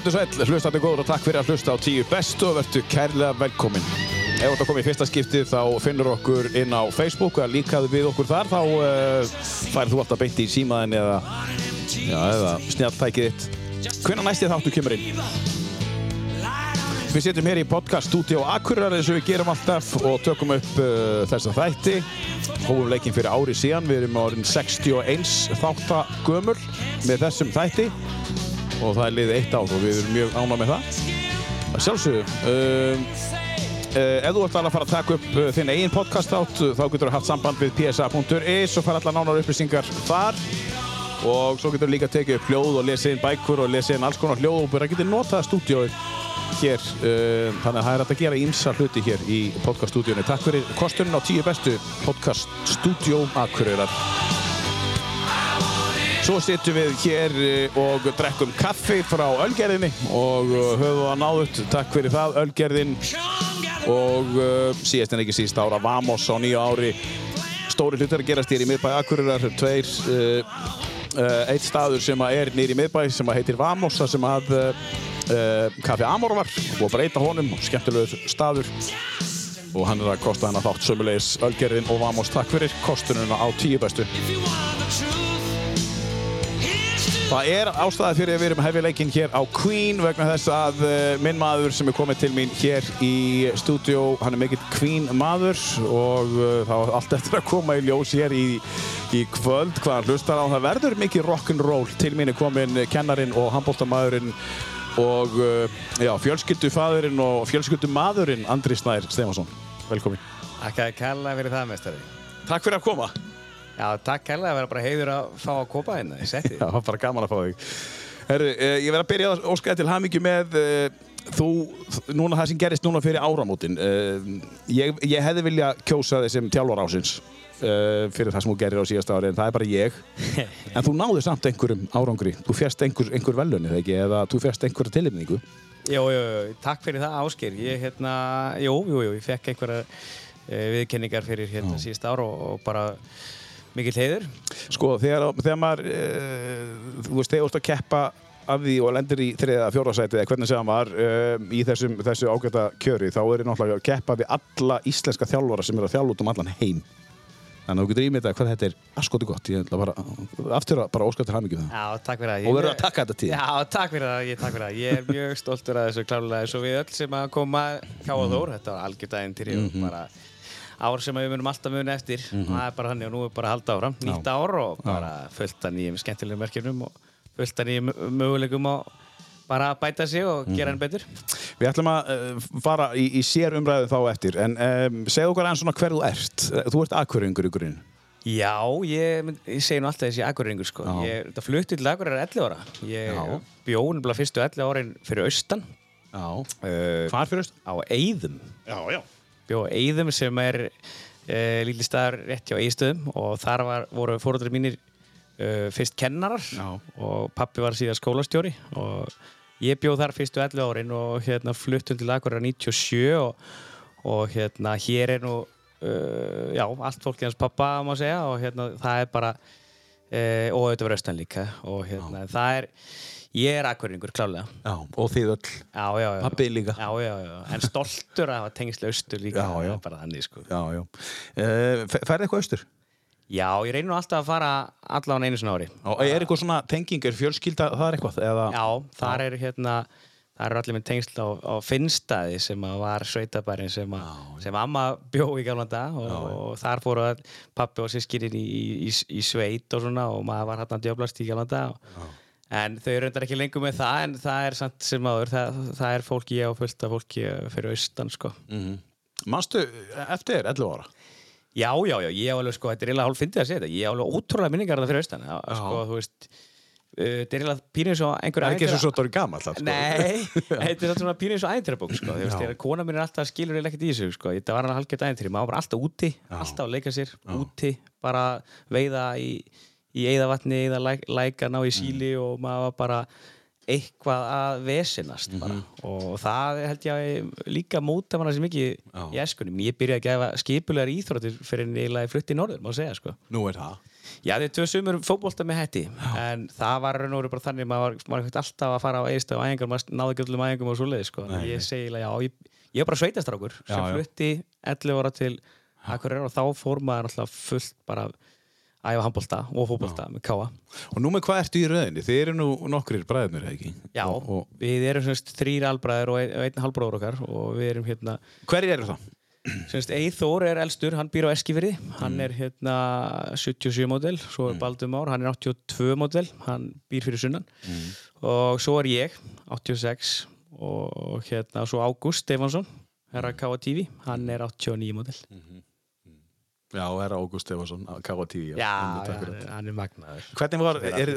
er sæl, hlustandi góður og takk fyrir að hlusta á tíu bestu og verðu kærlega velkomin. Ef þetta komið í fyrsta skiptið þá finnur okkur inn á Facebook eða líkaðu við okkur þar þá uh, færðu þú alltaf beint í símaðin eða, eða snjalltækið þitt. Hvernig næsti þáttu kemur inn? Við setjum hér í podcast-stúdíu á Akureyrar eins og við gerum alltaf og tökum upp uh, þessa þætti. Hófum leikinn fyrir ári síðan, við erum árin 61 þáttagömul með þessum þætti og það er liðið eitt ár og við erum mjög ánað með það. Sjálfsögðu. Um, uh, ef þú alveg að fara að taka upp uh, þinn eigin podcast átt, þá getur þú haft samband við psa.is og fara allar nánar upplýsingar þar. Og svo getur þú líka tekið upp hljóð og lesið inn bækur og lesið inn alls konar hljóð og bara getur notað stúdíóið hér. Uh, þannig að það er hægt að gera ímsa hluti hér í podcaststúdíónu. Takk fyrir kostunum á tíu bestu podcaststúdíó Akureyrar. Svo sittum við hér eh, og drekkum kaffi frá Ölgerðinni og eh, höfum það náðut. Takk fyrir það, Ölgerðin. Og uh, síðast en ekki síst ára Vamos á nýju ári. Stóri hlutar að gerast hér í miðbæ Akureyrar. Tveir, uh, uh, eitt staður sem er nýri miðbæ sem heitir Vamos, það sem að Kaffi Amor var og breyta honum. Skemmtilegur staður. Og hann er að kosta hennar þátt sömulegis Ölgerðin og Vamos. Takk fyrir kostununa á tíu bestu. Það er ástæði fyrir að við erum hefja leikinn hér á Queen vegna þess að uh, minn maður sem er komið til mín hér í stúdíó, hann er mikill Queen maður og uh, þá er allt eftir að koma í ljós hér í, í kvöld hvað hann hlustar á. Það verður mikið rock'n'roll. Til mín er komin kennarin og handbóltamæðurinn og uh, já, fjölskyldufaðurinn og fjölskyldumadurinn Andri Snær Stefansson. Velkomin. Takk að kella fyrir það, mestari. Takk fyrir að koma. Já, takk kella að vera bara heiður að fá að kópa hérna í setti. Já, bara gaman að fá þig. Herru, eh, ég verð að byrja að óska til hamingju með eh, þú, núna það sem gerist núna fyrir áramótin. Eh, ég, ég hefði vilja kjósa þig sem tjálvar ásins eh, fyrir það sem þú gerir á síðasta ári, en það er bara ég. en þú náðu samt einhverjum árangri. Þú fjast einhver, einhver velunni, þegar ekki? Eða þú fjast einhverja tilipningu. Jú, jú, takk fyrir það Ásker. Ég, hérna, jú, jú, jú, ég fekk einhverja eh, viðkenningar fyrir hérna síðasta ár og, og bara mikill heiður. Sko, þegar, þegar maður, uh, þú veist, þegar þú ert að keppa af því og lendir í þriða fjórðarsæti eða hvernig segja maður uh, í þessum, þessu ágæta kjöri, þá er það náttúrulega að keppa við alla íslenska þjálfara sem eru að þjálfa út um allan heim. Þannig að þú getur ímyndað hvað þetta er askoti gott. Ég ætla bara, aftur að bara óska til hamingi með það. Já, takk fyrir það. Og verður að taka þetta tíð. Já, takk fyrir það, ég takk fyrir það. Ég er mjög stoltur að þessu klálega eins og við öll sem að koma hjá og þór. Ár sem við munum alltaf muni eftir. Mm -hmm. og það er bara hann og nú er bara að halda áfram. Nýtt ár og bara fullt af nýjum skemmtilegum verkefnum og fullt af nýjum möguleikum og bara bæta sig og gera henn betur. Við ætlum að uh, fara í, í sér umræðu þá eftir. En um, segð okkar einn svona hver þú ert. Þú ert akkuringur í grunn Já, ég, ég segi nú alltaf þessi akkuringur sko. ég, flutti til akkurir 11 ára. Ég bjóði bara fyrstu 11 árin fyrir austan. Uh, Hvar fyrir austan? Á Eidum Já, já bjóð á Eidum sem er uh, lítið staðar rétt hjá Eistöðum og þar var, voru fóröldur mínir uh, fyrst kennarar Já. og pappi var síðan skólastjóri og ég bjóð þar fyrstu 11 árin og hérna fluttum til Akureyra 97 og, og hérna hér er nú uh, já, allt fólk í hans pappa má segja og hérna það er bara og auðvitað verður austan líka og hérna já. það er Ég er akkuringur, klálega. Já, og þið öll. Já, já, já. Pappið líka. Já, já, já. En stoltur að hafa tengslu austur líka. Já, já. Bara þannig, sko. Uh, Færði eitthvað austur? Já, ég reynir nú alltaf að fara allavega einu svona ári. Já, er eitthvað svona tenging, er fjölskylda, það er eitthvað? Eða... Já, þar er hérna, það eru allir með tengslu á, á Finnstaði sem var sveitabærin sem, sem amma bjó í galvanda og, já, og þar fóru pappi og sískirinn í, í, í, í sveit og svona og maður var hérna djöblast í galvanda og En þau eru reyndar ekki lengur með það, en það er samt sem áður, það, það er fólki ég og fullt af fólki fyrir austan, sko. Mm -hmm. Manstu eftir 11 ára? Já, já, já, ég á alveg, sko, þetta er eiginlega hálf fyndið að segja þetta, ég á alveg ótrúlega minningar það fyrir austan, já, sko, þú veist, uh, þetta er eiginlega pínir svo einhver aðeins. Það er ekki svo svo dórið gammal, alltaf, sko. Nei, þetta er svona pínir svo aðeintrabók, sko, þú veist, þegar kona mín er alltaf skilur eða ekkert í þessu, sko, þetta var hann halgjört aðeintri, maður var alltaf úti, alltaf að leika sér, úti, bara veiða í í eðavatni eða læka ná í síli mm. og maður var bara eitthvað að vesinast mm -hmm. og það held ég líka móta manna sem ekki í eskunum ég byrjaði að gefa skipulegar íþróttir fyrir nýla flutti í norður, má segja sko Nú er það Já, þið tvö sumur fótbolta með hætti en það var raun og veru bara þannig maður var, alltaf að fara á eðstöð og æfingar maður náði ekki öllum æfingum og svoleiði sko. Nei, ég segi, já, ég, ég er bara sveitastrákur sem Já, já. flutti 11 ára til Akureyrar og þá fór maður alltaf fullt bara æfa handbolta og fótbolta með káa Og nú með hvað ertu í rauðinni? Þið eru nú nokkrir bræðnir, ekki? Já, Og, og við erum semst þrýr albræður og ein, einn halbróður okkar og við erum hérna hverjir eru það? semst Eithór er elstur, hann býr á Eskifirði. Hann er hérna 77 módel svo er Baldur Már, hann er 82 módel hann býr fyrir sunnan. Og svo er ég, 86 og hérna svo Ágúst Stefansson herra K.A. TV, hann er 89 módel Já, er Ágúst Stefansson, KTV. Já, já, hann er magnaður. Hvernig var, er,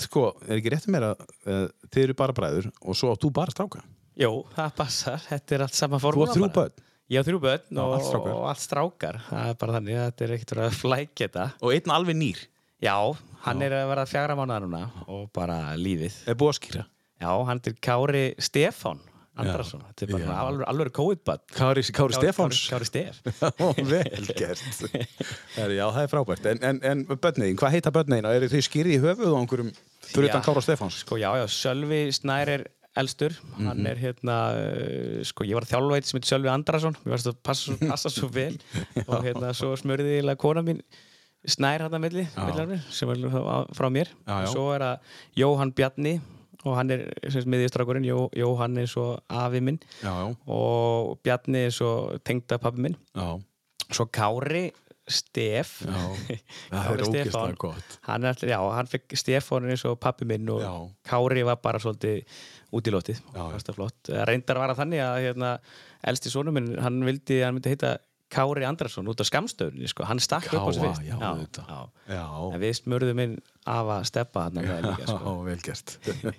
sko, er ekki rétt mér að uh, þið eru bara bræður og svo átt þú bara stráka? Jó, það passar, þetta er allt sama Þú formúla átt þrjú börn? Ég á þrjú börn Já, og, strákar. og allt strákar. Það er bara þannig, þetta er ekkert að flækja þetta. Og einn alveg nýr. Já, hann er að vera fjagra mánuða núna og bara lífið. Er búið að skýra? Já, hann er Kári Stefán Andrason, þetta er bara alveg, alveg COVID-bad Kári, Kári Stefáns? Kári Stef Já, vel gert. Heri, já, það er frábært. En, en, en börniðin, hvað heita börniðin? Er þið skýrið í höfuð á einhverjum fyrir utan Já. Kára Stefáns? Sko, já, já, Sölvi Snær er elstur Mhm. hann er hérna, uh, sko, ég var þjálfveit sem heit Sölvi Andrason, mér varst að passa, passa svo vel og hérna, svo smurði ég kona mín Snær hann að milli, milli sem á- frá mér Já, já. og svo er það Jóhann Bjarni og hann er miðjastrákurinn, Jó, Jóhann er svo afi minn. Já, já, og Bjarni er svo tengda pabbi minn. Já. svo Kári Stef. Kári Stefán. hann, hann fekk Stefán eins og pappi minn og. Kári var bara svolítið út í lótið reyndar var það þannig að hérna, elsti sonur minn, hann vildi að hann myndi heita Kári Andrason út af skamstöðunni sko. hann stakk upp á Káa, fyrst já, já. Já, en við smurðum inn af að steppa hann sko.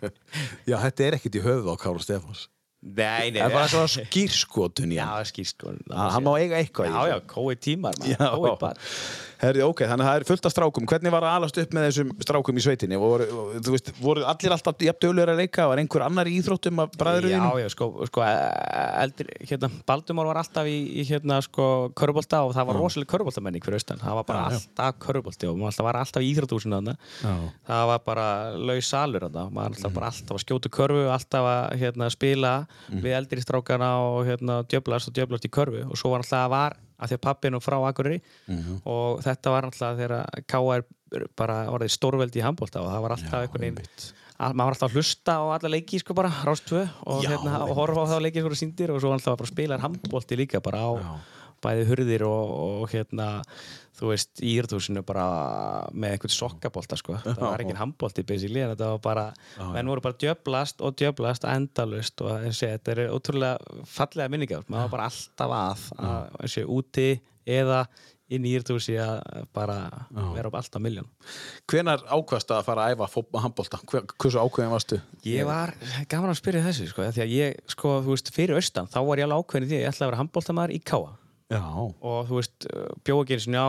já, þetta er ekkert í höfuð á Kára Stefáns. nei, nei, Það er bara svona skýrskotun já, sko. Ah, Hann má eiga eitthvað já, já, kói tímar kói bara Herri, ok, þannig að það er fullt af strákum. Hvernig var að alast upp með þessum strákum í sveitinni? Voru, þú veist, voru allir alltaf dögulegur að leika? Var einhver annar í íþróttum af bræðurinn? Já, já, sko, sko eldri, hérna, Baldumár var alltaf í, í hérna, sko, körubólta og það var rosalega körubóltamenning fyrir austan. Það var bara Já, já. alltaf körubólti og maður var alltaf í íþróttúsinu þarna. Já. Það var bara laus salur þarna. Maður alltaf bara alltaf að skjóta körfu, alltaf að hérna, spila við eldri strákana og hérna, djöblast og djöblast í körfu og svo var alltaf að var að því að pappinu frá Akureyri og þetta var alltaf þegar K.R. bara orðið stórveldi í handbólta og það var alltaf einhvern veginn að maður var alltaf að hlusta á alla leiki sko bara, rástvö og, hérna, og horfa á þá leiki voru síndir og svo var alltaf bara að spila handbólti líka bara á Já. bæði hurðir og, og hérna þú veist, í írðúsinu bara með einhvern sokkabólta sko. Það var ekki handbólti basically en þetta var bara menn voru bara djöblast og djöblast endalust og þessi, þetta er ótrúlega fallega minningar, maður var bara alltaf að, að þessi, úti eða inn í írðúsi að bara vera upp alltaf miljón Hvenar ákvast að fara að æfa? Hver, hversu ákveðin varstu? Ég var gaman að spyrja þessu sko, því að ég, sko, þú veist, fyrir austan þá var ég alveg ákveðin því að ég ætlaði að vera handbóltamæður í Káa Já. og þú veist, bjóð ekki eins og njá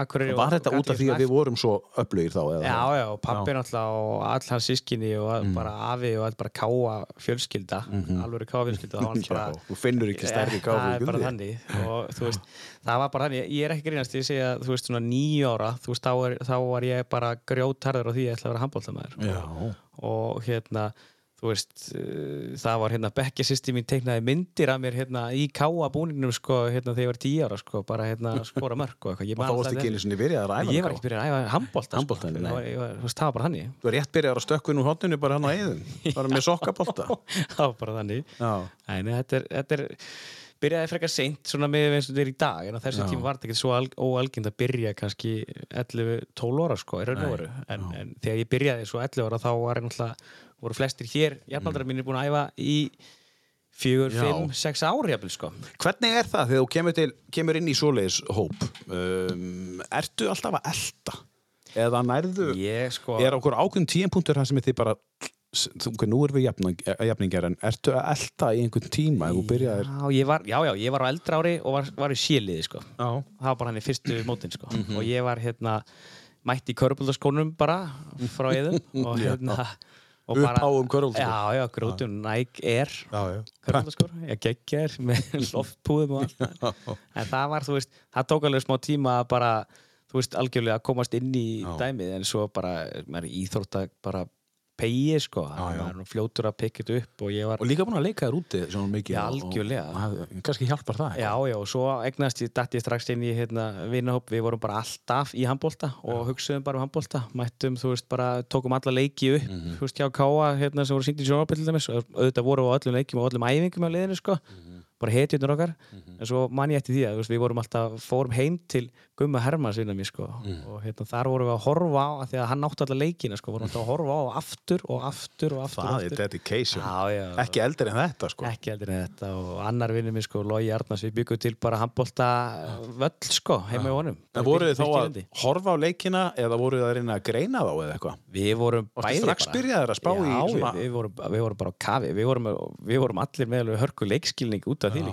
Akureyri Var og- þetta og út af því að við vorum svo öflugir þá? Eða? Já, já, og pappi náttúrulega og all hans sískinni og all, bara afi og all bara káa fjölskylda alveg káa fjölskylda bara þú finnur ekki stærri Eh, káfu það er bara þannig. Og þú veist, það var bara þannig. Ég er ekki grínast, ég segja, þú veist, svona nýja ára þú veist, þá, er, þá var ég bara grjótarður á því að ég ætla að vera handbóltamæður og hérna þú veist, uh, það var hérna Bekkja sýsti mín teiknaði myndir af mér hérna í káa búningnum sko, hérna þegar ég var tíu ára sko, bara hérna að skora mörk og eitthvað, þá varst ekki einu sinni byrjað að æfa ég var ekki byrjað að æfa handbólta sko. var- var- þú veist, það var bara þannig Þú er rétt byrjað að stökkun úr hotninu bara hann á eðum. Bara með sokkabolta. það var bara þannig þetta er, þetta er byrjaði frekar seint svona með eins og þetta er í dag en á þessu tíma var þetta ekki svo al, óalgind að byrja kannski 11-12 ára sko, en, en þegar ég byrjaði svo 11 ára þá var ég náttúrulega, voru flestir hér jafnaldrar mínir búin að æfa í 4, Já. 5, 6 ári jafnvel sko Hvernig er það þegar þú kemur, til, kemur inn í svoleiðis hóp? Um, ertu alltaf að elda? Eða nærðu? ég sko Er okkur ákveðin tíðanpunktur þar sem þið bara ok, nú erum við jafning, jafningjar en ertu að elda í einhvern tíma byrjaðir? Já, ég var, já, já, ég var á eldra ári og var, var í síliði sko. Það var bara hann í fyrstu mótin sko. Mhm. og ég var hérna mætt í körbuldaskónum bara frá eðum og hérna og já, já, grútum Nike Air Já, já. körbuldaskór, ég geggja þér með loftpúðum og allt en það var, þú veist, það tók alveg smá tíma að bara þú veist, algjörlega að komast inn í Já. dæmið en svo bara, maður er íþrótt að bara pegi, sko, er nú fljótur að pikka þetta upp og var Og líka búin að leika þér úti svona mikið. Já, og- algjörlega. Og, og, kannski hjálpar það. Já, já, og svo eignast ég, datt ég strax inn í hérna, vinahóp, við vorum bara alltaf í handbólta og hugsaðum bara um handbólta mættum, þú veist, bara tókum alla leiki upp Mhm. þú veist, hjá Káa, hérna, sem voru sýnt í og auðvitað voru á öllum leikjum og öllum æfingum á liðinu, sko Mhm. bara hetjurnar okkar, en svo man ég eftir því að veist, við vorum alltaf, fórum heim til Gumma Hermanns innan mér, sko. Mhm. og hérna, þar vorum við að horfa á, af því að hann átti alla leikina, sko, vorum alltaf að horfa á aftur og aftur og aftur, Það er dedication. Já, já, Ekki eldri en þetta, sko. ekki heldur en þetta. Og annar vinnur minn sko, Lógi Arnars, við byggum til bara handbólta völl sko, heima í honum. En voruð þið þá að horfa á leikina eða voruð þið að reyna að greina þá eða eitthvað? Við vorum bæði að í Já, við, vorum, við bara á kafi. Við vorum, við vorum allir með alveg hörku leikskilning út af því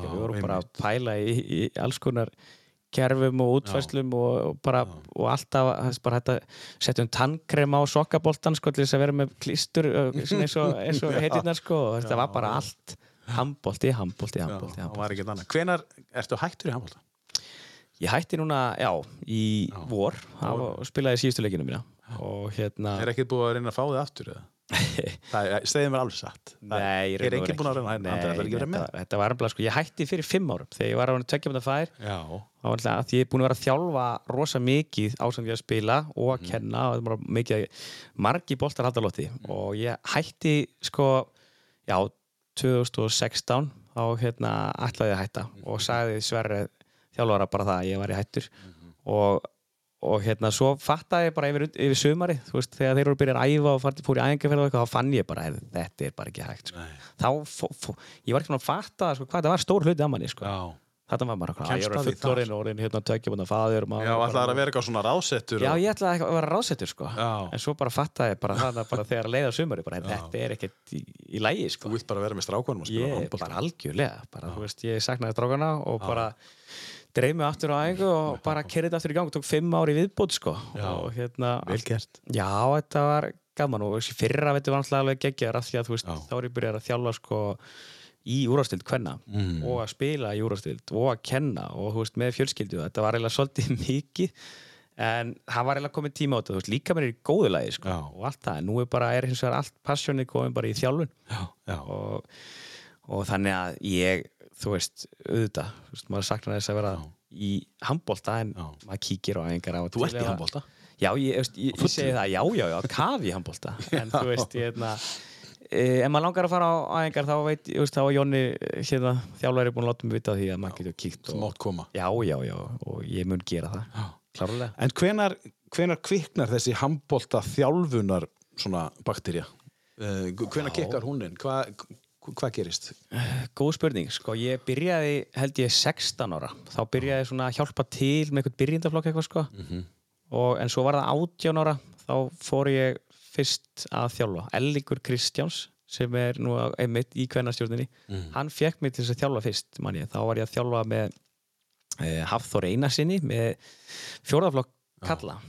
kerfum og útfæslum og, og bara og alltaf bara þetta setjum tannkrem á sokkaboltan sko til þess að vera með klístur eins og, og heitirnar sko og þetta var bara allt var ekkert annað. Hvenar ertu hættur í handbólta? Ég hætti núna, já, í vor. Og spilaði síðustu leikinu mína. Og hérna Er ekkert búið að reyna að fá þið aftur eða? Það segið mér alveg satt. Það Nei, í er og veru búin að reyna að það ekki með. þetta, þetta var ennbla, sko, ég hætti fyrir fimm árum þegar ég var á hann tveggjum þetta fær Já. þá var alltaf að ég er búin að vera að þjálfa rosa mikið ég að spila og Mhm. að kenna og þetta var mikið margi boltar haldalótti Mhm. og ég hætti sko, já 2016 þá hérna ég að hætta Mhm. og sagði Sverre þjálfara bara það að ég var í hættur og, og hérna svo fattaði ég bara yfir, yfir sumari þú veist þegar þeir eru að byrja að æfa og fór í æfingarferð og eitthvað þá fann ég bara "Heyrðu, þetta er bara ekki hægt sko. þá fó, fó, ég var ekki svona að fatta sko, hvað þetta var stór hluti af manni sko. Já. þetta var bara Kemst ég var að fullorinn og orðin hérna tveggja búin að faður Já, ætlaði að vera eitthvað svona rásettur. Já, og- ég ætlaði að vera rásettur sko. En svo bara fattaði ég bara það bara þegar að leiða sumari bara, þetta er ekkert í, í lægi sko. Þú vilt bara vera með strákunum og spila ég bara algjörlega bara, og dreif mig aftur á æfingu og bara kerði þetta aftur í gang, tók fimm ári viðbót sko. og hérna Vel gert. já, þetta var gaman og fyrra veitir var náttúrulega alveg geggjar af því að veist, Já. þá er ég byrjað að þjálfa sko í úrastild hvenna Mm. og að spila í úrastild og að kenna og þú veist, með fjölskyldu þetta var eiginlega svolítið mikið en það var eiginlega komið tíma á þetta veist, líka mér er í góðu lagi sko, Já. og allt það, en nú er bara, er hins vegar allt passjónið komið bara í þjálfun Já, já. og, og þannig að ég, þú veist, auðvitað þú veist, maður saknar þess að vera Já. í handbólta en Já. maður kíkir á einhver á Þú ert í handbólta? Já, ég, ég, ég, ég segi það, já, já, já, kafi í handbólta en þú veist, ég hérna e, ef maður langar að fara á æfingar þá veit, ég veist, þá var Jónni hérna, þjálfari búin að láta mig vita því að maður getur kíkt og, mátt koma. já, já, já, og ég mun gera það Já. klárlega En hvenar, hvenar kviknar þessi handbólta þjálfunar svona bakterja? Uh, hvenar kikkar hún inn? Hvað hva gerist? Góð spurning, sko, ég byrjaði held ég 16 ára, þá byrjaði ég svona að hjálpa til með eitthvað byrjindaflokk eitthvað sko Mhm. og, en svo var það 18 ára þá fór ég fyrst að þjálfa Ellingur Kristjáns sem er nú einmitt í kvennastjórninni Mhm. hann fekk mig til þess að þjálfa fyrst man ég. þá var ég að þjálfa með e, Hafþór Einarsinni með fjórðaflokk kalla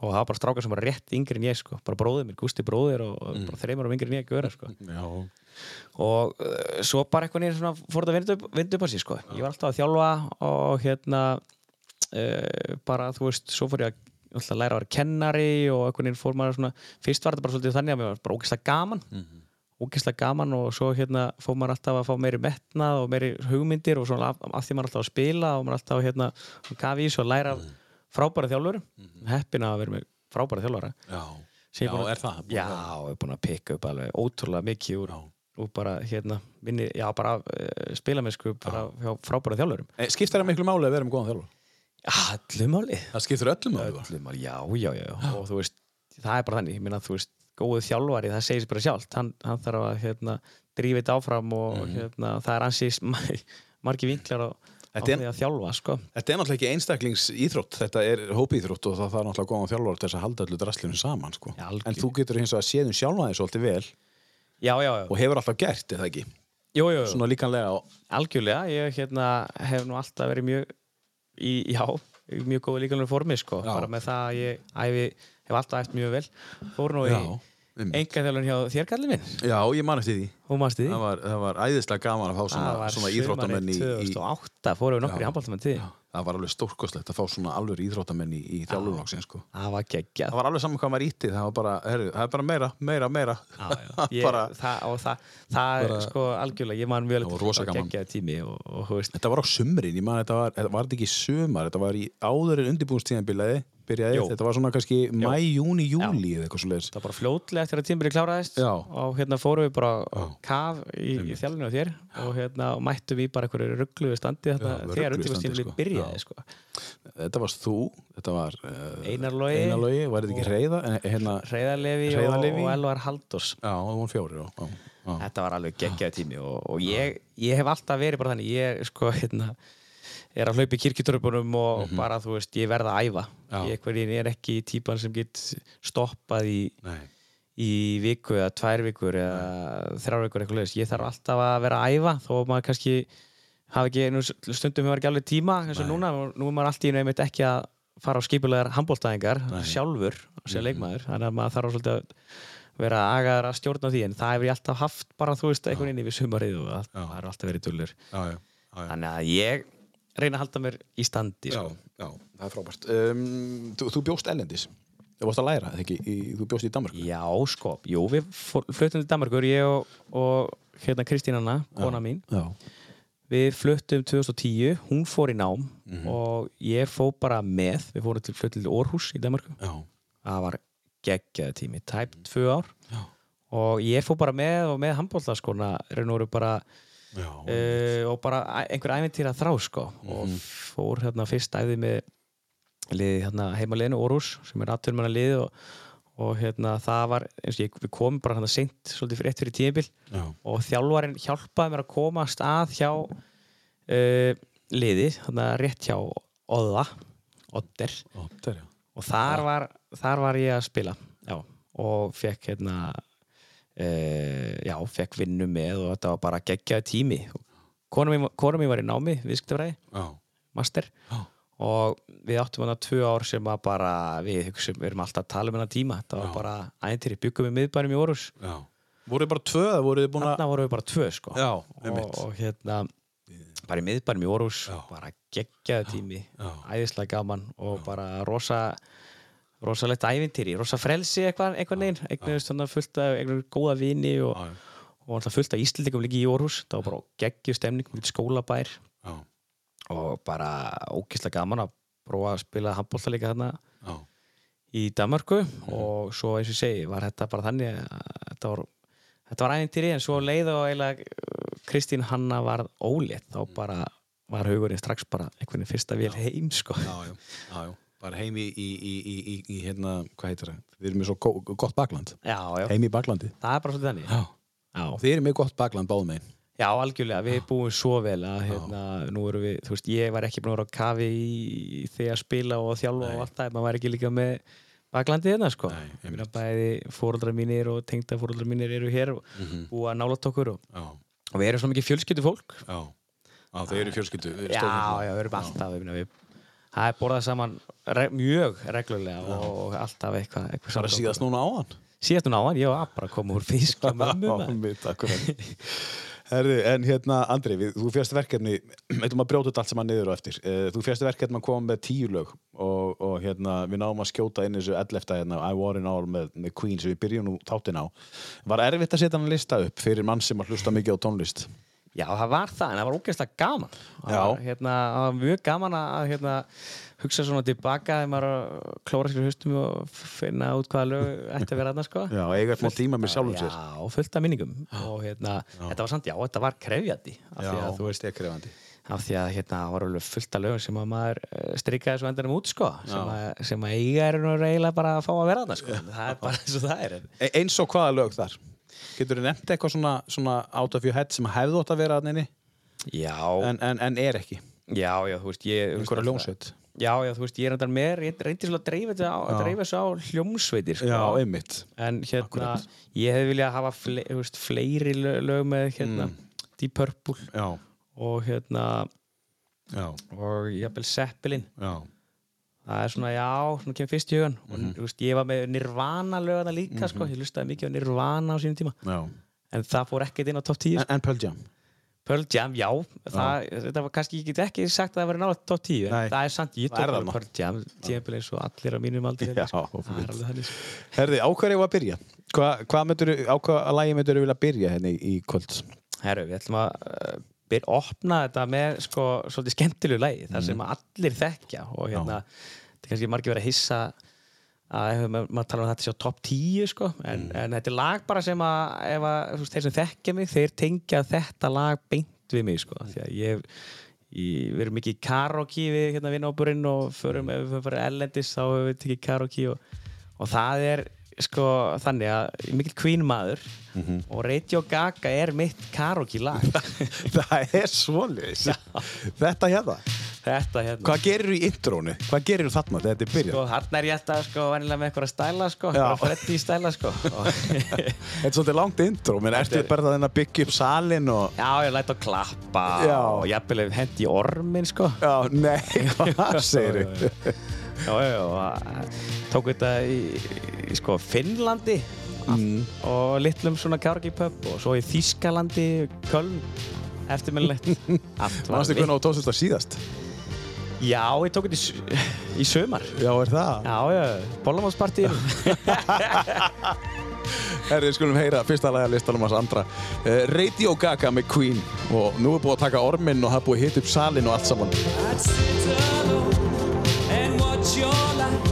og það var bara strákar sem var rétt yngri en ég sko. bara bróðir minn, Gústi bróðir og, bara þreymur og yngri en ég göra sko. Já. og uh, svo bara eitthvað nýr svona fór þetta að vinda upp, á sig sko. ég var alltaf að þjálfa og hérna uh, bara þú veist svo fór ég að alltaf læra að vera kennari og eitthvað nýr fór maður svona fyrst var þetta bara svolítið þannig að mér var bara ógeðslega gaman Mhm. ógeðslega gaman og svo hérna fór maður alltaf að fá meiri metnað og meiri hugmyndir og svona af, af því maður alltaf að spila og maður alltaf hérna gafi í svo að læra af frábæra þjálfurum heppin að vera með frábæra þjálfara Já. Já, að- er það? Já, að- ég er búin að pikka upp alveg ótrúlega mikið úr, Já. úr bara hérna minni, já bara uh, spilamennsku bara hjá frábæra þjálfurum Eh, Skiptir það miklu máli að vera með góðan þjálfur? Allum máli Það skiptir öllum máli. Öllum máli, já, já, já, og þú veist það er bara þannig, ég minna þú veist góðu þjálfari, það segir sér bara sjálft hann, hann þarf að hérna, drífa þetta áfram og Mhm. hérna, það er ansís margi vinklar á Þetta er- að þjálfa sko. Þetta er náttúrulega ekki einstaklingsýþrótt, þetta er hópiýþrótt og það þarf náttúrulega góðan þjálfur til þess að halda öllu draslinu saman. Sko. Já, en þú getur hins vegar séð um sjálfa þig svolítið vel Já, já, já, og hefur alltaf gert, eða ekki? jú, jú. Svona líkanlega og... algjörlega, ég hérna, hef nú alltaf verið mjög í, já, mjög góðu líkanlega formi sko. Bara með það að ég æfi, hef alltaf æft mjög vel fór nú í. Enga þjálfun hjá þér kallið minn Já, ég man eftir því. því Það var, það var æðislega gaman að fá svona, svona íþróttamenn í, í... 2008 fórum við nokkur Já. í handbóltamenn Já. það var alveg stórkostlegt að fá svona alveg íþróttamenn í, í þjálfurloksin sko. það var geggjað það var alveg saman hvað maður ítti það var bara, herru, það er bara meira, meira, meira Já, já. Ég, bara, það, það, það er sko algjörlega, ég man vel var geggjaði tími og, og þetta var á sumrin, ég man þetta var, þetta var ekki sumar, þetta var í áður en undirbúinstíðanbilaði byrjaði, Jú. þetta var svona kannski mæ, júni, júli eða eitthvað svo leiðis það var bara fljótlega eftir að tímbili kláraðist. Já. og hérna fórum við bara Já. kaf í, í þjálfinu á þér. Og hérna og mættum við bara einhverju ruggluðu standi þetta, þegar rugluðu standi, undirbúrstímbili sko. byrjaði sko. þetta varst þú, þetta var uh, Einar Logi, Einar Logi, var þetta ekki reyða hérna, Reyðarlefi og, og Elvar Haldós já, það voru fjóri já. þetta var alveg geggjaði tími og, og ég, ég hef alltaf verið bara þannig. Ég sko hérna er að hlaupa í kirkjuturpunum og bara þú veist ég verða að æfa. Já. ég er ekki típan sem get stoppað í, í viku eða tvær vikur eða þrjár vikur eitthvað leðis ég þarf alltaf að vera að æfa þó maður kannski hafi ekki nú stundum hefur ekki alveg tíma eins og núna, nú er maður alltaf í einmitt ekki að fara á skipulegar handbóltæðingar sjálfur, sem Mhm. leikmaður. Þannig að maður þarf svolítið að vera agaður að stjórna því en það hefur ég alltaf haft bara þú veist einhvern veginn yfir sumarið og allt, það er alltaf verið já. þannig að ég reyna að halda mér í standi Já, sko. já, það er frábært. Um, þú, þú bjóst ellendis Þú varst að læra, ekki, í, þú bjóst í Danmark Já, sko, jú, við fluttum til Danmarkur, ég og, og hérna Kristín Anna, kona mín. Já, við fluttum 2010, hún fór í nám Mhm. og ég fór bara með. Við fórum til fluttum til Orhus í Danmarku já, það var geggjaði tími, tæp tvö ár. Já, og ég fór bara með og með handbóltaskona veru bara já. uh, og bara einhver æventýra þrá sko og Mhm. fór hérna fyrst æði með liði hérna heimaliðinu Orhus sem er aðtörmanna liði og, og hérna það var eins og ég, við komum bara hérna seint svolítið fyrir eitt fyrir já. og þjálfarinn hjálpaði mér að komast að hjá uh, liði, þannig að rétt hjá Odda, Odder er og þar var, þar var ég að spila já, og fekk hérna já, fekk vinnu með og þetta var bara geggjaði tími. Kona mín var í námi viðskiptafræði, Já, master. Já, og við áttum hana tvö ár sem að bara við, hugsum, við erum alltaf að tala um hana tíma. Þetta var Já. bara æntýri, byggum við miðbænum í Órus já. Voruð þið bara tvö að þarna vorum við bara tvö sko. Já, og, og hérna bara í miðbænum í Órus Já. bara geggjaði tími. Æðislega gaman og bara rosa rosalegt ævintýri, rosa frelsi eitthvað, eignast þannig fullt af einhvern góða vini og, Já, já, og alltaf fullt af íslendingum líka í Órhus það var bara geggjur stemning, mikið skólabær. Já, og bara ógeðslega gaman að prófa að spila handbólta líka þarna já. í Danmarku Mhm. og svo eins og ég segi var þetta bara þannig þetta var, var ævintýri. En svo leið og eiginlega uh, Kristín Hanna var ólétt. Þá Mhm. bara var hugurinn strax bara einhvern fyrsta vél heim sko. Já, já, já, já. Bara heim í, í, í, í, hérna, hvað heitir það? Við erum með svo gott bakland. Já, já, heim í baklandi. Það er bara svolítið þannig. Já, já, þið erum með gott bakland báðum megin. Já algjörlega, við búum svo vel að hérna, nú erum við, þú veist, ég var ekki búin að vera á kafi í því að spila og þjálfa Nei. og allt það, maður var ekki líka með baklandið hérna sko. Nei, Ég meina, bæði fóruldrar mínir og tengda fóruldrar mínir eru hér og Mhm. búa nálat okkur og, og við erum svo mikið fjölskyldu fólk já þeir eru fjölskyldu já, já, við erum alltaf við, það er borðað saman re, mjög reglulega og alltaf eitthvað eitthva Það er síðast núna á hann síðast núna á hann, ég bara að koma úr fisk og Herði, en hérna, Andri, við, þú fjast verkefni eitthvað að brjóta allt saman niður og eftir. Eh, þú fjast verkefni að koma með tíu lög og, og hérna, við náum að skjóta inn þessu 11. hérna, I War In All með, með Queen sem við byrjum nú þáttinn á. Var erfitt að setja hann lista upp fyrir mann sem að hlusta mikið á tónlist? Já, það var það, en það var ógeðslega gaman. Það Já. var, hérna, það var mjög gaman að hérna, hugsa svona tilbaka þegar maður að klóra sér í haustum og finna út hvaða lög ætti að vera aðna sko. Já, eiga smá tíma með sjálfum sér. Já, fullt af minningum. Og hérna, þetta var samt, já, þetta var krefjandi veist, þetta er krefandi af því að hérna var alveg fullt af lögum sem að maður uh, strikaði svo endanum út sko, sem að, sem að eiga er nú eiginlega bara að fá að vera þarna sko, það er bara eins og það er. E eins og hvaða lög þar? Getur þú nefnt eitthvað svona, svona out of your head sem hefði ótt að vera að inni Já, en, en, en er ekki? já, já, þú veist Einhverja ljónsveit? Já, já, þú veist, ég er endar með reyndi svolítið að dreifa þetta á, dreifa þessu á hljómsveitir sko. Já, einmitt en hérna, Akkúrat. ég hefði viljað hafa fle, veist, fleiri lög, með hérna, Mm. Deep Purple Já, og hérna já, og jafnvel Zeppelin já það er svona, já, svona kemur fyrst í hugan og Mhm. þú veist, ég var með Nirvana lögana líka, sko, ég lustaði mikið á Nirvana á sínum tíma Já. en það fór ekkert inn á top 10 En, en Pearl Jam? Pearl Jam, já, það, þetta var kannski, ég get ekki sagt að það var nátt top 10, en Nei. það er samt, ég tók nú. Pearl Jam, tímabil eins og allir á mínum aldrei, Já, sko. þannig, sko. Herði, á hverju var að byrja? Hva, hvað myndur, á hvaða lagi myndur þú vilja byrja henni í, í kvöld? Herru, við ætlum að uh, byrja, opna þetta með sko, svolítið skemmtilegu lagi, þar sem allir þekkja og hérna, þetta er kannski margir verið að hissa að maður talar um þetta sé á topp 10 sko, en, en þetta er lag bara sem að, ef að þeir sem þekkja mig, þeir tengja þetta lag beint við mig sko, því að ég Í, við erum mikið í karaoke við hérna vinnóburinn og förum, ef við fyrir ellendis þá hefur við tekið karaoke og, og það er sko þannig að ég mikill Queen maður og Radio Gaga er mitt karaoke lag það er svoleiðis. Þetta hérna. þetta hérna Hvað gerir þú í intrónu? Hvað gerir þú þarna þegar þetta er byrjað? sko, hann er ég alltaf sko vennilega með eitthvað stæla sko, eitthvað Freddy stæla sko Þetta er svolítið langt intro, menn ertu er- bara það að byggja upp salin og... já, ég læt að klappa Já. og jafnvel hef hendi í ormin sko Já, nei, hvað segir þú? Já, já, já, og tók þetta í, í sko Finnlandi Mm. og litlum svona karaoke pub og svo í Þískalandi, Köln eftirminnilegt allt var Manstu vitt. hvernig þú tókst þetta síðast? já, ég tók þetta í, í sumar Já, er það? já, já, Bólamátspartíð Herri, við skulum heyra fyrsta lagi að listanum hans andra. Uh, Radio Gaga með Queen og nú er búið að taka orminn og er búið að hita upp salin og allt saman. 就来。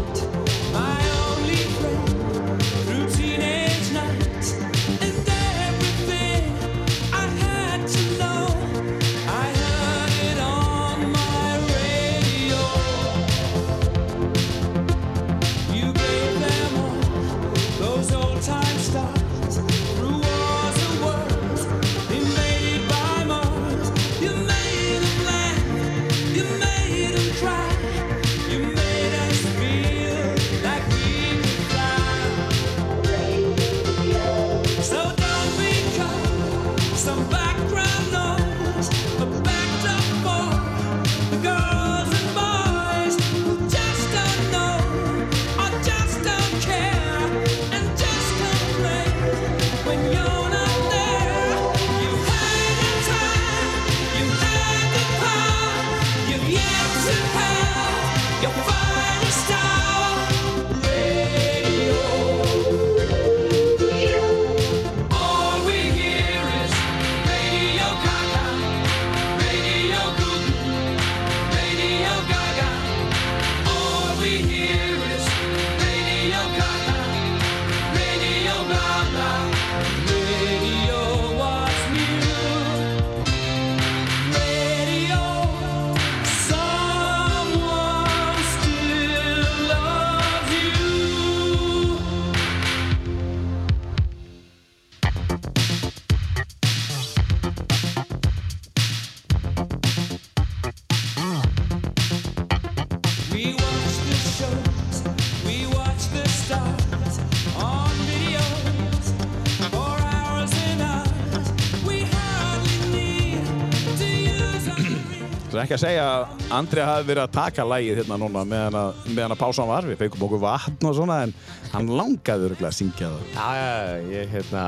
Ekki að segja að Andri hafi verið að taka lægið hérna núna meðan að, meðan að pásan var. Við fengum okkur vatn og svona en hann langaði örgulega að syngja það. já, já, ég hérna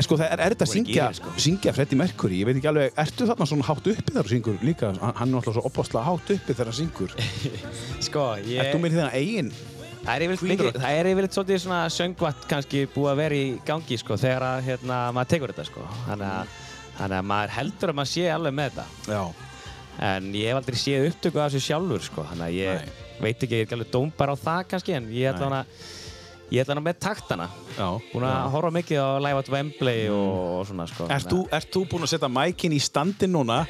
En sko það er, er þetta að syngja, sko. syngja Freddie Mercury? Ég veit ekki alveg, ertu þarna svona hátt uppi þegar þú syngur líka? Hann er alltaf svo opaslega hátt uppi þegar hann syngur. sko, ég Ert þú með þína eigin? Er það er yfirleitt svolítið svona söngvatt kannski búið að vera í gangi sko þegar að hérna, maður tekur þetta sko þannig að, þannig að maður heldur að maður sé alveg með þetta Já. En ég hef aldrei séð upptöku af þessu sjálfur sko þannig að ég Nei. veit ekki, ég er ekki alveg dómbar á það kannski en ég ætla hana ég ætla hana með taktana Já. búin að horfa mikið á Live at Wembley og, og svona sko Ert þú, búinn að setja mækin í standin núna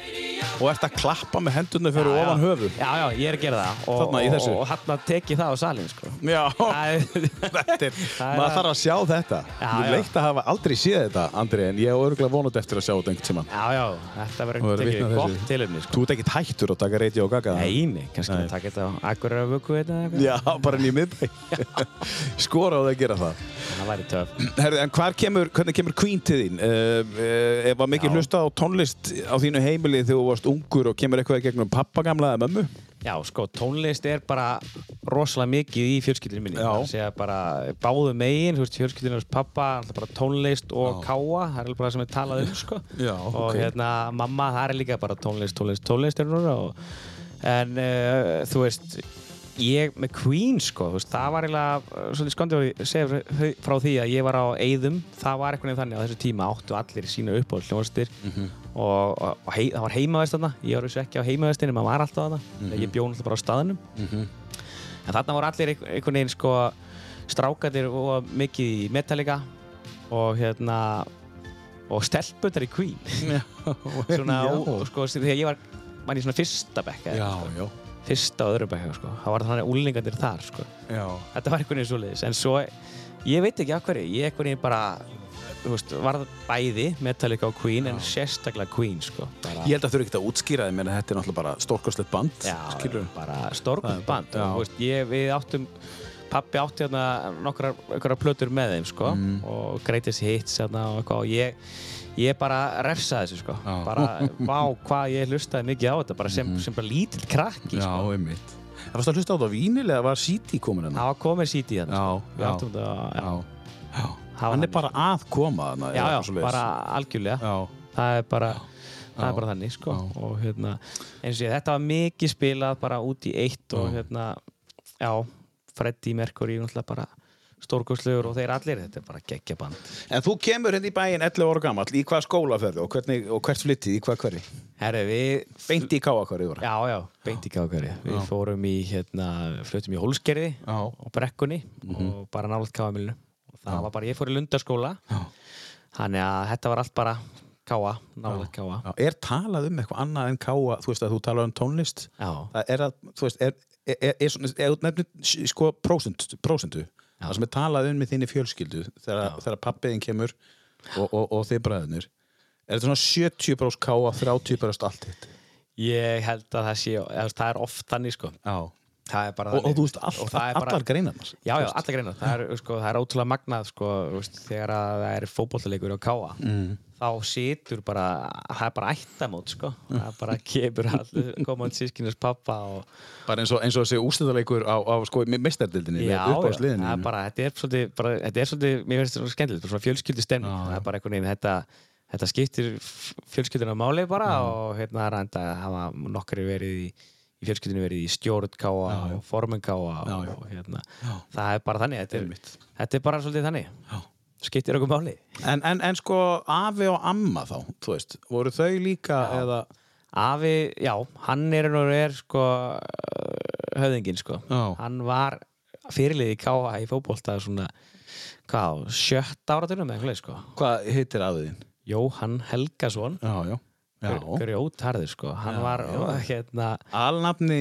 og ert að klappa með hendurna fyrir Já, ofan höfu? Já, já, ég er að gera það og, Þarna og, og hann að teki það á salin sko Já. Þetta er, maður að- þarf að sjá þetta. Já, Mér já. leitt að hafa aldrei séð þetta, Andri, en ég er örgulega vonandi eftir að sjá þetta einhvern tímann. Já, já, þetta verður er tekið gott þessu. tilumni sko Þú ert ekkert hættur að taka reyti og gaga það? Nei, kannski að taka þetta á Akureyra vöku það að gera það. það væri töf Herðu, en kemur, hvernig kemur Queen til þín? Uh, uh, var mikið hlusta á tónlist á þínu heimili þegar þú varst ungur og kemur eitthvað gegnum pappa gamla eða mömmu? Já, sko, tónlist er bara rosalega mikið í fjölskyldinu minni. Það er að bara báðu megin, fjölskyldinu hos pappa, bara tónlist og Já. káa, það er alveg bara það sem er talað um, sko. Já, Og hérna, mamma, það er líka bara tónlist, tónlist, tónlist er og, en uh, þú veist, ég með Queen, sko, veist, það var eiginlega, uh, svolítið skondið að segja frá- því að ég var á Eyðum, það var eitthvað þannig á þessu tíma áttu allir sína uppáhald hljóðstir Mhm. og, og, og hei, það var heimavæst þarna, ég var þessu ekki á heimavæstinu, maður var alltaf þarna, Mhm. ég bjó náttúrulega bara á staðnum. En þarna voru allir einhver- einhvern veginn sko strákatir og mikið í Metallica og hérna og stelpunar í Queen. Svona, Já. og, sko, þegar ég var var í svona fyrsta bekka Já, sko. Já. fyrsta og öðru bekka sko. það var þannig úlingandir þar sko. Já. þetta var einhvern veginn svoleiðis en svo, ég veit ekki af hverju ég einhvern veginn bara þú veist, var bæði Metallica og Queen en sérstaklega Queen sko. bara, Ég held að þau eru ekkert að útskýra þið, menn að þetta er náttúrulega bara stórkostlegt band, Já, bara er bara- band já. og, þú veist, ég, við áttum pappi átti hérna nokkrar, nokkrar plötur með þeim sko, Mm. og greatest hits hérna, og, eitthvað, og ég, ég bara refsaði þessu sko. Já. bara, vá hvað ég hlustaði mikið á þetta bara sem, sem bara lítill krakki sko. einmitt. Það varst að hlusta á þetta á vínilega eða var CD komin það hérna? var komið í hérna Já, sko. Við já. áttum þetta, já, Já. Já. Það var Hann er þannig. bara að koma þarna. já, eða já, svoleiðis. bara algjörlega Já. það er bara það Já. er bara þannig sko. Já. og hérna eins og ég, þetta var mikið spilað bara út í eitt og Já. hérna já, Freddie Mercury náttúrulega bara stórkostlegur og þeir allir, þetta er bara geggjaband En þú kemur hérna í bæinn 11 ára gammal, í hvað skóla ferðu og, hvernig, og hvert flyttið, í hvað hverri? Herri, við Beint í káa hverju voru? já, já, beint í kákari við fórum í, hérna, fluttum í Hólsgerði Já. og Brekkunni og bara nálat káamilinu og það Já. var bara, ég fór í Lundarskóla Já. þannig að þetta var allt bara káa, nálat káa Já. Er talað um eitthvað annað en káa, þú veist að þú talar um tónlist? já, Það er að, þú veist, er, er, er, er, er, er sko, prósentu, það sem er talað um með þinni fjölskyldu, þegar, þegar pappiðin kemur og, og, og þið bræðinir, er þetta svona 70 brós káa, 30 brós allt hitt? ég held að það sé það er oft þannig sko Já. Það er bara Og, og þannig. þú veist, all, Og það er bara- allar greinarnar. Já, já, allar greinar. Það er, sko, það er ótrúlega magnað sko, veist, þegar að það er fótbollalegur á Káa Mm. þá situr bara, það er bara ættamót sko. það er bara kemur allir komand sískinus pappa og Bara eins og, eins og þessi úrstæðarleikur á, á sko, mestardildinni, já, já, það er bara, þetta er svolítið, bara, þetta er svolítið mér finnst þetta svona fjölskyldu stemning það er bara einhvern veginn, þetta þetta skiptir fjölskylduna máli bara og hérna er enda að hafa nokkri verið í, í fjölskyldinu verið í stjórn Káa Já, já. og formen Káa Já, já. og hérna, það er bara þannig þetta er, þetta er bara svolítið þannig Já. skiptir okkur máli En, en, en sko, afi og amma þá, þú veist, voru þau líka Já. eða... Afi, já, hann er, nú er sko höfðingin sko Já. hann var fyrirlið í Káa í fótbolta svona, hvað, sjött áratunum eða eitthvað sko Hvað heitir afiðin? Jóhann Helgason Já, já. Já. grjótharður sko hann Já, var já. hérna Alnafni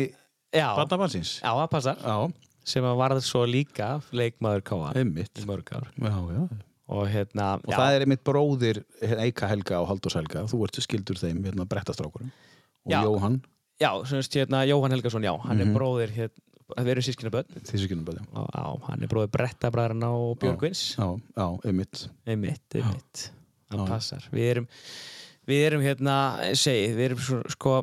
já, barnabansins? já, það passar Já, sem að varð svo líka leikmaður einmitt. í mörg ár Já, já. og hérna, Og það er einmitt bróðir Eika Helga og Haldós Helga. Þú ert skildur þeim, hérna, brettastrákurum. Og Já. Jóhann, já, semst hérna Jóhann Helgason, já, hann Mhm. er bróðir hérna, við erum sískina börn bæði. og já, hann er bróðir Brettabræðarna og Björgvins Já, já, einmitt. einmitt, einmitt, hann Já. passar við erum, við erum hérna segi, við erum svo, sko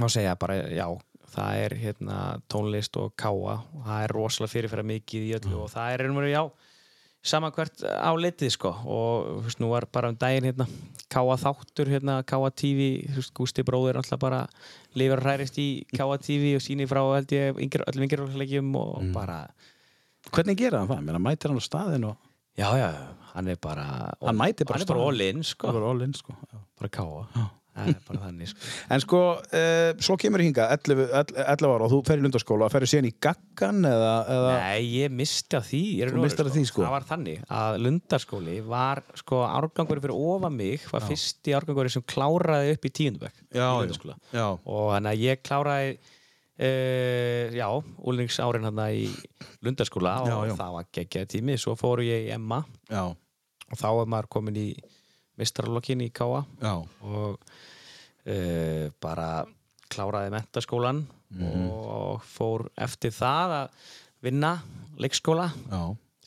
má segja bara, já það er hérna tónlist og káa og það er rosalega fyrirfæra mikið í öllu og það er einhverju, já sama hvert á litið sko og þú veist, nú var bara um daginn hérna Káa þáttur hérna, Káa TV þú veist, Gústi bróðir alltaf bara lifur og hærist í Káa TV og síni frá held ég yngir, öllum yngirfólksleikjum og Mm. bara, Hvernig gera hann það? Meina, mætir hann á staðin og já já hann er bara, Hann mætir bara bara staðinn. all in sko, það var all in, sko. Já. bara Káa Já. er bara þannig sko En sko, uh, svo kemur hinga 11, 11 ára og þú fer í lundaskóla og ferur síðan í gaggan eða, eða Nei, ég misti af því misstir af því, sko? Það var þannig að Lundarskóli var sko árgangur fyrir ofa mig var fyrsti árgangur sem kláraði upp í Já, já. Já, og þannig að ég kláraði uh, já, úlningsárin hann í Lundarskóla og Já, já. það var geggjaði tími. Svo fóru ég í Emma. Já, og þá er maður komin í mistralokkin í Káa já, og uh, bara kláraði mentaskólan Mhm. og fór eftir það að vinna leikskóla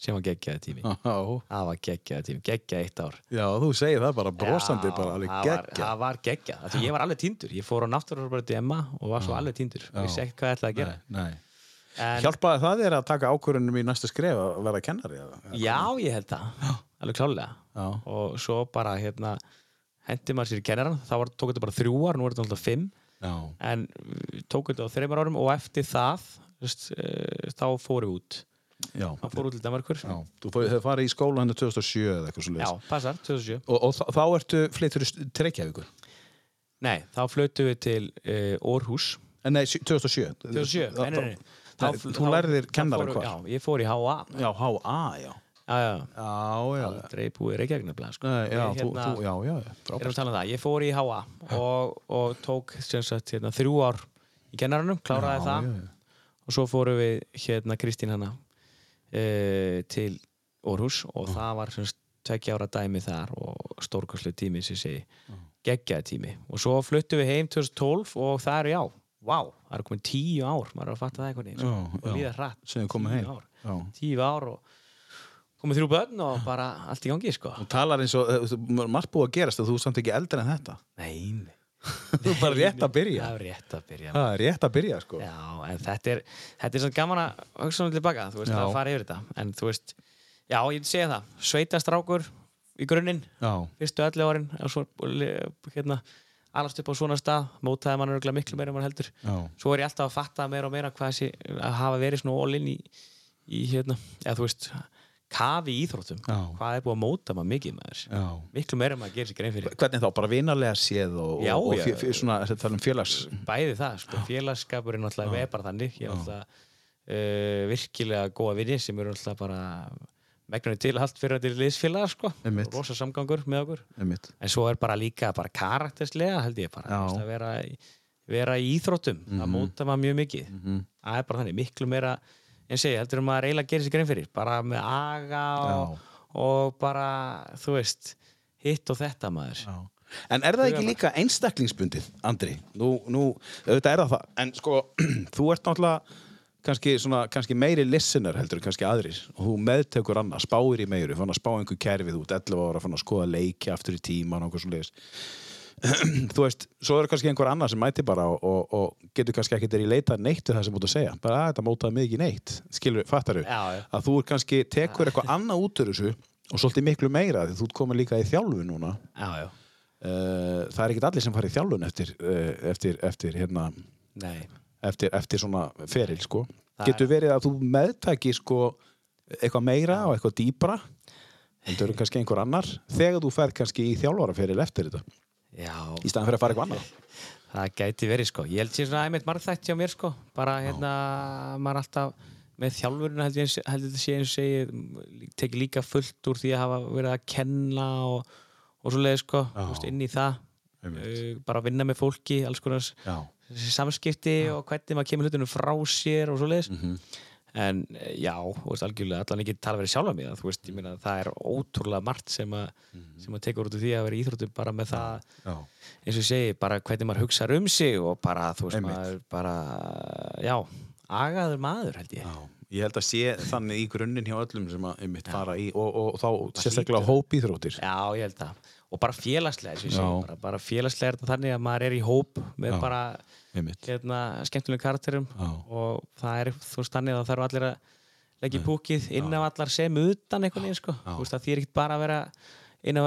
sem var geggjaði tími. Það var geggjaði tími, geggjaði eitt ár. Já, þú segir það bara brosandi, Já, bara alveg það var- geggja. það var geggjað, því ég var alveg týndur. Ég fór á náttúrulega Emma og var svo alveg týndur. Og vissi ekki hvað ég ætlaði að gera. Nei, nei. en, Hjálpaði það þér að taka ákvörunum í næsta skref að vera kennari? Eða? já, ég held það, alveg klálega Já. og svo bara hérna hendi maður sér í kennaran, þá tók þetta bara þrjú ár nú er þetta alltaf fimm. Já. en tók þetta á þreymar árum og eftir það veist, uh, þá fórum við út Já. þá fórum við til Danmarkur Já. Þú fór- farið í skóla henni 2007 eða eitthvað svo Já, passar, 2007 Og, og þá, þá ertu flyttur til Reykjavíkur? Nei, þá flötu við til uh, Orhus Eh, Nei, sjö- 2007. 2007, nei, nei, nei. Nei, Þá- þú þá- lærðir þá kennara fóru- hvar? Já, ég fór í HA Já, HA, já. Já, já, Já, já. aldrei búið Reykjavík nefnilega sko. Já, þú, hérna, þú, já, já, já, erum frábært. að tala um það, ég fór í HA og, og tók sagt, hérna, þrjú ár í kennaranum, kláraði Já, það já, já. og svo fórum við hérna Kristín hana e, til Orhus og það var sem sagt tveggja ára dæmi þar og stórkoslu tími sem ég segi, geggjaði tími og svo fluttum við heim 2012 og það eru já, vá, það eru komin tíu ár maður er að fatta það einhvern veginn Já, sko. og já. líða hratt, Tíu ár. Já. tíu ár og komið þrjú börn og bara allt í gangi sko Þú talar eins og, eh, margt búið að gerast og þú er samt ekki eldri en þetta. Nei, nei Þú er bara rétt að byrja. Það er rétt að byrja Það er rétt að byrja, sko. Já, en þetta er þetta er svona gaman að hugsa svona tilbaka þú veist, Já. að fara yfir þetta en þú veist, já, ég segja það sveitastrákur í grunninn fyrstu 11 árin svo, hérna, alast upp á svona stað mótaði mann örgulega miklu meira en mann heldur já, svo er ég alltaf að fatta meira og meira hvað þessi að hafa verið svona all-in í, í hérna, eða þú veist kafi í íþróttum, Já. hvað er búið að móta maður mikið maður, já. miklu meira maður gerir sér grein fyrir. Hvernig þá, bara vinarlega séð og, Já, og, fjö, fjö, svona, þetta tala um félags... bæði það, sko, félagskapur er náttúrulega er bara þannig, ég er náttúrulega uh, virkilega góða vinni sem eru náttúrulega bara megnunni til allt fyrir að til liðsfélaga, sko. Rosa samgangur með okkur. Einmitt. en svo er bara líka bara karakterslega held ég bara, að vera, vera í íþróttum, það móta maður mjög mikið. Það er bara þannig, miklu meira en segja, heldur um að reyla að gera sér grein fyrir bara með aga og, og bara, þú veist hitt og þetta maður Já. En er það ekki líka einstaklingsbundið, Andri? Nú, nú, auðvitað er það það. En sko, þú ert náttúrulega kannski, svona, kannski meiri listener heldur kannski aðrir og þú meðtekur annað, spáir í meiru, fann að spá einhver kerfið út, 11 ára, fann að skoða leiki aftur í tíman og eitthvað svo leiðis. Þú veist, svo er kannski einhver annar sem mæti bara og, og, og getur kannski ekki þeirri leita neitt við það sem út að segja. Bara að þetta mótaði mig ekki neitt. Skilur, fattar já. Að þú er kannski tekur eitthvað annað út úr þessu og svolítið miklu meira því þú ert komin líka í þjálfu núna. já, já, Uh, það er ekkert allir sem fara í þjálfun eftir, uh, eftir, eftir, hérna, eftir, eftir svona feril sko. Það getur verið að þú meðtæki sko, eitthvað meira og eitthvað heldur en kannski einhver annar þegar þú fer kannski í þjálfaraferil eftir þetta já, í staðan fyrir að fara eitthvað annað. Það gæti verið sko. Ég held sér svona einmitt margþætt hjá mér sko. Bara hérna, maður er alltaf með þjálfurinn held ég held þetta sé eins og segi tekið líka fullt úr því að hafa verið að kenna og, og svo leið sko þú veist, inn í það. Einmitt. uh, bara að vinna með fólki, alls konar já, samskipti og hvernig maður kemur hlutinu frá sér og svo leiðis Mhm. En eh, já, þú veist, algjörlega allan ekki tala verið sjálfa mig þú veist, ég meina það er ótrúlega margt sem að sem að tekur út úr því að vera í íþróttum bara með það já, eins og segi, bara hvernig maður hugsaður um sig og bara, þú veist, Einmitt. maður bara, já, agaður maður held ég. já. ég held að sé þannig í grunninn hjá öllum sem að einmitt fara í og, og, þá hlýtur sérstaklega það. hópíþróttir Já, ég held það. Og bara félagslega, og segi, bara, bara félagslega er þetta þannig að maður er í hóp með Já. bara, hérna, skemmtilegum karakterum Já. og það er, þú veist, þannig að það þarf allir að leggja í púkið inn af allar sem utan einhvern veginn, sko. Þú veist, að því er ekkert bara að vera inn á,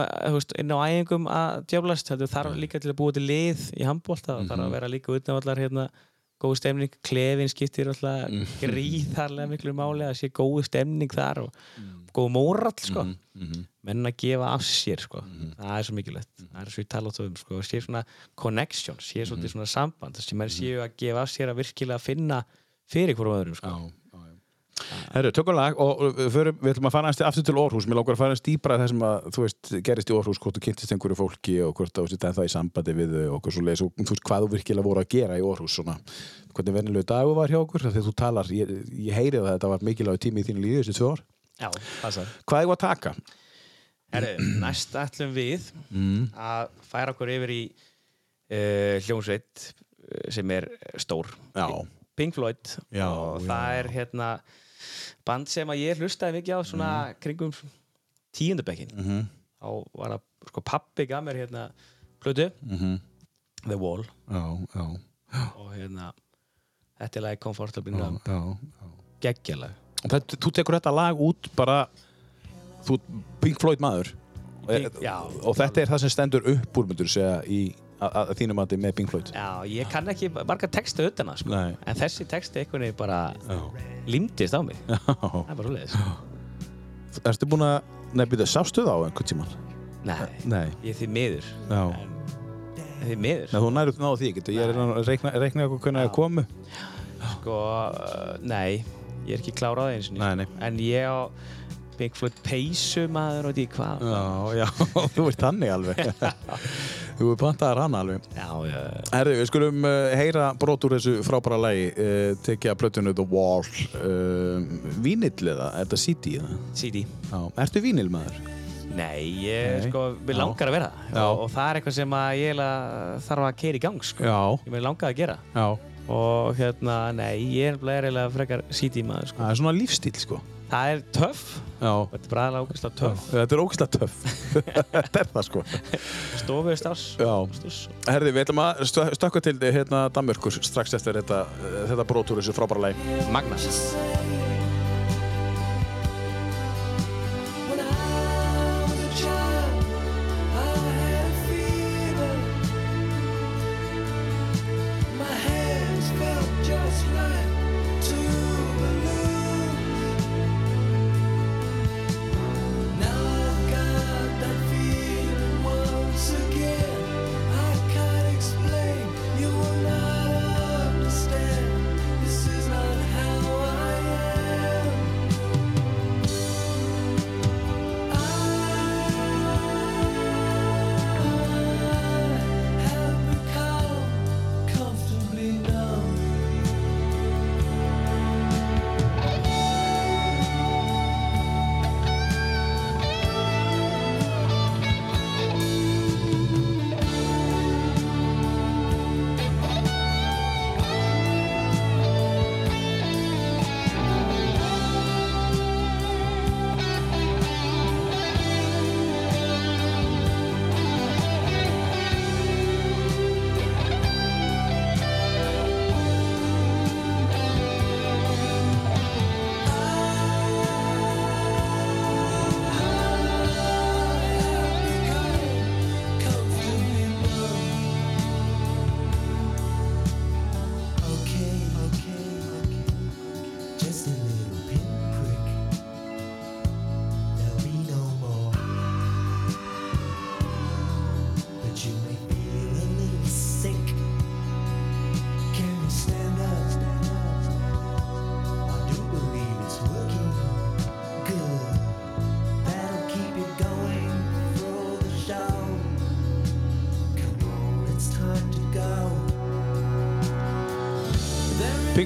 inn á æfingum að djöflast, þetta þarf líka til að búa til lið í handbólta, það þarf að vera líka utan af allar, hérna, góð stemning, klefin skiptir alltaf gríðarlega miklu máli að sé góð stemning þar og góð mórall sko. menn að gefa af sér sko. það er svo mikilvægt það er svo ég tala út um, sko. sé svona connection, sé svolítið svona samband þess að menn séu að gefa af sér að virkilega finna fyrir hverjum öðrum sko. Já. Herru, tökum lag og við, ætlum að fara aftur til Orhus mér langar að fara í það sem að þú veist, gerist í Orhus, hvort þú kynntist einhverju fólki og hvort þú veist, það í sambandi við og, svo leiðis, og þú veist, hvað þú virkilega voru að gera í Orhus svona, hvernig venilegu dagu var hjá okkur? Þegar þú talar, ég, ég heyri það að þetta var mikilvæg tími í þínu lífi þessi tvö ár. Já, passar hvað er að taka? Herru, næst ætlum við að færa okkur yfir í uh, hljómsveit eh, sem er stór. Já, Pink Floyd Já, og það já. er hérna band sem að ég hlustaði mikið á svona Mhm. kringum tíundabekkin mm -hmm. þá var það, sko pappi gaf mér hérna plötu, Mhm. The Wall Já, já, og hérna þetta er lagi Comfortable geggjalag þú tekur þetta lag út bara þú Pink Floyd maður Pink- já. og þetta er það sem stendur upp úr myndur segja í að, þínum að með Pink Floyd? Já, ég kann ekki marga texta utan það sko. En þessi texti einhvern veginn bara Já. límdist á mig. Já. það er bara svoleiðis Erstu búin að nefnir sástu það á einhvern tíman? Nei, Nei. Ég því miður. Já. en, því miður. Nei, þú nærið náðu því, getur ég. Er að reikna, reikna eitthvað hvernig það komu. Sko, uh, nei, ég er ekki klár á það eins og nei. en ég á Pink Floyd peysu maður og því hvað. Já, já, þú ert þannig alveg. Þú er pantaðar hann alveg. Já, já, Herðu, við skulum uh, heyra brot úr þessu frábæra lagi uh, tekið að plötunu The Wall. Uh, Vínill eða, er þetta CD? CD Já, ertu vínill maður? Nei, ég Nei. sko, Já. langar að vera og, og það er eitthvað sem að ég þarf að keira í gang sko. Já, ég langar að gera. Já. Og hérna, nei, ég er eiginlega frekar CD maður sko. Það er svona lífstíl, sko það er töff, Já, þetta er bara aðlega ógæslega töff. Þetta er ógæslega töff. Þetta er það, sko. Stofu starfs Já. Herði, við ætlum að stö- stökkva til hérna Danmörkur strax eftir þetta, uh, þetta brot úr þessu frábæra lagi. Magna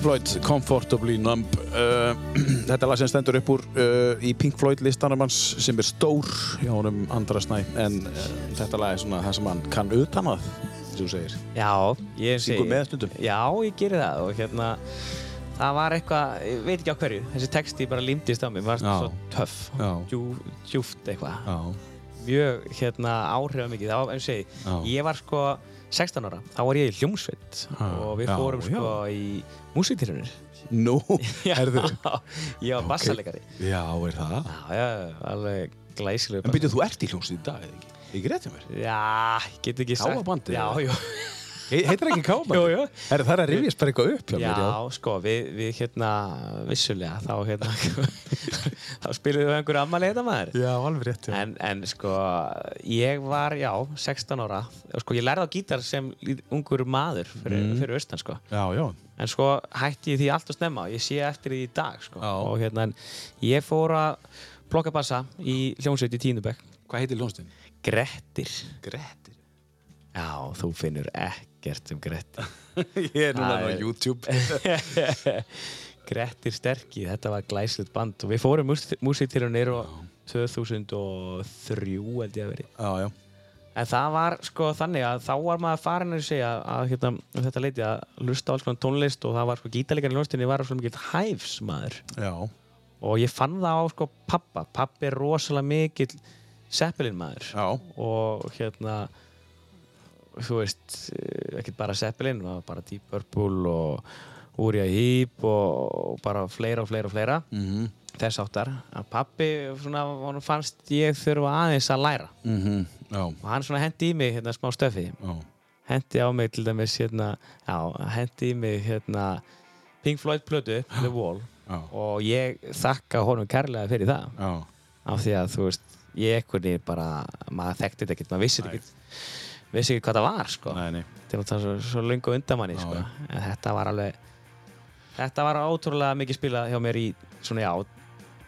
Pink Floyd, Comfortably Numb. Uh, Þetta lag sem stendur upp úr uh, í Pink Floyd listanum hans sem er stór hjá honum Andra Snæ en uh, þetta lag er svona það sem hann kann utan að og þú segir. Já, ég segi já, ég gerir það og hérna það var eitthvað, ég veit ekki á hverju þessi texti bara límdist á mig, var Já. svo töff djúft eitthvað. Mjög hérna áhrifamikið, þá eins og segi Já. ég var sko 16 ára, þá var ég í hljómsveit Ha, og við já, fórum sko í músiktilunir Nú, herðu ég var bassalegari Já, er það? já, já, alveg glæsileg En byrjuð, þú ert í hljómsið í dag, eða ekki? Rétt hjá mér? já, ég get ekki sagt já, já, Heitir ekki káma? Jú, jú. Herðu, það er að rifjast bara eitthvað upp hjá mér, Já, sko, við, við hérna, vissulega, þá hérna, þá spilum við einhverju ammali þetta maður. Já, alveg rétt, já. En, en sko, ég var, já, 16 ára, og sko, ég lærði á gítar sem ungur maður fyrir, Mm. fyrir austan, sko. Já, já. En sko, hætti ég því allt að snemma, ég sé eftir því í dag, sko. Já. Og hérna, en ég fór að plokka bassa í hljómsveit í Tínubæk. Hvað heitir hljómsdinn? Grettir. Grettir. Já, þú finnur ekkert um Grettir. Ég er núna á er- YouTube. Grettir Sterki, þetta var glæslut band og við fórum músitilunir og 2003 held ég að veri Já, já. En það var sko þannig að þá var maður farin að segja að hérna, um þetta leiti að lusta alls konar tónlist og það var sko gítarleikar í ljónstinni var svo mikið hæfs maður Já. og ég fann það á sko pappa pappi er rosalega mikill Zeppelin maður Já. og hérna þú veist, eh, ekkert bara Zeppelin bara Deep Purple og Uriah Heep og, og bara fleira og fleira og fleira Mhm. þess áttar að pappi svona, fannst ég þurfa aðeins að læra Mhm. Já. og hann svona hendi í mig hérna smá stöfi Já. hendi á mig til dæmis hérna, já, hendi í mig hérna Pink Floyd plötu, The Wall Já. og ég þakka honum kærlega fyrir það af því að þú veist, ég ekkurni bara maður þekkti þetta ekkert, maður vissi þetta ekkert vissi ekki hvað það var sko Nei, nei. til að það svo, svo lungu undan manni Já, sko. já. en þetta var alveg þetta var ótrúlega mikið spilað hjá mér í svona já,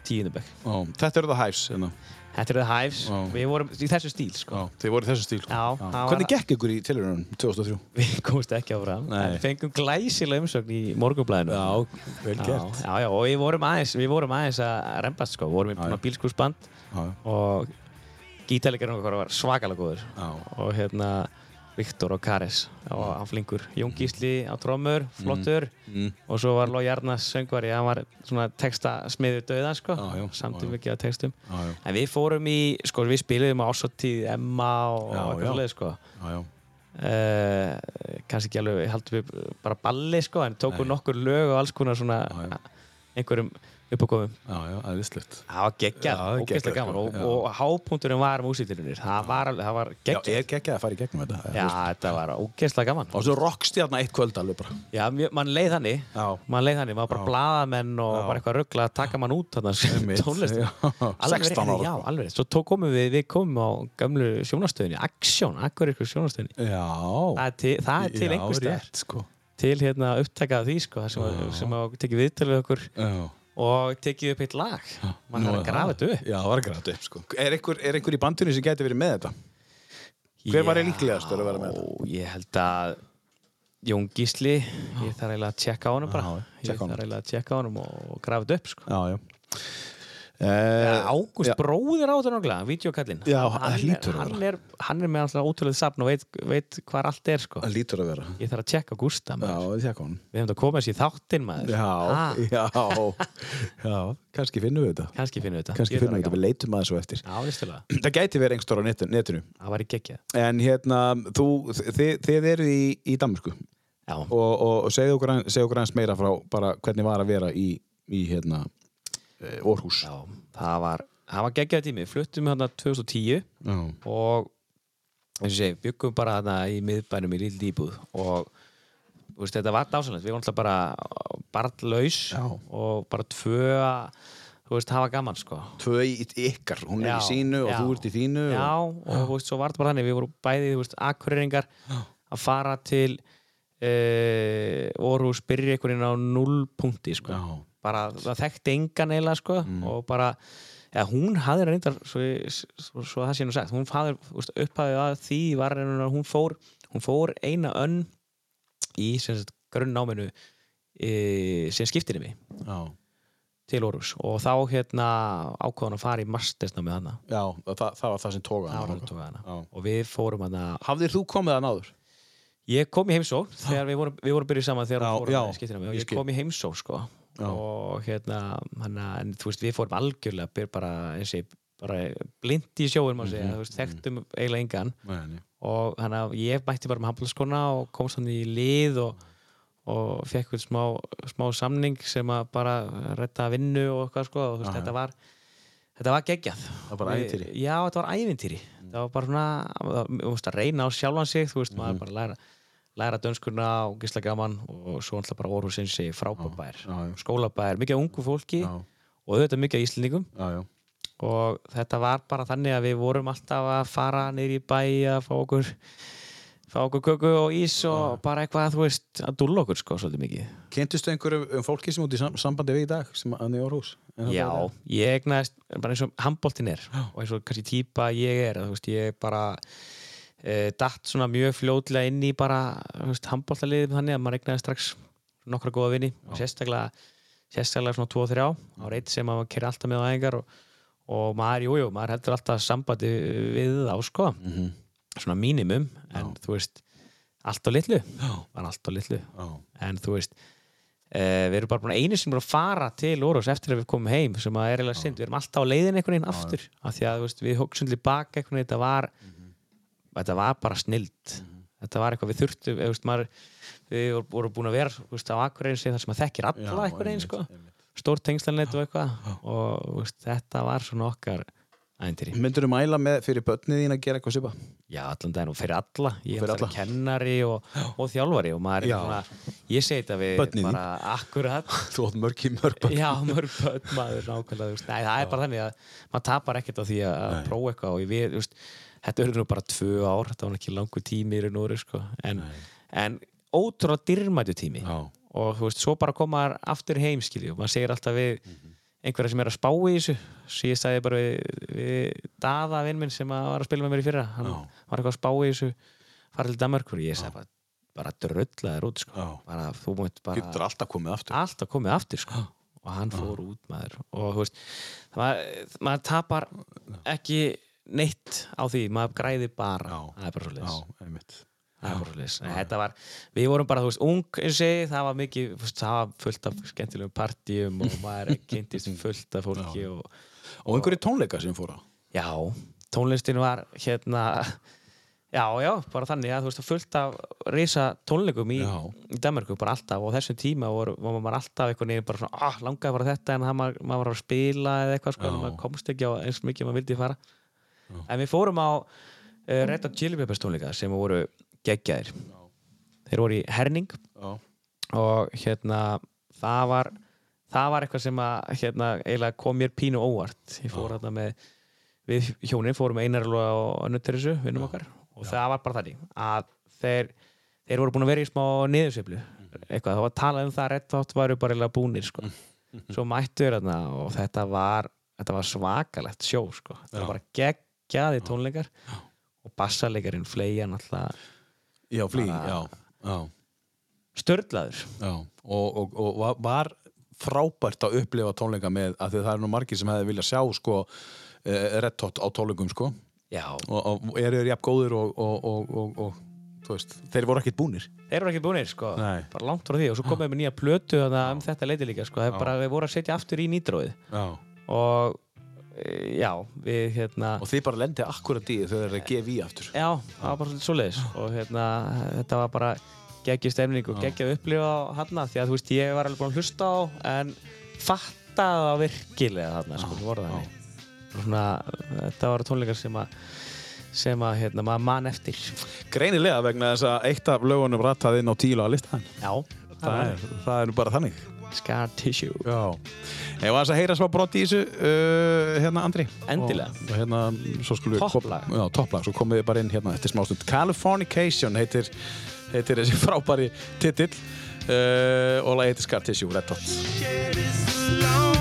tíundabökk Já. Þetta eru það hæfs. Hérna. þetta eru Hives, Já. við vorum í þessu stíl sko. Já. Þið voru í þessu stíl. sko. Já, það var- Hvernig gekk ykkur í tilhörunum 2003? við komumst ekki áfram en fengum glæsilega umsögn í morgunblæðinu Já, vel já, gert. já, já, og við vorum aðeins við vorum aðeins að rembast sko, við vorum í Já, já. bílskúsband Já. og gítarleikarinn okkar var svakalega góður. Já. og hérna Viktor og Kares og hann flinkur. Jón Gísli á trommur, flottur. Mm. og svo var Lói Jarnas söngvari hann var svona texta smiður döða sko, samt já. mikið af textum. Já, en við fórum í, sko við spiliðum á ásóttíð Emma og eitthvað svoleiðis, sko. Já, já. uh, kannski ekki alveg, haldum við bara balli sko, en tókum nokkur lög og alls konar svona einhverjum uppákomum Já, já, æðislegt. það var geggjað, Já, ógeðslega gaman og, já. og hápunkturinn var músítilunir það var það var Já, geggjað er geggjað að fara í gegnum þetta? Já, þetta var ógeðslega gaman Og svo rockstjarna eitt kvöld alveg bara. Já, mann leið þannig Já. mann leið þannig, maður bara Já. blaðamenn og Já. bara eitthvað ruggla að taka mann út þarna Einmitt. tónlist Já. 16 ára. Já, alveg, svo tók komum við, við komum á gamlu sjónastöðinni, Aksjón, akkur ykkur sjónastöðinni Já. það er til, er Já, einhver sko. til hérna upptakað því sko, sem, sem tekið viðtölu við okkur Já. Og tekið upp eitt lag mann þarf að grafa þetta upp Já, það var að grafa þetta upp, sko. Er einhver, er einhver í bandinu sem gæti verið með þetta? Hver var Já, líklegastur að vera með þetta? Ég held að Jón Gísli, ég þarf eiginlega að tjekka á honum bara Já, ég þarf eiginlega að tjekka á honum og grafa þetta upp sko. Já, já. Uh, Ágúst já. bróðir á þetta náttúrulega, videokallinn Já, hann, hann, er, hann er með alltaf ótrúlega safn og veit, veit hvað allt er sko. Ég þarf að tjekka Gústa. Við hefum þetta að koma þessi í þáttinn maður. Já, Ah, já, já, kannski finnum við þetta. Kannski finnum við þetta. Kannski Ég finnum við þetta, við leitum að þessu eftir. Já, Það gæti verið einhver á netinu. Það var í geggjað. En hérna, þú, þið, þið eru í, í Danmarku Já, og, og, segðu okkur, segðu okkur aðeins meira frá bara hvernig var að vera í, í hérna, eh, Orhus. já það var, var geggjað tími Fluttum við hérna 2010 Já. og og segi, byggum bara þarna í miðbænum í lill íbúð og veist, þetta var dásanlegt, við vorum alltaf bara barnlaus Já. og bara tvö þú veist, hafa gaman sko. Tvö í ykkar, hún er Já, í sínu og já. þú ert í þínu. Já, og, og þú veist, svo var þetta bara þannig við vorum bæði, þú veist, akkureringar að fara til uh, Orhus, byrja einhvern veginn á nullpunkti, sko Já. Mm. bara, þekkti engan eiginlega, sko og bara, eða hún hafði reyndar svo, svo, svo það sé nú sagt hún hafði, upphafið að því var reyndar hún fór, hún fór eina önn í, grunnnáminu e, sem skiptir mig já. til Orhus og þá hérna ákváðan að fara í mastersnámið hana Já, það, það var það sem tóka hana. hann tók hana. Já. og við fórum hana Hafðir þú komið að náður? ég kom í heimsó við vorum, við vorum byrjuð saman þegar Já, við fórum já, að skiptina mig og ég kom í heimsó sko Já. og hérna hana, en þú veist við fórum algjörlega bara og bara blind í sjóin má segja, Mhm, þú veist þekktum eiginlega engan nei. og að ég mætti bara með handbólskona og komst hann í lið og, og fekk við smá, smá samning sem að bara retta vinnu og eitthvað sko og veist þetta var þetta var geggjað Það var bara ævintýri. Já, þetta var ævintýri það var bara svona, þú veist að reyna á sjálfan sig þú veist, Mhm. maður bara læra læra dönskurna og gisla gaman og svo alltaf bara orðhúsins í frábærbær Já, já. skólabær, mikið ungu fólki Já, og auðvitað mikið íslendingum. Já, já. og þetta var bara þannig að við vorum alltaf að fara niður í bæ að fá okkur fá okkur köku og ís og bara eitthvað, þú veist, að dúlla okkur sko svolítið mikið. Kynntustu einhverju um fólki sem út í sam- sambandi við í dag sem að niður það Já, ég egnaðist bara eins og handbóltin er og eins og kannski típa ég er, þú veist, ég bara e, datt svona mjög fljótlega inn í bara, handbóltaliðið þannig að maður egnaði strax nokkra góða vini. Og sérstaklega, sérstaklega svona 2 og 3 á, reitt sem maður kerði alltaf með á æfingar og, og maður, jú, jú, maður heldur alltaf sambandi við þá, sko. Mhm. svona mínimum en þú veist, allt á litlu. Já. var allt á litlu. Já. en þú veist eh, við erum bara búin að einu sem búin að fara til Órós eftir að við komum heim sem að er eiginlega synd, við erum alltaf á leiðin einhvern veginn aftur af því að veist, við hugsun til baka einhvern veginn, þetta var þetta var bara snild. Þetta var eitthvað við þurftum við vorum- búin að vera veist, á sem það sem að þekkir alla veginn einmitt, sko, stór tengslanett og eitthvað. Og veist, þetta var svona okkar æntýri Myndur þú mæla með fyrir börnið þín að gera eitthvað svipa? Já, allan daginn og fyrir alla Ég er alltaf kennari og, og þjálfari og maður er svona Ég segi þetta við Börnin þín. akkurat Þú átt mörg í mörg börn. Já, mörg börn maður nákvæmlega. Nei, það er bara þannig að maður tapar ekkert á því að Nei. prófa eitthvað og ég við, veist, þetta eru nú bara tvö ár þetta var ekki langur tími í veru sko. en, en ótrúlega dyrmætu tími Já. og þú veist, svo bara koma þær aftur heim skilju og maður segir alltaf við einhverja sem er að spá í þessu svo ég sagði bara við, við Daða vinn minn sem að var að spila með mér í fyrra hann Já. var eitthvað að spá í þessu fara til Danmarkur og ég sagði bara, bara dröllaður út sko. Já. bara þú mútt bara Getur alltaf komið aftur. alltaf komið aftur sko. og hann fór út maður og þú veist maður, maður tapar ekki neitt á því, maður græði bara Já. það er bara svo Já, var, við vorum bara, þú veist, ung eins og segi, það var mikið, það var fullt af skemmtilegum partíum og maður kynntist fullt af fólki og Og einhverju tónleika sem fóra. já, tónlistin var hérna já, já, bara þannig að þú veist, fullt af risa tónleikum í, Já. í Danmarku, bara alltaf og þessum tíma voru, var maður alltaf einhvern veginn bara svona, ah, langaði bara þetta en það maður, maður var að spila eða eitthvað, sko, Já. maður komst ekki á eins mikið og maður vildi fara en við fórum á uh, Red Hot Chili Peppers tónleika sem voru geggjaðir. Þeir voru í Herning Já. og hérna það var það var eitthvað sem að hérna, eiginlega kom mér pínu óvart. Ég fór hérna með við hjónin fórum einar og Teresu, vinnum okkar og það var bara þannig að þeir, þeir voru búin að vera í smá niðursveiflu. Eitthvað, það var talað um það að Red Hot varu bara eiginlega búnir sko. svo mættu þeir hérna og þetta var þetta var svakalegt sjó sko. þetta Já. var bara geggjaði tónleikar og bassalegarinn fleia náttúrulega Já, flý, já. Já. störlaður Já. Og, og, og var- frábært að upplifa tónleika með að því það er nú margir sem hefði viljað sjá sko eh, Red Hot á tónleikum sko já, og, og eru þeir jafn góðir og, og, og, og, og þú veist, þeir voru ekkert búnir Þeir eru ekki búinir, sko, Nei. bara langt frá því og svo komum við með nýja plötu þarna um þetta leiti líka, sko, það er bara, við vorum að setja aftur í nýtróið Já. og já, við hérna, og þið bara lendið akkurat í því þegar þeir eru að gefa í aftur? Já, það var bara svolítið svoleiðis. Og hérna, þetta var bara geggjið stemning og geggjið upplifa á hana því að þú veist, ég var alveg búin að hlusta á en fattaði það virkilega þarna, sko, það voru Og svona, þetta voru tónleikar sem að sem að, hérna, maður mann eftir. Greinilega vegna þess að eitt af lögunum rataði inn á tíla að listan Já, það er, það er nú bara þannig Scar Tissue. Já, ef að heyra smá brott í þessu uh, hérna Andri. Endilega. og, og hérna, svo skulum við Topplag. Já, topplag, svo komum við bara inn hérna eftir smástund. Californication heitir, heitir þessi frábæri titill uh, og lagi heitir Scar Tissue, Red Hot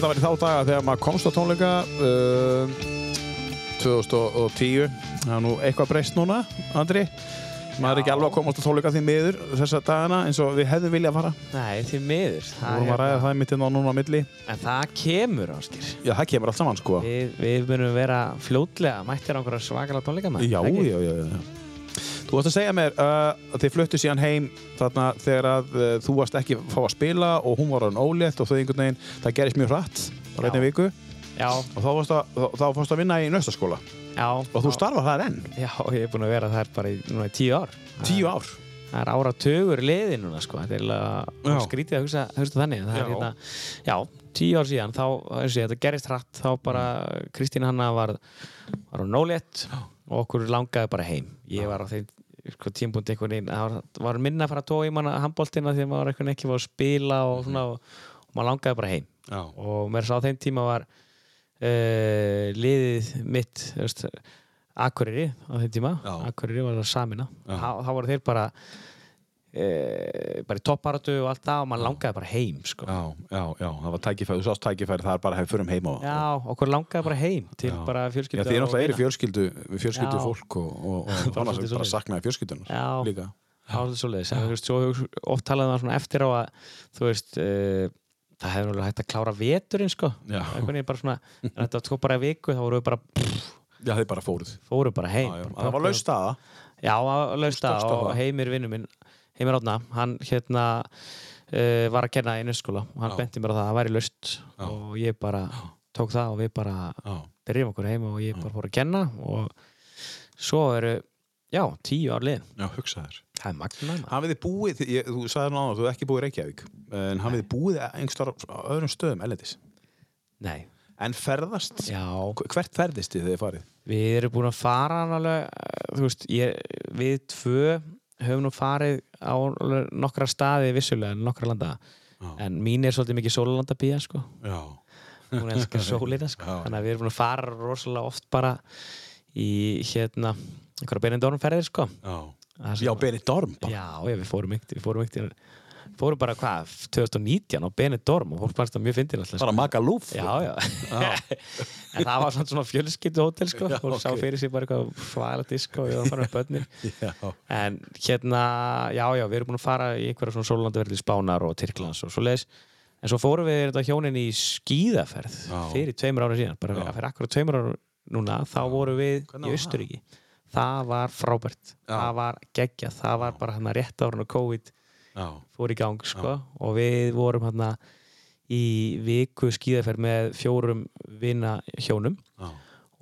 Þetta var í þá daga þegar maður komst á tónleika uh, 2010 Það er nú eitthvað breyst núna, Andri. Maður er ekki alveg að komast á tónleika því miður þessa dagana eins og við hefðum viljað fara. Nei, því miður. Við vorum að er ræða hérna- það mitt inn á núna á milli. En það kemur, Áskir. Já, það kemur allt saman sko. Við, við munum vera fljótlega mættir á einhverja svakalega tónleika. Já, já, já, já Þú varst að segja mér uh, að þið fluttu síðan heim þarna þegar að uh, þú varst ekki að fá að spila og hún var hann ólétt og þau einhvern veginn, það gerist mjög hratt Já. einnig viku Já, og þá varst að, fórst að vinna í nöstaskóla já. og þú starfar það enn, Já, ég er búin að vera þar bara í, núna í tíu ár. tíu ár Það er ára tögur liði núna, sko. Þetta er eiginlega skrítið að hugsa, hugsa þannig. Það er hérna, já, tíu ár síðan, þá, ég, þetta gerist hratt, þá bara, Kristín Hanna var, var á nólétt og okkur langaði bara heim. Ég var á þeim, sko, tímpúndi einhvern veginn, það var, var minna að fara að tóa í manna handbóltina því að maður einhvern veginn ekki var að spila og svona, og, og maður langaði bara heim. Já, og mér sá þeim tíma var uh, liðið mitt Akureyri á þeim tíma. Akureyri var það samina þá voru þeir bara uh, bara í topparatu og allt það og maður langaði bara heim sko. já, já, já, það var tækifæri, þú sást tækifæri það er bara hefur förum heim og já, okkur langaði bara heim til Já. bara Já, fjölskyldu því er náttúrulega er vina. fjölskyldu, við fjölskyldu Já. fólk og, og, og Bara bara, svolítið bara saknaði fjölskyldunar Já. líka. Já, svoleiðis. En þú veist, svo oft talað um það svona eftir á að, þú veist, uh, það hefur náttúrulega hægt að klára veturinn, sko. Já. Veginn bara svona, þetta tók bara í viku, þá voru við bara, pff, Já, þið bara fóruð. fóru bara heim. Já, já. Bara Það var laust staða. Já, að lausta Stókst á og. Heimir vinnu minn, Heimir Átna, hann hérna uh, var að kenna í nöskóla og hann Já. benti mér á það að það væri laust Já. og ég bara tók það og við bara Já. byrjum okkur heim og ég bara fór að kenna og svo eru, já, tíu ár lið. Já, hugsa þér. Það er magna maður. Hafið þið búið, ég, þú sagði nú áður, þú hefði ekki búið í Reykjavík, en hafið þið búið einhverstað á öðrum stöðum ellendis? Nei, En ferðast? já, Hvert ferðist þið þegar þið farið? við erum búin að fara alveg, eh, þú veist, ég, við tvö höfum nú farið á nokkra staði vissulega, en nokkra landa. Já. En mín er svolítið mikið sólalanda sko. Hún elskar sólina sko. Þannig að við erum búin að fara rosalega oft bara í hérna einhverja Benidorm ferðir sko Já. Já, Benidorm já, já, við fórum ykkur við fórum ykkur fórum bara hvað, 2019 á Benidorm og fólk fannst það mjög fyndið alltaf Bara Magaluf. já, já, en það var svona, fjölskyldu hótel sko, fólk sá ok. fyrir sig bara eitthvað svaðalegt disko og við varum bara Já. En hérna, já, já, við erum búin að fara í einhverja svona sólandaverði Spánar og Tyrklands og svo leiðis. En svo fórum við þetta hjónin í skíðaferð Já. fyrir tveimur ára síðan. Bara fyrir akkurat tveimur ára núna, þá vorum við Hvernig í var Austuríki. Það var frábært. Það var geggjað. Það var bara hérna rétt Já. Fór í gang, sko. Og við vorum hérna í viku skíðaferð með fjórum vina hjónum Já.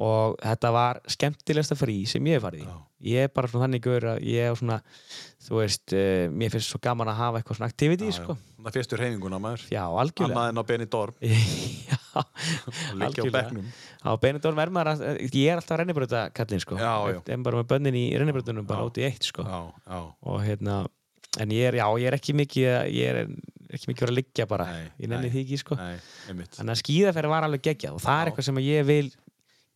og þetta var skemmtilegsta frí sem ég hef farið í ég er bara svona þannig gaur að ég er svona þú veist, uh, mér finnst svo gaman að hafa eitthvað svona activity, sko Það fyrstur heiminguna maður. já, algjörlega Annað en á Benidorm. já, algjörlega á Benidorm er maður að, ég er alltaf rennibröta kallinn, sko Já, já. en bara með bönnin í rennibrötunum bara Já. út í eitt, sko Já, já. og hérna, en ég er, já, ég er ekki mikið ég er ekki mikið verið að liggja bara Nei, ég nenni nei. því ekki, sko Nei. Þannig að skíðaferð var alveg geggjað og það er eitthvað sem ég vil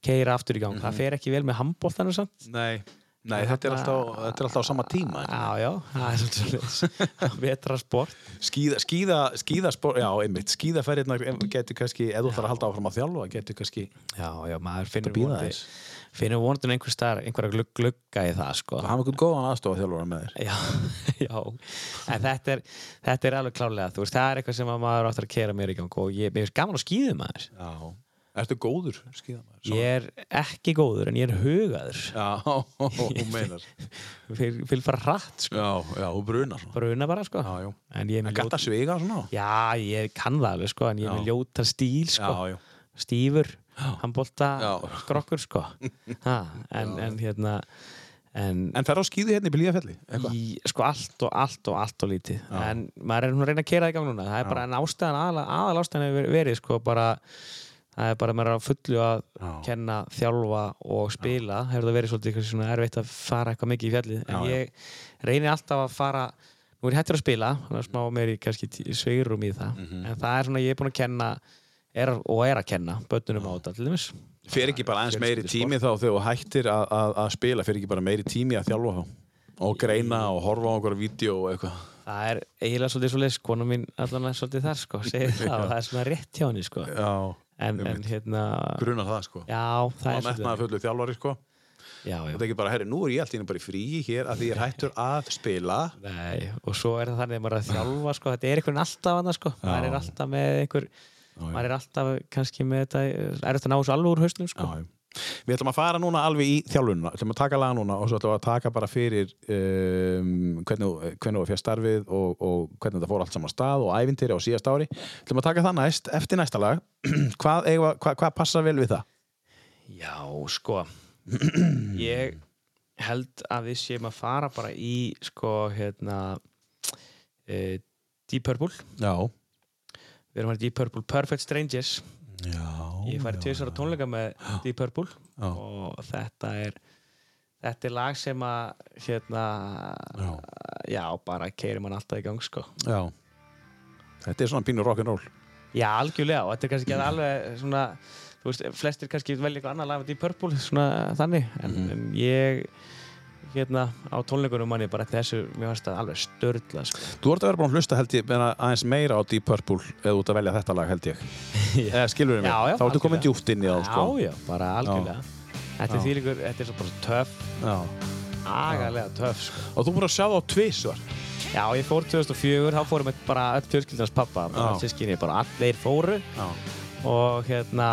keira aftur í gang. Mhm. Það fer ekki vel með handbóltanum samt. Nei, nei þetta, er alltaf, þetta er alltaf á sama tíma. Já, já, það er svolítið vetra sport. Skíða, skíða, skíða spor, já, einmitt, skíðaferðirnar getur kannski, ef þú ætlar að halda áfram að þjálfa, getur kannski Já, já, maður finnur finnur vonandi einhver staðar, einhverja glugg, glugga í það, sko. Það hafa einhvern góðan aðstofa þjálfara með þér. Já, já, en þetta er, þetta er alveg klárlega, þú veist, það er eitthvað sem að maður áttur að kera mér í gang og ég, mér finnst gaman að skíða maður. Já. Ertu góður skíðamaður? Ég er ekki góður en ég er hugaður. Já, þú meinar. Vil fara hratt, sko. Já, já, þú brunar. Bruna bara, sko. Já, já. En ég er með gætt að sviga svona? Já, ég kann það alveg sko, en ég er með ljóta stíl sko, Já, já. Stífur, handbolta, Já. skrokkur sko. ha, en, en hérna, en, En fer á skíði hérna í Blíðafelli? Í, sko allt og allt og allt og lítið. En maður er nú að reyna að kera það í gang núna. Það er bara en ástæðan, aðal, aðal ástæðan hefur verið sko bara, það er bara maður er á fullu að Já. kenna, þjálfa og spila. Hefur það verið svolítið svona erfitt að fara eitthvað mikið í fjallið. En Já, já. ég reynir alltaf að fara nú er ég hættur að spila, þannig að smá meiri kannski sveirum í það, Mhm. en það er svona ég er búin að kenna er, og er að kenna börnunum á þetta til dæmis Fer ekki bara aðeins meiri tími þá þegar þú hættir að, að, að spila, fer ekki bara meiri tími að þjálfa þá? Og greina og horfa á einhverja vídeo og eitthvað. Það er eiginlega svolítið svo leys, kona mín allan er svolítið þar sko, segir það og það er svona rétt hjá henni sko. Já, En, en hérna, grunar það sko. já, það er metnaða fullu þjálfari sko. Já, já. Þetta er ekki bara, herri, nú er ég allt í einu bara í fríi hér að því ég er hættur að spila. Nei, og svo er það þannig að maður er að þjálfa sko, þetta er einhvern alltaf annað sko, maður er alltaf með einhver. Maður er alltaf kannski með þetta, er þetta að ná þessu alveg úr hausnum sko. Við ætlum að fara núna alveg í þjálfununa, við ætlum að taka laga núna og svo ætlum við að taka bara fyrir um, hvernig, þú- hvernig þú fjast starfið og, og hvernig þetta fór allt saman stað og ævintýri á síðast ári. Við ætlum að taka það næst, eftir næsta lag. hvað, eiga, hvað, hvað passar vel við það? Já, sko ég held að við séum að fara bara í sko, hérna uh, Deep Purple Já. Við erum fara í Deep Purple Perfect Strangers Já. ég færi tvisar á tónleika með Deep Purple Já. og þetta er þetta er lag sem að hérna Já. já, bara keirir mann alltaf í gang sko Já. Þetta er svona pínur rock'n'roll. já, algjörlega og þetta er kannski ekki alveg svona þú veist, flestir kannski velja eitthvað annað lag með Deep Purple, svona þannig en, en ég hérna á tónleikunum manni bara þessu mér fannst það alveg störla sko. Þú ert að vera búin að hlusta held ég aðeins meira á Deep Purple eða út að velja þetta lag held ég. Eða skilur við mig? Þá ertu komin djúpt inn í það, sko. já, já, bara algjörlega þetta er líkur, þetta er svo bara töff Já. agalega töff sko. Og þú búin að sjá það á tvisvar. Já, ég fór 2004, þá fórum við bara öll fjölskyldans pappa, sískinni, bara allir fóru Já. og hérna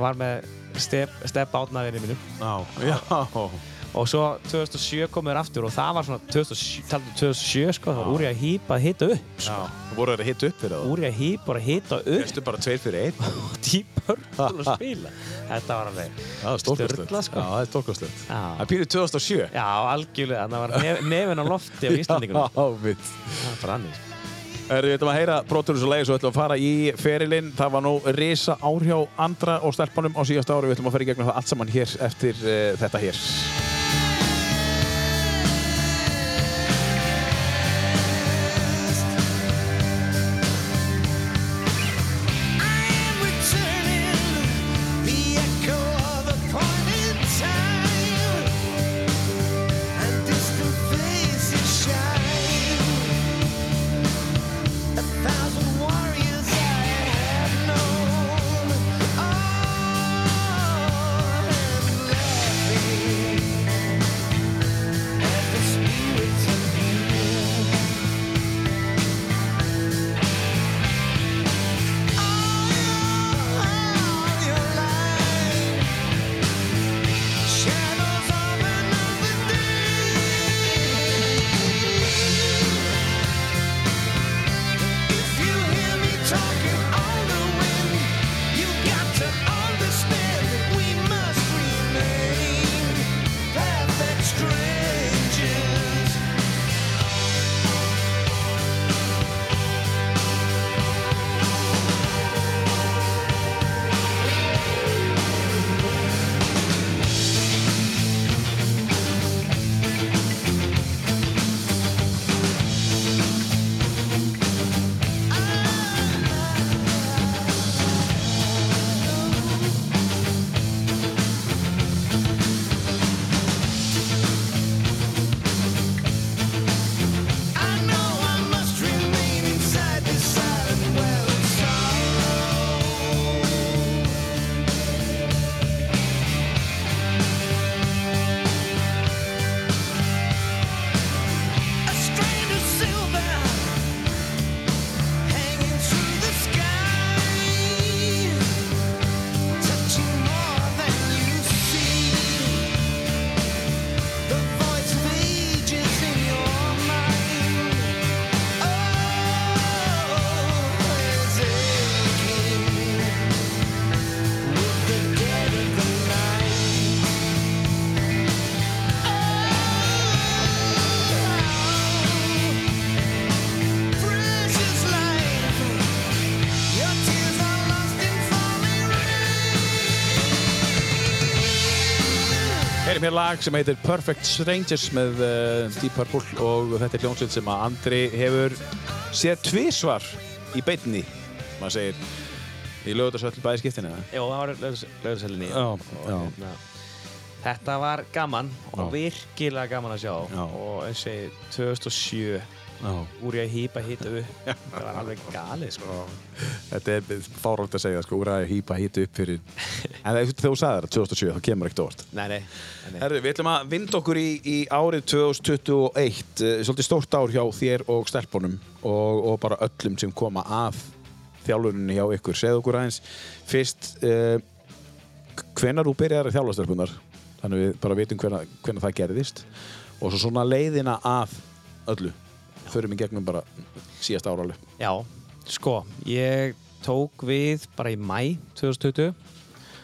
var með step, step átnaðinni mínum Já. Já. Og svo 2007 kom þér aftur og það var svona 2007, taldu 2007 sko, þá úr ég að hýpa að hita upp sko. Já. Þú voru að hita upp fyrir það. úr ég að hýpa að hita upp Veistu bara tveir fyrir einn. og típur að spila þetta var alveg. Sturlað, sko. Já, það er stórkostlegt. Já. Það pínur 2007. Já, algjörlega, það var nef, nefin á lofti á Íslandingunum Já, mitt. það var bara annir Herru, Við ætlum að heyra brotur og leið svo ætlum við að fara í ferilinn. Það var nú risa ár hjá Andra og stelpunum á síðast ári. Við ætlum að fara í gegnum það allt saman hér eftir uh, þetta hér. Rain. Heyrim hér lag sem heitir Perfect Strangers með uh, Deep Purple og þetta er hljómsveit sem að Andri hefur séð tvísvar í beinni, maður segir. Í lögutarsöll bæði skiptinu, eða? Jó, það var já. Hérna, þetta var gaman og Já. virkilega gaman að sjá. Já. Og eins og ég, 2007 Já. Úr ég að hýpa hýta upp. það var alveg galið, sko. Þetta er fárátt að segja, sko, úr að hýpa hýta upp fyrir... En þú sagði það 2007, þá kemur ekkert orð. Nei, nei. nei. Herðu, við ætlum að vinda okkur í, í árið 2021, eh, svolítið stórt ár hjá þér og stelpunum og, og bara öllum sem koma að þjálfuninni hjá ykkur. Segð okkur aðeins fyrst uh, hvenar þú byrjar að þjálfa stelpunar, þannig við bara vitum hvenar, það gerðist og svo svona leiðina að öllu. Förum í gegnum bara síðast ára alveg. Já, sko, ég tók við bara í mæ 2020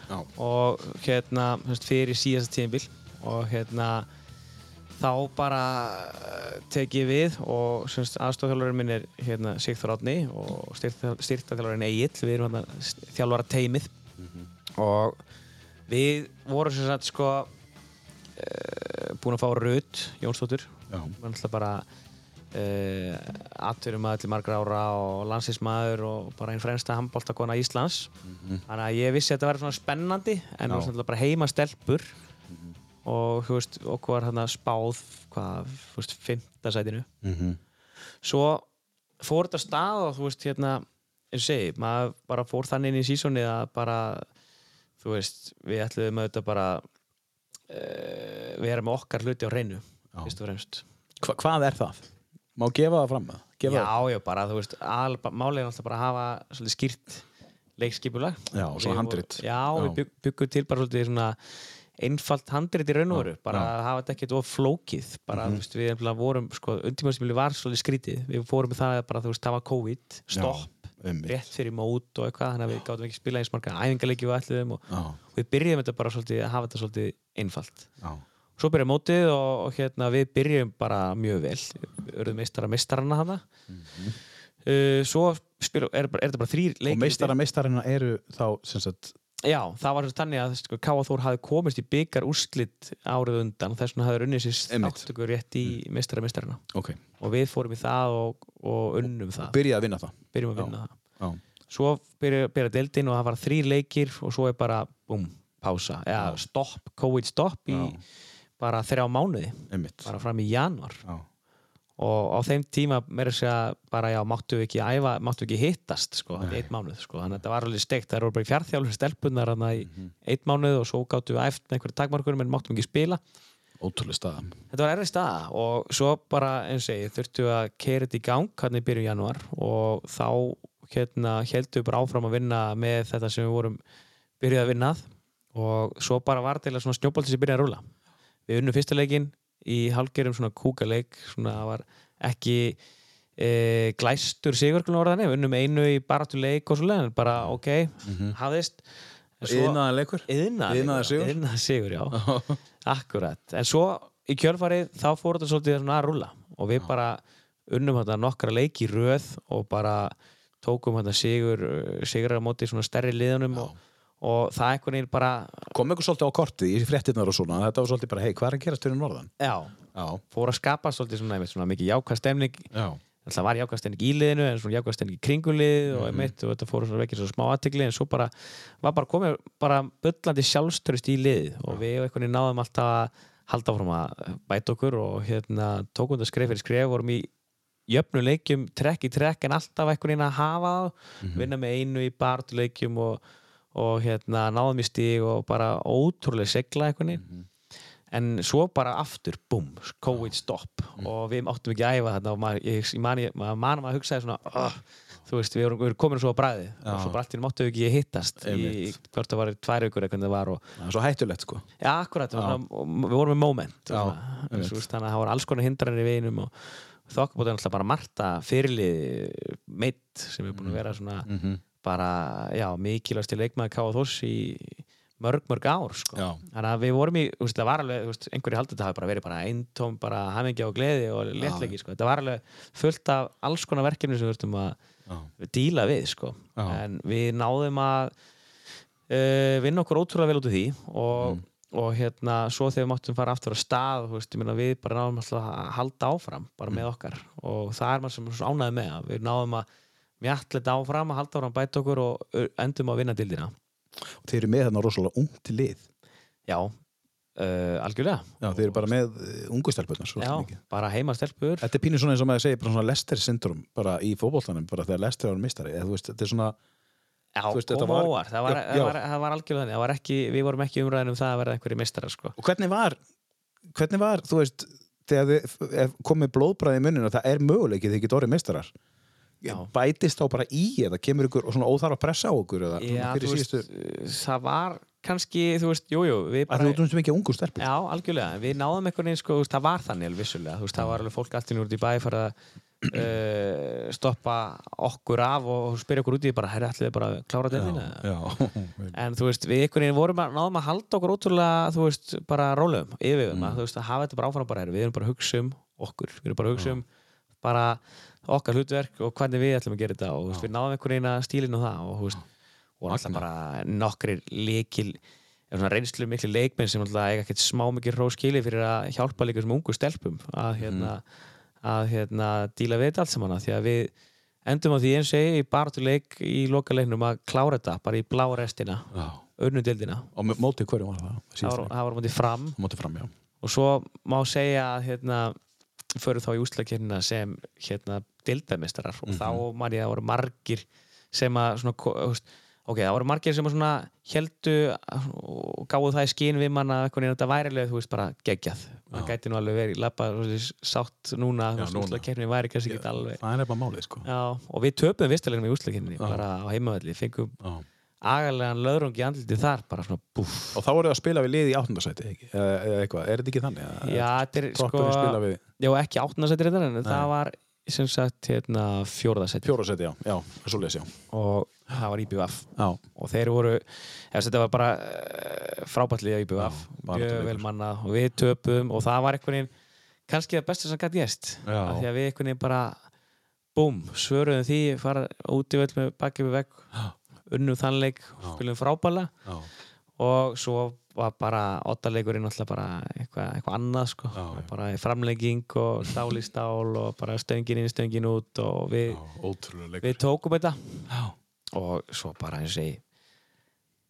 Já. og hérna fyrir síðasta tíðinbíl og hérna þá bara eh, tek ég við og aðstofþjálfurinn minn er hérna Sigþór Átni og styrtaþjálfurinn Egil við erum hérna þjálfara teimið og við vorum sem sagt sko uh, búin að fá Rut Jónsdóttur Já. var náttúrulega bara uh, atverum maður til margra ára og landsinsmaður og bara einn fremsta handbóltakona Íslands. Þannig að ég vissi að þetta væri svona spennandi en það var bara heima stelpur. Og þú veist, okkur var hérna spáð hvað, þú veist, fymta sætinu. Mm -hmm. svo fór þetta stað og þú veist, hérna eins og segi, maður bara fór þannig inn í sísónið að bara þú veist, við ætluðum auðvitað bara uh, vera með okkar hluti á reynu fyrst og fremst. Hva, hvað er það? Má gefa það fram? Gefa Já, það? já, bara, þú veist, málið er alltaf bara að hafa svolítið skýrt leikskipulag. Já, Og við- handrit. Já, við bygg, byggum til bara svolítið svona einfalt handrit í raun og veru, bara já. Að hafa þetta ekkert of flókið, bara, þú veist, við nefnilega vorum, sko, undirmjöðsmjöli var svolítið skrítið, við fórum með það að bara, þú veist, það var COVID, stopp, rétt fyrir mót og eitthvað, þannig að við gátum ekki spila eins marga æfingarleiki við ætluðum og, Já, og við byrjuðum þetta bara svolítið að hafa þetta svolítið einfalt. já. Svo byrjaði mótið og, og hérna, við byrjum bara mjög vel. Urðum meistara meistarana hana. uh, svo spil, er, er þetta bara þrýr leikir. Og meistara meistarina eru þá sagt, Já, það var þannig að sko, K.A. Þór hafi komist í byggar úrslit árið undan og þess vegna hafi unnið sér þáttöku rétt í meistara meistarana. ok, Og við fórum í það og, og unnum það. byrjaði að vinna það Byrjum að Já. vinna það. Já, Svo byrja, byrja deildin og það var þrýr leikir og svo er bara, búm, pása. Eða Já. stopp, COVID stopp í Já. Bara þrjá mánuði. einmitt Bara fram í januar. Já, og á þeim tíma meira að segja bara já, máttu við ekki æfa, máttu við ekki hittast sko, í eitt mánuð, sko, þannig að þetta var alveg steikt það eru bara fjárþjálfur stelpunar hann í Mhm. eitt mánuð og svo gáttu við með einhverju takmarkurum en máttum ekki spila ótrúlega staða þetta var erfið staða og svo bara eins og segi, þurftu að keira þetta í gang hann í byrjun januar og þá hérna heldum við bara áfram að vinna með þetta sem við vorum byrjuð að vinnað og svo bara var til að sem byrjaði að rúla við unnum fyrsta leikinn í hálfgerum svona kúkaleik svona það var ekki e, glæstur sigur orðanir, við unnum einu í baráttu leik og svo en bara ok, hafðist. En svo- Iðnaðar leikur Iðnaðar sigur. Iðnaðar sigur, já. Akkurat, en svo í kjölfarið þá fór þetta svolítið svona að rúlla. Og við bara unnum þetta nokkra leiki í röð og bara tókum þetta sigur sigur á móti svona stærri liðunum og, og það einhvern veginn bara Kom eitthvað svolítið á kortið í fréttinnar og svona Þetta var svolítið bara, hei, hvað er að gerast fyrir norðan? já, Já, fór að skapa svolítið svona, einmitt, svona mikið jákvæð stemning. Já, það var jákvæð stemning í liðinu en svona jákvæð stemning í kringum lið og, einmitt, og þetta fór svona vekið svona smá aðtegli en svo bara var bara komið bara bullandi sjálfstörust í lið og við einhvern veginn náðum alltaf að halda áfram að bæta okkur og hérna tókum þetta skref fyrir skref vorum í jöfnu leikjum trekk í trekk en alltaf einhvern veginn að hafa það vinna með einu í bartuleikjum og, og hérna náðum í stíg og bara ótrúlega segla einhvern veginn. En svo bara aftur, búm, COVID stopp. Og við áttum ekki að æfa þetta og maður, ég, ég mani, maður manum að hugsaði svona oh, þú veist, við vorum, við vorum komin svo á bræði og svo bara máttum við ekki hittast í hvort það var tvær vikur eitthvað það var og, er svo hættulegt sko. Já, akkurat, og, svona, við vorum með moment Já, þannig að það voru alls konar hindranir í veginum og þokkabótið er alltaf bara Marta fyrirlið meitt sem er búin að vera svona Mhm. Bara, já, mikilvægst til leikmaður K.A. Þórs í mörg, mörg ár sko. Já. þannig að við vorum í, þú veist, það var alveg þú veist, einhverju haldið þetta hafi bara verið bara eintóm bara hamingja og gleði og léttleiki sko. þetta var alveg fullt af alls konar verkefni sem við þurftum að díla við sko. Já. en við náðum að uh, vinna okkur ótrúlega vel út af því og, Mm. og hérna svo þegar við máttum fara aftur á stað þú veist, ég meina, við bara náðum alltaf að halda áfram bara Mm. með okkar og það er maður sem er ánæði með að við náðum að mjallet áfram að halda áfram bæta okkur og endum að vinna dildina og þeir eru með þarna rosalega ungt lið. Já, uh, algjörlega. Já, þeir eru bara með ungu stelpunar já, mikið. bara heima stelpur. Þetta er pínu svona eins og maður segir bara svona Lester syndrom bara í fótboltanum, bara þegar Lester var mistari eða veist, þetta er svona já, veist, þetta kom var- óvar, það var, var, það var algjörlega þannig. Var ekki, við vorum ekki umræðin um það að verða einhverju mistarar sko. og hvernig var hvernig var, þú veist þegar þið komið blóðbræði í munninu það er möguleikið þið getur orðið mistarar Já. bætist þá bara í eða kemur ykkur og svona óþarf að pressa á okkur eða já, þú veist, síðustu það var kannski, þú veist, jújú jú, við að þú um mikið ungu stelpur Já, algjörlega, við náðum einhvern veginn sko, veist, það var þannig alveg vissulega, þú veist, það var alveg fólk alltaf út í bæ fyrir að uh, stoppa okkur af og spyrja okkur út í bara, herri, ætlið þið bara að klára já, en þú veist, við einhvern veginn vorum að náðum að halda okkur ótrúlega, þú veist, bara rólegum yfirvegum, mm. þú veist, að hafa þetta bara áfram bara, herri, við erum bara að hugsa um okkur, við erum bara að hugsa um bara okkar hlutverk og hvernig við ætlum að gera þetta og við náðum einhvern veginn að stílinu það og og alltaf bara eða svona reynslu miklu leikmenn sem alltaf eiga ekkert smá mikið róskili fyrir að hjálpa líka sem ungu stelpum að hérna, að hérna díla við þetta allt saman því að við endum á því eins og segi í baratuleik í lokaleiknum að klára þetta bara í blá restina, já. önnudildina og mótið hverju var það? það var, mútið fram. Mótið fram, og svo má segja að hérna fyrir þá í úslakefnina sem hérna dildamistarar og þá man ég að það voru margir sem að svona, ok, það voru margir sem að svona heldu og gáðu það í skín við mann að eitthvað þetta væri alveg, þú veist, bara geggjað. Það gæti nú alveg verið, lappa sátt núna, úslakefnin væri kannski ekki alveg það er bara málið sko. Já, og við töpum vistalegum í úslakefni bara á heimavalli, fengum Já. agalega löðrung í andliti þar, bara svona búff og þá voruð að spila við lið í áttundasæti ekki? eða, eitthvað, er þetta ekki þannig? Já, þetta er sko Já, ekki áttunasættir þetta en það var sem sagt hérna fjórðasættir fjórasæti, já, já, svo leys, já. Og það var IBVF og þeir voru, ja, þetta var bara uh, frábætlið á IBVF mjög vel mannað. Og við töpum og það var einhvern veginn kannski það besta sem gæti gæst af því að við einhvern veginn bara búm, svöruðum því, fara út í völd með bakið við vegg unnum þannleik, spilum frábæla og svo var bara ottaleikurinn alltaf bara eitthvað eitthva annað sko. Já, já. bara framlegging og stál í stál og bara stöngin inn, stöngin út og við, já við tókum þetta. Já, og svo bara eins og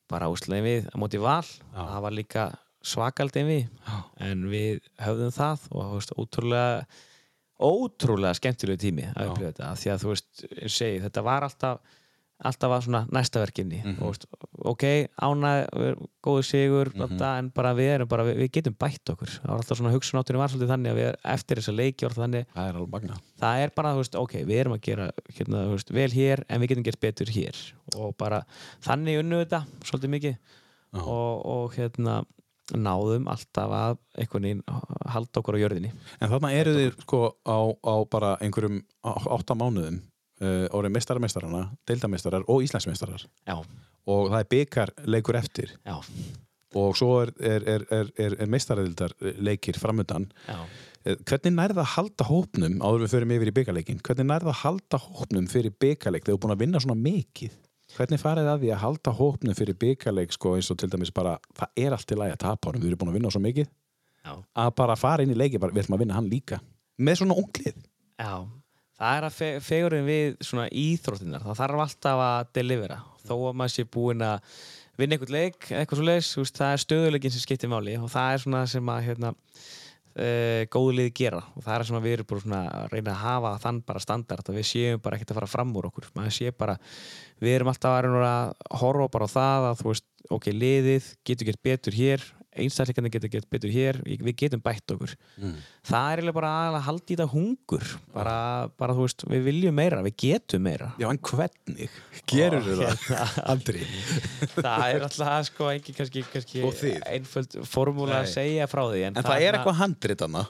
bara úslegin við á móti val það var líka svakaldin við. En við höfðum það og veist, ótrúlega ótrúlega skemmtilegu tími að upplifa þetta. Því að þú veist, eins og þetta var alltaf alltaf að svona næsta verkinni Mhm. og veist, ok, ánæg góðu sigur, mm en bara við erum bara, við, við getum bætt okkur. Það var alltaf svona hugsunáttunni var svolítið þannig að við eftir þessa leiki þannig, það er það er bara, veist, ok, við erum að gera hérna, veist, vel hér en við getum gert betur hér. Og bara þannig unnu þetta svolítið mikið. Já. og, og hérna náðum alltaf að einhvern veginn halda okkur á jörðinni. En þarna eru þið sko á, á bara einhverjum átta mánuðum. uh, orðið meistararmeistaranna, deildameistarar og íslensmeistarar já, og það er byggar leikur eftir. Já, og svo er, er, er, er, er, er meistaradildar leikir framöndan já. Eh, hvernig nærða að halda hópnum áður við förum yfir í byggarleikin hvernig nærða að halda hópnum fyrir byggarleik þegar þú er búin að vinna svona mikið. Hvernig farið að því að halda hópnum fyrir byggarleik sko eins og til dæmis bara það er allt í lagi að tapa honum, við erum búin að vinna svo mikið. Já. að bara fara inn í leiki bara, við ætlum að vinna hann líka. Með svona unglið. Já, það er að fe fegurinn við svona íþróttinnar, það þarf alltaf að delivera, þó að maður sé búinn að vinna einhvern leik, eitthvað svo leis það er stöðuleikin sem skiptir máli og það er svona sem að hérna, uh, góðu liði gera. Og það er sem að við erum bara að reyna að hafa þann bara standard að við séum bara ekkert að fara fram úr okkur. Maður sé bara, við erum alltaf að, að horfa bara á það að þú veist, ok, liðið getur gert betur hér einstakleikarnir getur gert betur hér við getum bætt okkur. Það er bara að halda í þetta hungur bara, bara þú veist, við viljum meira við getum meira. Já, en hvernig? Gerur þið það? Andri það er alltaf sko engin kannski, kannski einföld formúla að segja frá því en, En það er eitthvað handrit hana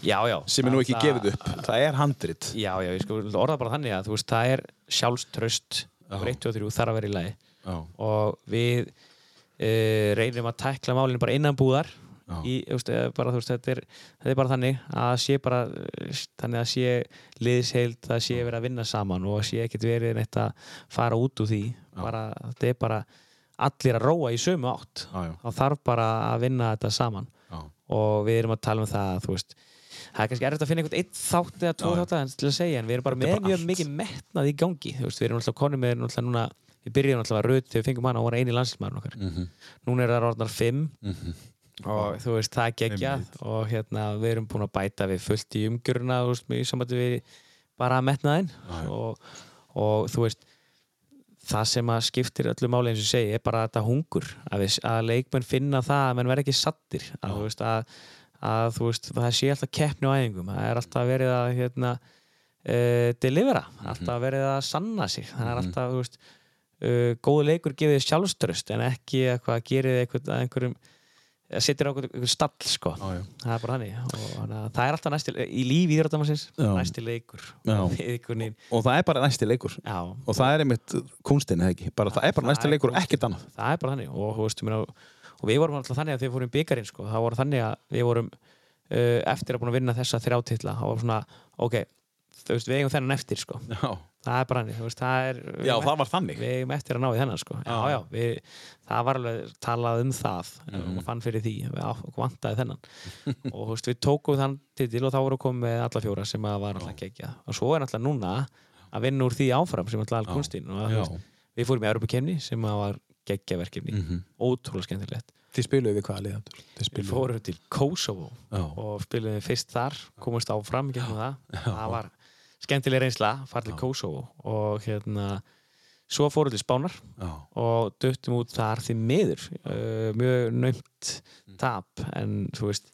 já, já, sem er nú ekki það- gefið upp. Það er handrit. Já, já, ég sko orða bara þannig að þú veist, það er sjálfströst Já. 1, 2 og 3 þarf að vera í lagi. Og við uh, reynum að tækla málinu bara innan búðar. Í, veist, bara, veist, þetta, er, þetta er bara þannig að sé bara þannig að sé liðsheild það sé verið að vinna saman og sé ekkert verið neitt að fara út úr því. Bara, þetta er bara allir að róa í sömu átt. Þá þarf bara að vinna þetta saman. Já. og við erum að tala um það að, veist, það er kannski erfitt að finna einhvern einn þátt eða tvo þátt að segja en við erum bara með mjög mikið metnað í gangi veist, við erum alltaf konum með núna við byrjum alltaf að röð þegar við fengum hana og voru eini landslísmaður okkar. Mhm. núna er það orðnar fimm. Mhm. og þú veist, það geggjað. Og hérna, við erum búin að bæta við fullt í umgjöruna, þú veist, í samvætti við bara metnaðinn. Já, já. og, og þú veist það sem að skiptir öllu máli eins og segi er bara þetta hungur. Að, við, að leikmenn finna það að menn verð ekki sattir að, þú veist, að, að þú veist, það sé alltaf keppni á æfingum. Það er alltaf verið að hérna, uh, delivera, alltaf verið að sanna sig. Það er alltaf, þú veist uh, góðu leikur gefið þér sjálfströst en ekki eitthvað gerið eitthvað að einhverjum að setja á einhvern stall sko. Já. það er bara og þannig að það er alltaf næsti í lífi íþróttamarsins Já. næsti leikur. Og það er bara næsti leikur. Já, og það er einmitt kunstin eða ekki? Bara, það er bara Það næsti er leikur og ekkert annað. Það er bara og, veist, ég meina, og við vorum alltaf þannig að þegar við fórum í byggarinn sko, það voru þannig að við vorum uh, eftir að búin að vinna þessa þrjá titla það var svona, ok, þú veist, við eigum þennan eftir sko. Það er bara þannig, þú veist, það er já það var þannig. við eigum eftir að ná í þennan sko. já, Já. já, við, það var alveg talað um það og fann fyrir því, við vantaði þennan. Og þú veist, við tókum þann titil og þá voru komið með alla fjóra sem að var alltaf gegja og svo er alltaf núna að vinna úr því áfram sem alltaf Já. kunstin og veist, við fórum í Europakefni sem að var geggjaverkefni, Mhm. ótrúlega skemmtilegt. Þið spiluðu við hvaða liðandur við spiluðu fórum til Kosovo já, og spilum fyrst þar, komumst áfram gegnum það, það var skemmtileg reynsla, farið til Kosovo og hérna svo fórum til Spánar já, og döttum út þar því miður uh, mjög naumt tap en þú veist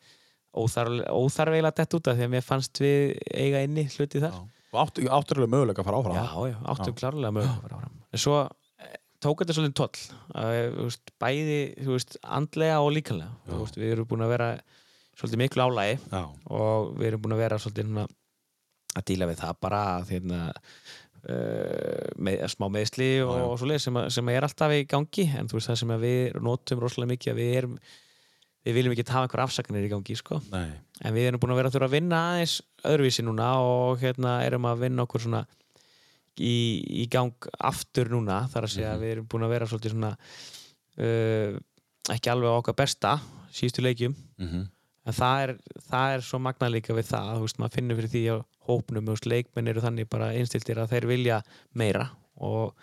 óþarf, óþarfeilega dett út af því að mér fannst við eiga inni hluti þar. Já. og áttu, átturlega möguleika að fara áfram? Já, já, áttum klárlega mögulega að fara áfram. En svo eh, tók þetta svolítið toll uh, bæði þú veist, andlega og líkanlega þú veist, við erum búin að vera svolítið miklu álægi og við erum búin að vera svolítið að díla við það bara að hérna, uh, með, smá meðsli og, og svoleið sem, að- sem er alltaf í gangi en þú veist það sem við notum rosalega mikið að við erum við viljum ekki hafa einhver afsakanir í gangi sko. en við erum búin að vera að þurfa að vinna aðeins öðruvísi núna og hérna erum að vinna okkur svona í, í gang aftur núna þar að segja að við erum búin að vera svolítið svona uh, ekki alveg á okkar besta síðustu leikjum Mhm. En það er, það er svo magnað líka við það, þú veist, maður finnur fyrir því á hópnum, veist, leikmenn eru þannig bara einstiltir að þeir vilja meira. Og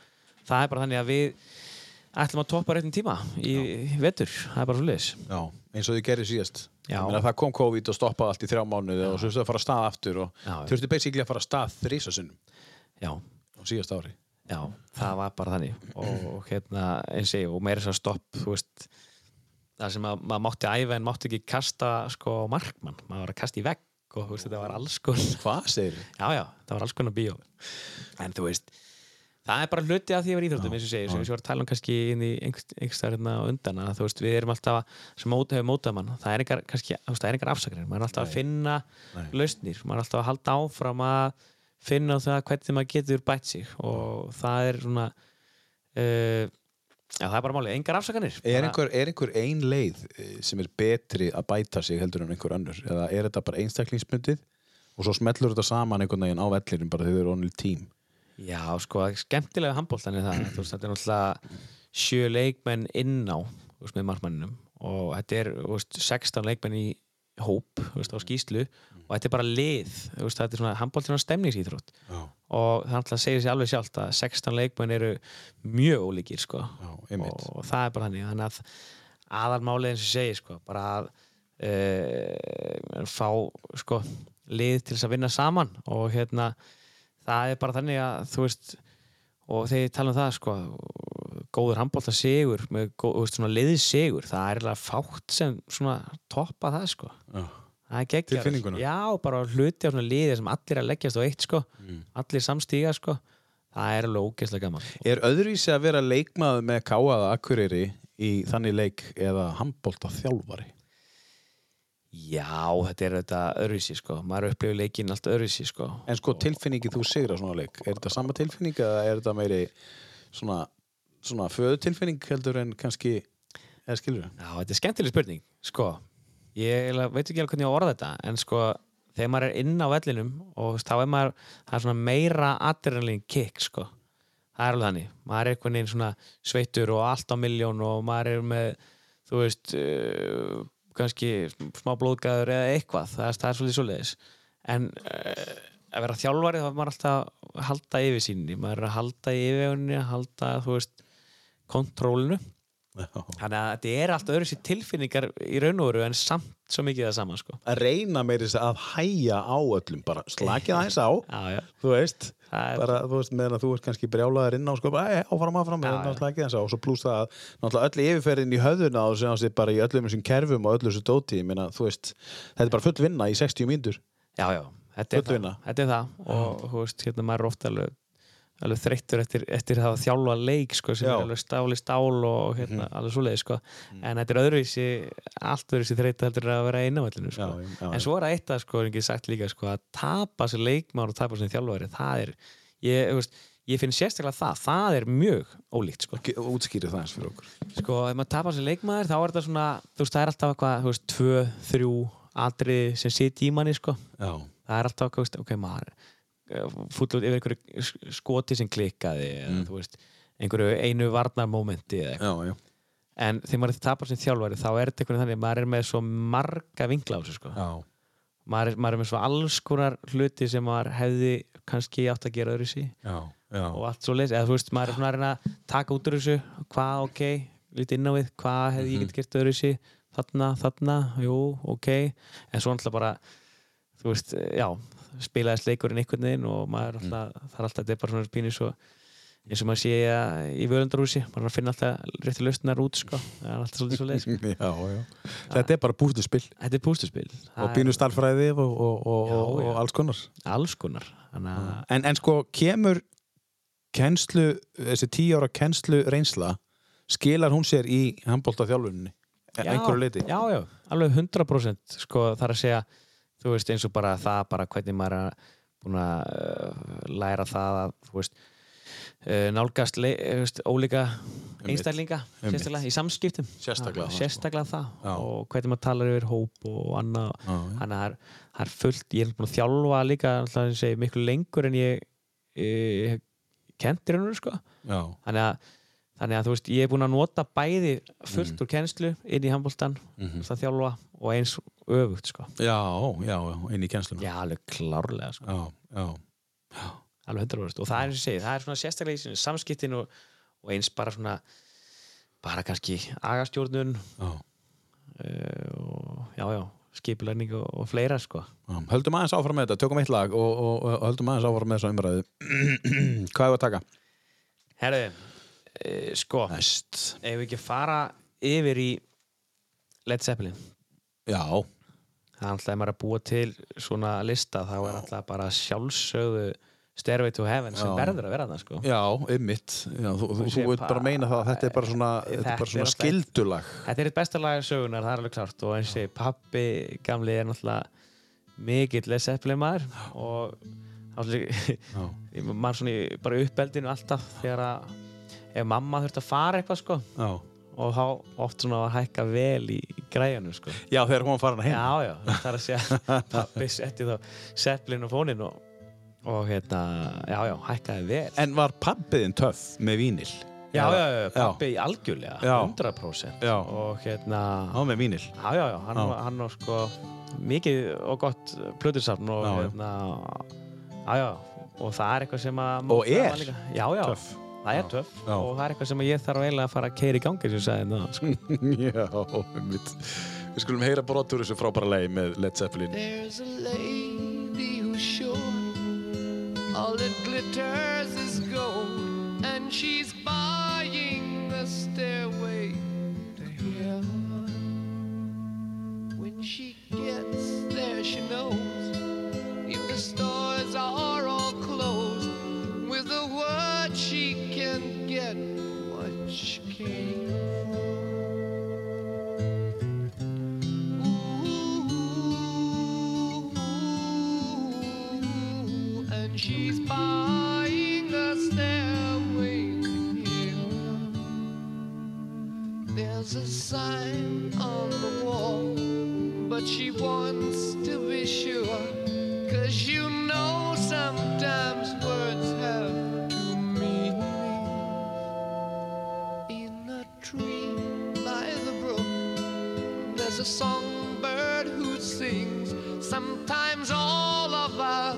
það er bara þannig að við ætlum að toppa réttin tíma í vetur, það er bara svo liðis já, eins og þið gerir síðast. Já. Það kom COVID og stoppaði allt í þrjá mánuði og svo þurftu að fara að stað aftur og Já, já. þurftu basically að fara að stað þrísasinnum já, á síðast ári. Já, það var bara þannig. Og hérna, eins og ég, og meira að stopp þú veist það sem að, maður mátti æfa en mátti ekki kasta sko markmann, maður var að kasta í vegg og þú veist, þetta var alls konar hvað segir þið? já, já, það var alls konar bíó. En þú veist það er bara hluti af því að vera íþróttum eins og segir, sem við svo var að tala um kannski inn í einhverstaðar hérna á undan að þú veist, við erum alltaf sem móta hefur mótað mann það er engar, kannski, það er engar afsakarinn maður er alltaf að finna Nei. lausnir maður er alltaf að halda áfram að finna það hvernig maður getur bætt sig og það er svona uh, já, það er bara málið, engar afsakanir. Er einhver, er einhver ein leið eh, sem er betri að bæta sig heldur en einhver önnur? Eða er þetta bara einstaklingsmyndið og svo smellur þetta saman einhvern veginn á vellirum bara þegar þið eru only team? Já, sko, skemmtilega handbóltan er það. Þú veist, þetta er náttúrulega sjö leikmenn inn á þú veist, með markmanninum. Og þetta er þú veist, 16 leikmenn í hóp veist, á skýslu og þetta er bara lið veist, þetta er svona handbóltan á stemningsýþrótt Já, og það náttúrulega segir sér alveg sjálft að 16 leikmenn eru mjög ólíkir sko. já, einmitt. Og það er bara þannig þannig að aðalmálið eins og ég segi sko, bara að uh, fá sko, lið til þess að vinna saman. Og hérna það er bara þannig að þú veist og þegar ég tala um það sko góður handbólta sigur með góð, þú veist, svona liðið sigur það er eiginlega fátt sem svona toppa það sko Já. það er geggjað já, bara hluti á svona liðið sem allir að leggjast á eitt sko Mm. allir samstíga sko það er alveg ógeðslega gaman Er öðruvísi að vera leikmaður með káaða akkurýri í þannig leik eða handbólta þjálfari? Já, þetta er þetta öðruvísi sko. Maður upplifir leikinn allt öðruvísi sko. En sko tilfinningi þú sigra svona leik, er þetta sama tilfinning eða er þetta meiri svona, svona föðutilfinning heldur en kannski, eða skilur Já, þetta er skemmtileg spurning sko, ég veit ekki alveg hvernig ég á orða þetta en sko, þegar maður er inn á vellinum og þá er maður það er svona meira adrenalin kick sko. Það er alveg þannig, maður er einhvern veginn svona sveittur og allt á miljón og maður er með þú veist uh, kannski smá blóðgæður eða eitthvað, það er, það er svolítið svoleiðis. En uh, að vera þjálfari þá er maður alltaf að halda yfir sínni maður er að halda yfirvegunni að halda, þú veist, kontrólinu þannig að þetta er allt öðru sér tilfinningar í raun og veru en samt svo mikið það saman sko. Að reyna meiri þess að hæja á öllum, bara slakið aðeins á, já, já, þú veist, bara, þú veist, meðan að þú ert kannski brjálaður inn á, sko, bara, "Æ, áfram, áfram, aðeins á, og svo pluss það að, náttúrulega öll yfirferðin í höfðuna á þessu, á þessu, bara í öllum þessum kerfum og öllu þessu dóti, ég meina, þú veist, þetta er bara full vinna í 60 mínútur. Já, já, þetta þetta er það. Og þú veist, hérna maður er ofta alveg, alveg þreyttur eftir, eftir það að þjálfa leik sko, sem Já. Er alveg stál í stál og hérna, alveg svoleiði sko. en þetta er öðruvísi allt öðruvísi þreytta heldur en að vera einn á vellinu sko. En svo er það eitt að sko, er ekki sagt líka sko, að tapa sér leikmár og tapa sér þjálfari það er, ég, þú veist, ég finn sérstaklega það, það er mjög ólíkt sko. Útskýrið það eins fyrir okkur. sko, ef maður tapar sér leikmaður þá er þetta svona, þú veist, það er alltaf eitthvað, þú veist, tvö, þrjú atriði sem sitt í manni, sko Já, það er alltaf, veist, ok, maður fúll út yfir einhverju sk- skoti sem klikkaði, eða, þú veist einhverju einu varnarmómenti eða eitthvað. Já, já. en þegar maður tapar sér þjálfari þá er þetta einhvern veginn þannig, maður er með svo marga vinkla á þessu, sko. Maður er, maður er með svo alls konar hluti sem maður hefði kannski átt að gera öðru sí og allt svo leys, eða þú veist, maður er svona að reyna að taka út úr þessu, hvað ok lítið inn á við, hvað hefði ég gett gert öðru sí þarna, þarna, jú, ok. En svo náttúrulega bara þú veist, já, spilaðist leikurinn einhvern veginn og maður er alltaf það er alltaf, þetta er bara svona pínu svo eins og maður sé í völundarhúsi maður að finna alltaf rétti lausnar út sko. það er alltaf svolítið svo Já, já. Þetta er bara bústuspil þetta er pústuspil og pínu starfræði og, og, og, og, alls konar. alls konar þannig að En, en sko, kemur kennslu, þessi tíu ára kennslu reynsla, skilar hún sér í handbólta þjálfuninni? Já, einhverju leiti? já, já, alveg 100% sko þar að segja þú veist eins og bara það bara hvernig maður er búin að uh, læra það að þú veist uh, nálgast le, veist, ólíka einstaklinga sérstaklega í samskiptum. Sérstaklega það, sko. sérstaklega það. Já. og hvernig maður talar yfir hóp og annað. Þannig að það er, það fullt ég er búin að þjálfa líka alltaf segja miklu lengur en ég, ég kentir hennar sko. Þannig að, þannig að þú veist, ég er búinn að nota bæði fullt úr kennslu inn í handbóltan Mhm. það þjálfa og eins öfugt sko. já, já, já, inn í kennsluna. já, alveg klárlega sko. Já, já. alveg 100% og það er eins og ég segi, það er svona sérstaklega í samskiptin og, og eins bara svona bara kannski agastjórnun já. uh, og já, já, skipulæning og, og fleira sko. Já, höldum aðeins áfram með þetta, tökum eitt lag og, og, höldum aðeins áfram með þessa umræðu Hvað er að taka? herðu, uh, sko Næst. ef við ekki fara yfir í Led Zeppelin? Já, það er alltaf er að búa til svona lista þá er alltaf bara sjálfsögðu Stairway to Heaven sem Já. verður að vera það sko. já, ymmit Þú, þú, sé þú veit bara bara- meina það að þetta er bara svona, þetta er bara svona alltaf- skildulag. Þetta er eitt besta lag sögunar, það er alveg klart og eins og ég, pappi gamli er náttúrulega mikill Led Zeppelin maður. Og náttúrulega Já, ég man svona í bara í uppeldinu alltaf þegar að ef mamma þurfti að fara eitthvað sko já og þá oft svona að hækka vel í, græjanum sko Já, þegar hún var farin að heim Já, já, það er að segja pappi setti þá Zeppelin á fónin og, og hérna, já, já, hækkaði vel En var pabbiðin töff með vínil? Já, já, já, Já. pappi í algjörlega, Já. 100% Já. og hérna, Á með vínil já, já, já, hann, Já. hann á sko mikið og gott plötursafn og Já, já. hérna, já, já, og það er eitthvað sem að Og er? Já, já, Töff það er Já. og það er eitthvað sem ég þarf eiginlega að fara að keira í gangi sem ég sagði hérna, sko. Já, einmitt Við skulum heyra brotur þessu frábæra lagi með Led Zeppelin There's a lady who's sure all that glitters is gold, and she's buying a stairway to heaven. When she gets there, she knows sign on the wall, but she wants to be sure. Cause you know sometimes words have two meanings. In a tree by the brook, there's a songbird who sings. Sometimes all of our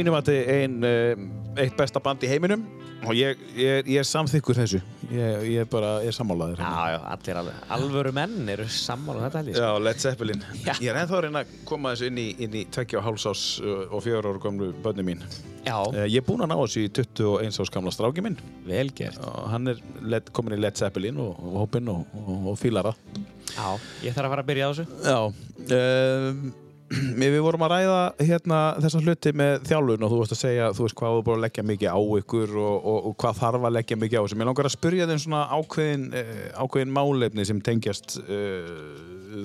Mínum að þetta er ein, uh, eitt besta band í heiminum og ég, ég, ég er samþykkur þessu. Ég, ég bara er sammálaður. Já, já, allir alveg, alvöru menn eru sammála um þetta held ég. sko. Já, Led Zeppelin. Já. Ég er ennþá að reyna að koma þessu inn í, inn í tveggja og hálsás uh, og fjögur ára gömlu bönni mín. Já, Uh, ég er búinn að ná þessu í 21 árs gamla stráki minn vel gert. og hann er led, komin í Led Zeppelin og, og hópinn og, og, og fílar það. Já, ég þarf að fara að byrja á þessu. Já, um, við vorum að ræða hérna þessa hluti með þjálfun og þú varst að segja, þú veist hvað þú búin að leggja mikið á ykkur og, og, og hvað þarf að leggja mikið á þessu. Mér langar að spyrja þeim svona ákveðin, uh, ákveðin málefni sem tengjast uh,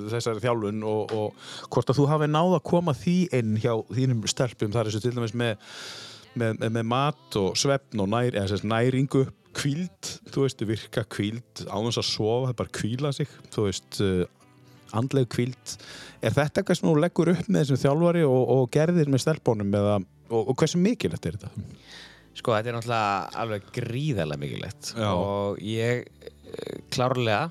þessari þjálfun og, og hvort að þú hafi náð að koma því inn hjá þínum stelpum, það er þessu til dæmis með, með, með, með mat og svefn og nær, sérst, næringu kvíld, þú veist, virka kvíld á þess að sofa, bara kvíla sig. Þú veist, uh, andleg kvíld er þetta eitthvað sem þú leggur upp með þessum þjálfari og, og gerðir með stelpunum eða, og, og hversu mikilvægt er þetta? Sko, þetta er náttúrulega alveg gríðarlega mikilvægt Já. og ég eh, klárlega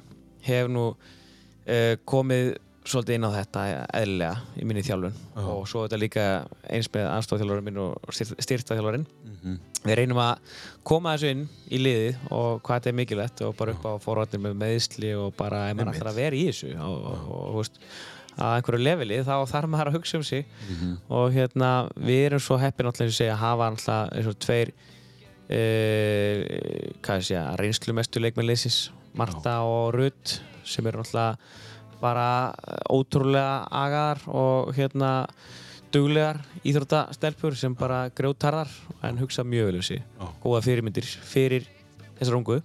hef nú uh, komið svolítið inn á þetta eðlilega í minni þjálfun. Og svo þetta líka eins með aðstofþjálfarinn minn og styrtaþjálfarinn við reynum að koma þessu inn í liðið og hvað þetta er mikilvægt og bara upp á forvarnir með meðsli og bara ef maður ætlar að vera í þessu og, og, og þú veist að einhverju leveli þá þarf maður að hugsa um sig. Og hérna við erum svo heppin náttúrulega eins og segja að hafa náttúrulega eins og tveir uh, hvað ég segja reynslumestu leikmennleysins Marta og Rutt sem eru náttúrulega bara ótrúlega agaðar og hérna duglegar íþróttastelpur sem bara grjótarðar en hugsa mjög vel um sig. Góða fyrirmyndir fyrir þessar ungu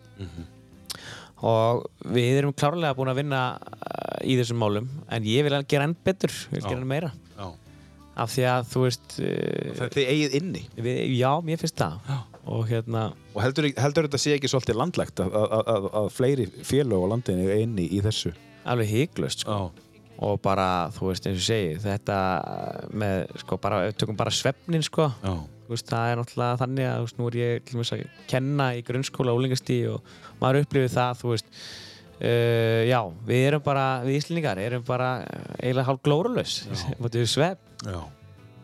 og við erum klárlega búin að vinna uh, í þessum málum en ég vil gera enn betur, ég vil gera enn meira. Já. af því að þú veist uh, Þetta er eigið inni? við, já, mér finnst það. Og hérna, og heldur, heldur þetta sé ekki svolítið landlegt að, að, að, að fleiri félög á landinu er inni í þessu? Alveg hygglust sko. Og bara, þú veist, eins og segi þetta með, sko, bara tökum bara svefnin, sko veist, það er náttúrulega þannig að þú veist, nú er ég til dæmis að kenna í grunnskóla og úlingastíði og maður upplifir það, þú veist uh, já, við erum bara, við Íslendingar erum bara eh, eiginlega hálf glórulaus mútið við svefn, Já.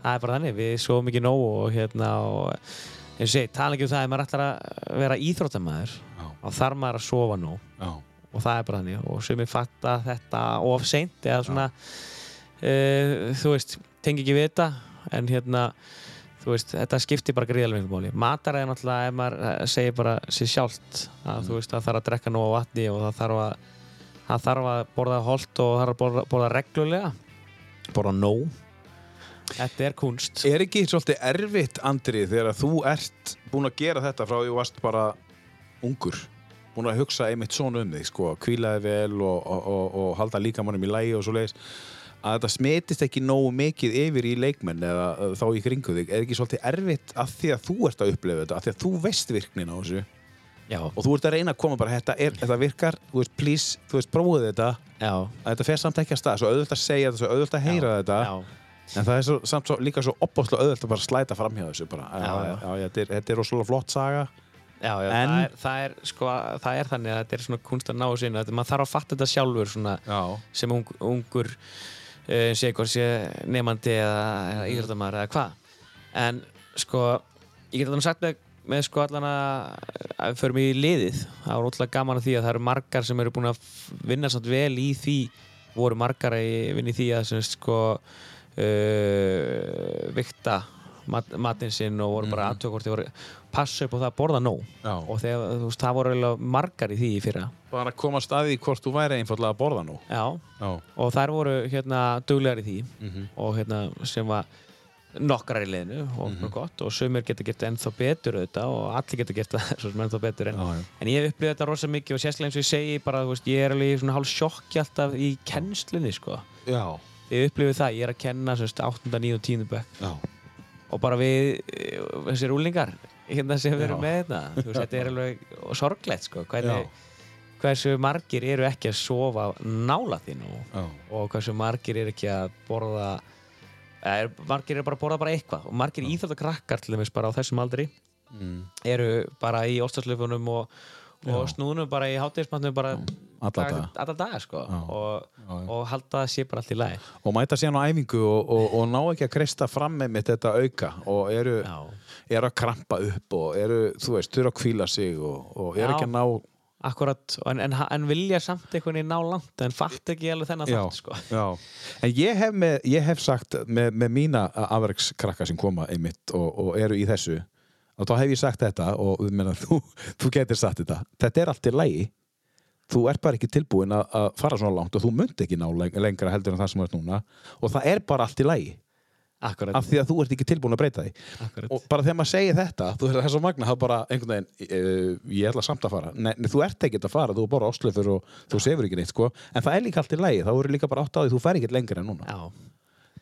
það er bara þannig við svo mikið nóg og hérna og eins og segi, tala ekki um það ef maður ætlar að vera íþróttamæður og þarf maður að sofa nóg Já. Og það er bara þannig. Og sumir fatta þetta of seint eða svona uh, þú veist, tengi ekki við þetta en hérna þú veist, þetta skiptir bara gríðarlega miklu máli. Matar er náttúrulega, ef maður eh, segir bara sér sjálft, að þú veist, það þarf að drekka nóg á vatni og það þarf að það þarf að borða holt og það þarf að borða, borða reglulega. Borða nóg. Þetta er kunst. Er ekki svolítið erfitt, Andri, þegar þú ert búinn að gera þetta frá því þú varst bara ungur búinn að hugsa einmitt svona um þig, sko, kvílaði vel og, og, og, og halda líkamannum í lægi og svo leiðis að þetta smitist ekki nógu mikið yfir í leikmenn eða þá í kringu þig. Er ekki svolítið erfitt af því að þú ert að upplifa þetta af því að þú veist virknin á þessu? Já, og þú ert að reyna að koma bara þetta, er, þetta virkar, þú veist, please, þú veist, prófið þetta. Já, að þetta fer samt ekki að stað, svo auðvöld að segja þetta, svo auðvöld að heyra þetta. Já, En það er svo, samt svo, líka svo opbáslega auðvöld að bara slæta fram hjá þessu bara. Þetta, er, þetta er rosalega flott saga. Já, já En- það, er, það, er, sko, það er þannig að þetta er svona kunst að ná inn þetta, maður þarf að fatta þetta sjálfur svona, sem ung, ungur uh, sé sé nefandi eða, eða íþróttamæður eða hvað. En sko, ég get þannig sagt með með sko allan að að við förum í liðið. Það var ótrúlega gaman að því að það eru margar sem eru búin að vinna samt vel í því voru margar að vinna í því að sem sko uh, vikta mat, matinn sinn og voru bara mm. þið voru passa upp á það að borða nóg Já. og þegar, þú veist, það voru eiginlega margar í því í fyrra Bara að koma staði í hvort þú væri einfallega að borða nú. Já, Já. og þær voru hérna duglegar í því Mhm. og hérna sem var nokkrar í liðinu og mm gott og sumir geta gert ennþá betur auðvitað og allir geta gert það svo sem ennþá betur en, Já, já. en ég hef upplifað þetta rosa mikið og sérstaklega eins og ég segi bara, þú veist, ég er alveg í svona hálf sjokki alltaf í kennslunni sko Já. ég upplifið það, ég er að kenna semst 8. 9. og 10. bekk Já. og bara við, eh, þessir úlingar hérna sem við erum með þetta þú veist, þetta er alveg sorglegt sko hvernig, hversu margir eru ekki að sofa nála þín og, Já. og hversu margir eru ekki að borða er, margir eru bara að borða bara eitthvað og margir íþjóðakrakkar til dæmis bara á þessum aldri Mm. eru bara í óstarslöfunum og, og snúðunum bara í hátíðismatnum bara Alla daga. sko. Og, og halda það sé bara allt í lagi. Og mæta síðan á æfingu og, og, og ná ekki að kreista fram með mitt þetta auka og eru, eru að krampa upp og eru, þú veist, þurfa að kvíla sig og, og eru ekki að ná Akkurat, en, en, en vilja samt einhvern veginn ná langt en fatt ekki alveg þennan þátt sko. En ég hef, með, ég hef sagt með, með mína afverkskrakka sem koma einmitt og, og eru í þessu og þá hef ég sagt þetta og ég meina, þú, þú getur sagt þetta. Þetta er allt í lægi þú ert bara ekki tilbúin að, að fara svona langt og þú munt ekki ná leng- lengra heldur en það sem þú ert núna. Og það er bara allt í lægi Akkurat, af því að þú ert ekki tilbúin að breyta því. Akkurat. og bara þegar maður segir þetta þú er svo magna, það er bara einhvern veginn uh, ég ætla samt að fara, nei, þú ert ekki að fara þú er bara áslöfur og þú sefur ekki neitt sko. en það er líka allt í lægi, þá eru líka bara átt á því þú fer ekki lengra en núna, Já,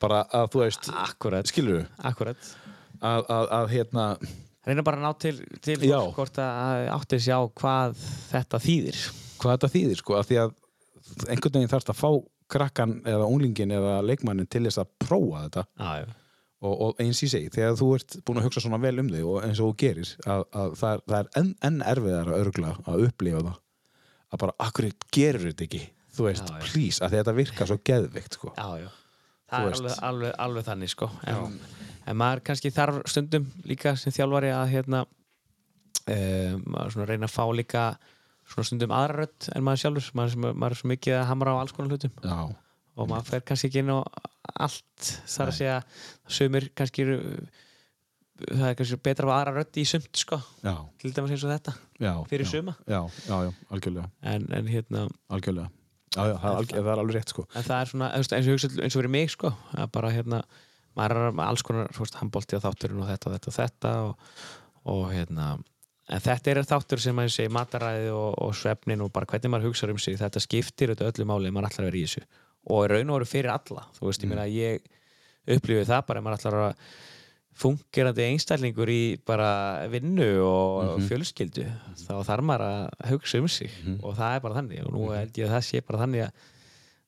bara að þú veist akkurat, skilur þú, að, að, að hérna Reyna bara að ná til, til Já. hvort að átti sjá hvað þetta þýðir hvað þetta þýðir sko, af því að einhvern veginn þarfst að fá krakkan eða unglingin eða leikmannin til þess að prófa þetta Já, já, og, og eins í segi, þegar þú ert búin að hugsa svona vel um þig og eins og þú gerir að, að það, er, það er enn, enn erfiðar að örgla að upplifa það að bara, akkur gerur þetta ekki þú veist, Já, já. please, að þetta virkar svo geðvikt sko. já, já. Þú Það er veist. alveg, alveg, alveg þannig sko en, en maður kannski þarf stundum líka sem þjálfari að hérna um, reyna að fá líka stundum aðra rödd en maður sjálfur. Maður, maður er svo mikið að hamra á alls konar hlutum. Já, og maður fer kannski ekki inn á allt þar að segja. Sumir kannski eru það er kannski betra að aðra rödd í sumt sko, já, til dæmis eins og þetta. Já fyrir já, suma. Já, já, já, algjörlega, en, en hérna algjörlega. Já, já, það er, algjör, það er alveg rétt sko. en það er svona eins og, eins og fyrir mig sko að bara hérna maður er með alls konar veist, handbolti á þátturinn og þetta og þetta og þetta og, og hérna en þetta er þáttur sem maður segi mataræði og, og svefnin og bara hvernig maður hugsa um sig. Þetta skiptir þetta öllu máli maður ætlar að vera í þessu. Og raun og veru fyrir alla þú veist, ég meina ég upplifið það bara maður ætlar að fungerandi einstællingur í bara vinnu og fjölskyldu þá þarf maður að hugsa um sig og það er bara þannig og nú held ég að það sé bara þannig að,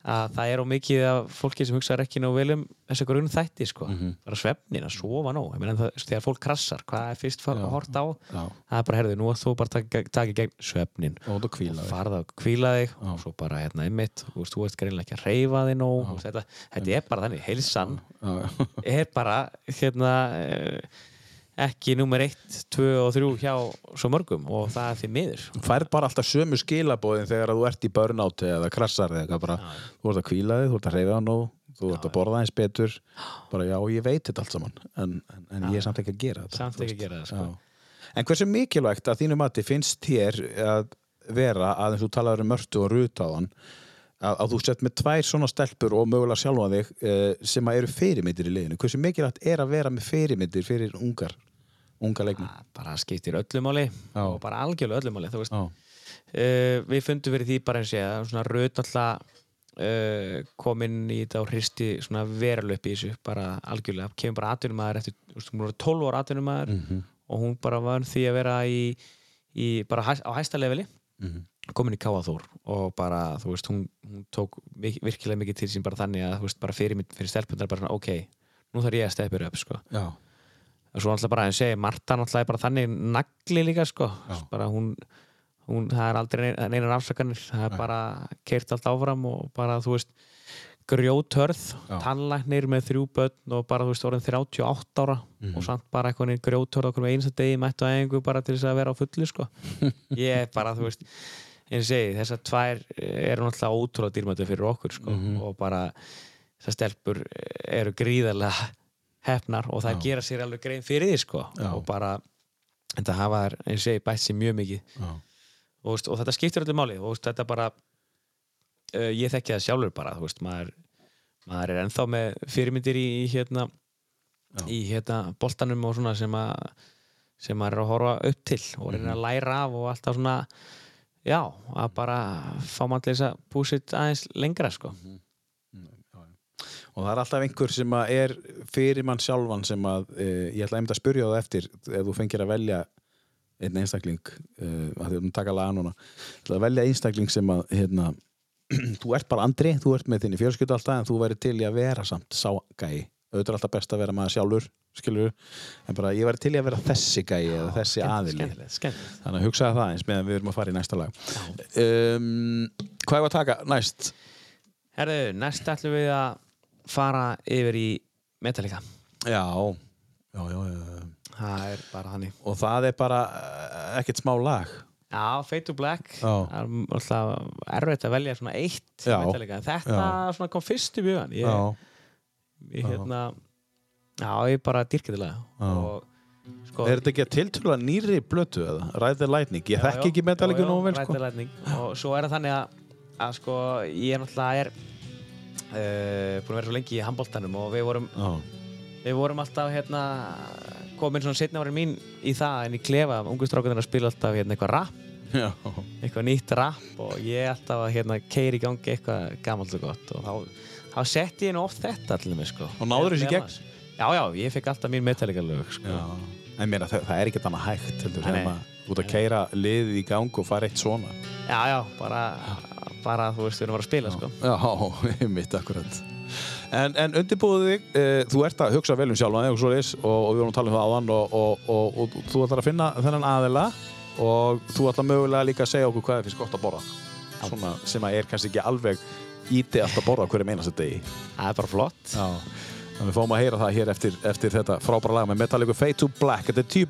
að það er á mikið af fólki sem hugsaður ekki nóg vel um þessu grunn þætti sko, bara svefnin að sofa það, þegar fólk krassar hvað er fyrst að horta á? Já, það er bara, herðu, nú að þú bara taka taki gegn svefnin og farða að kvíla þig og svo bara hérna þú veist, þú ert greinlega ekki að reyfa þig nóg, veist, þetta, þetta er bara þannig heilsan já, já. er bara hérna ekki nummer 1, 2 og 3 hjá svo mörgum og það er því miður. Þú færð bara alltaf sömu skilabóðin þegar þú ert í burnout eða krassar eða bara, þú ert að kvíla þig, þú ert að reyfa hann og þú ert að borða eins betur. bara já, ég veit þetta allt saman en, en, en ég er samt ekki að gera þetta samt ekki að gera það sko. Já. En hversu mikilvægt að þínu mati finnst þér að vera að þú talaður um mörtu og rutáðan að, að þú sett með tvær svona stelpur og mögulega sjálfa þig eh, sem að eru fyrirmyndir í liðinu. Hversu mikilvægt er að vera með fyrirmyndir fyrir ungar, unga leikmenn. Það bara skiptir öllu máli Já. og bara algjörlega öllu máli þú veist, uh, við fundum fyrir því bara eins og ég að svona raut alltaf uh, kom inn í þetta og hristi svona veruleg upp í þessu bara algjörlega, kemur bara atvinnumæður eftir, þú veist, hún var 12 ára atvinnumæður Mhm. og hún bara var því að vera í, í bara hæ, á hæsta leveli. Mhm. komin í Káaþór og bara, þú veist, hún, hún tók virkilega mikið til sín bara þannig að, þú veist, bara fyrir, fyrir stelpundar bara svona, ok, nú þarf ég að steppir upp, sko. Já, og svo náttúrulega bara að segja, Marta náttúrulega er bara þannig nagli líka sko bara hún, hún, það er aldrei neinar afsakanir það er bara keirt allt áfram og bara þú veist grjóthörð, Já. tannlæknir með þrjú börn og bara þú veist orðin 38 ára Mhm. og samt bara eitthvað grjóthörð okkur með einsta degi mættu að einhver bara til þess að vera á fullu sko. ég er bara, þú veist eins og ég segi, þessar tvær eru náttúrulega ótrúlega dýrmættu fyrir okkur sko. Mhm. og bara þessar stelpur eru gríðarlega hefnar og það Já. gera sér alveg grein fyrir því sko. Já. og bara þetta hafa þær, eins og ég segi, bætt sér mjög mikið Já. og, veist, og þetta skiptir öllu máli og veist, þetta bara uh, ég þekki það sjálfur bara veist, maður, maður er ennþá með fyrirmyndir í, í hérna í hérna boltanum og svona sem að sem maður er að horfa upp til og reyna Mhm. að læra af og alltaf svona já, að bara fá mann til þess að púsit aðeins lengra sko og það er alltaf einhver sem er fyrir mann sjálfan sem að e, ég ætla einmitt að spyrja það eftir ef þú fengir að velja einn einstakling e, að þú taka laga núna. Að velja einstakling sem að hérna, þú ert bara andri, þú ert með þinni fjölskyldu alltaf en þú væri til í að vera samt sá gæi, auðvitað er alltaf best að vera maður sjálfur skilur, en bara ég væri til í að vera þessi gæi eða þessi aðili. skemmtilegt, skemmtilegt. Þannig að hugsaði það eins meðan við erum að fara í næsta lag. Um, hvað er að taka næst? Herðu, næst ætlum við að fara yfir í Metallica. Já, já, já, já. það er bara þannig. Og það er bara eh, ekkert smá lag. Já, Fade to Black. Er alltaf erfitt að velja svona eitt Já. Þetta kom fyrst í bjögan ég, já, ég hérna já, ég bara og sko er þetta ekki að tiltöla nýri blötu eða? Ride the Lightning, ég þekki ekki Metallica nógu vel sko. og svo er það þannig að, að sko, ég er er uh, búin að vera svo lengi í handbóltanum og við vorum, við vorum alltaf hérna komin svona setna árin mín í það en í klefa, ungu strákunar að spila alltaf hérna eitthvað rap. Já, eitthvað nýtt rap og ég alltaf að hérna keiri í gangi eitthvað gamalt og gott og þá, þá setti ég nú oft þetta allir með sko. Og náðirðu þessu í gegn? Já, já, ég fekk alltaf mín Metallica lög sko. en meina, það, það er ekki annað hægt heldur, sem að út að keira liðið í gang og fara eitt svona. Já, já, bara, bara þú veist, við erum að spila sko. já, mitt akkurat. En, en undirbúðu þig uh, þú ert að hugsa vel um sjálfan þig og, svoleiðis, og, og við vorum að tala um það áðan og, og, og, og, þú ætlar að finna þennan aðila og þú ætlar mögulega líka að segja okkur hvað er finnst gott að borða. Svona sem að er kannski ekki alveg íti allt að borða hverjum einasta degi. Það er bara flott. Já, þannig við fáum að heyra það hér eftir, eftir þetta frábæra lag með Metallica Fade to Black. Þetta er tíu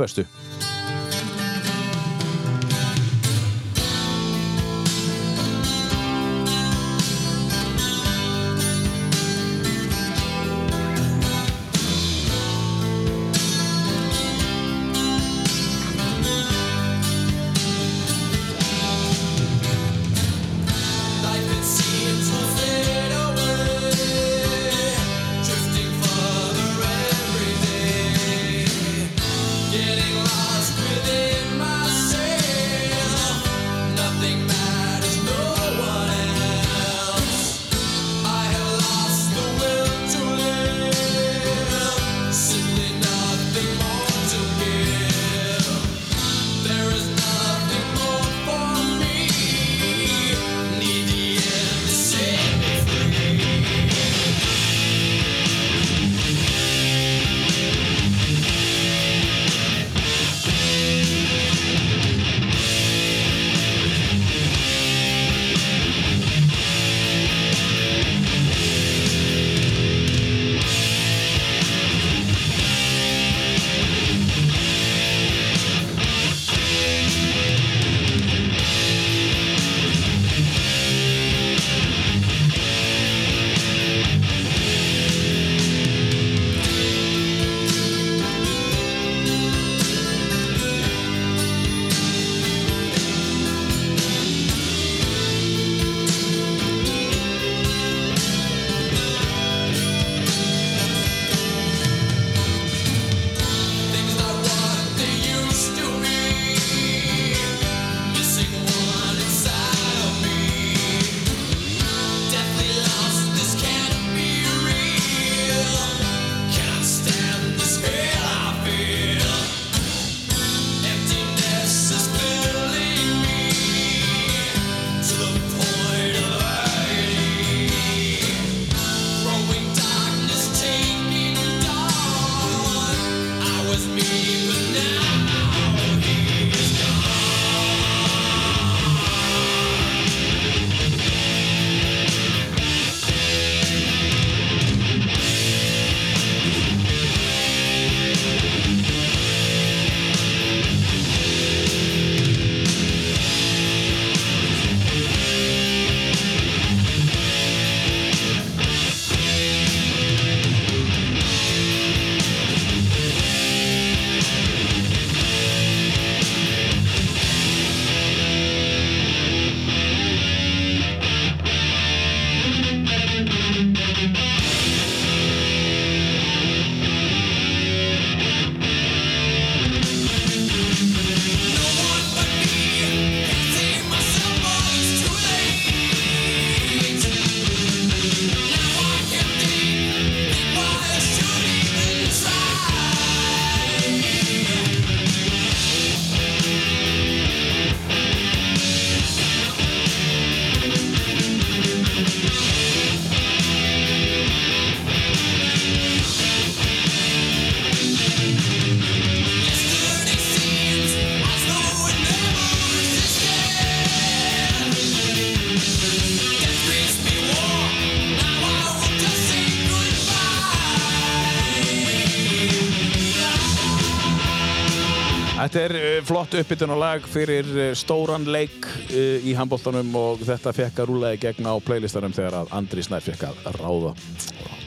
flott uppbytun og lag fyrir uh, stóran leik uh, í handbóltanum og þetta fekk að rúlega í gegn á playlistanum þegar að Andri Snær fekk að ráða.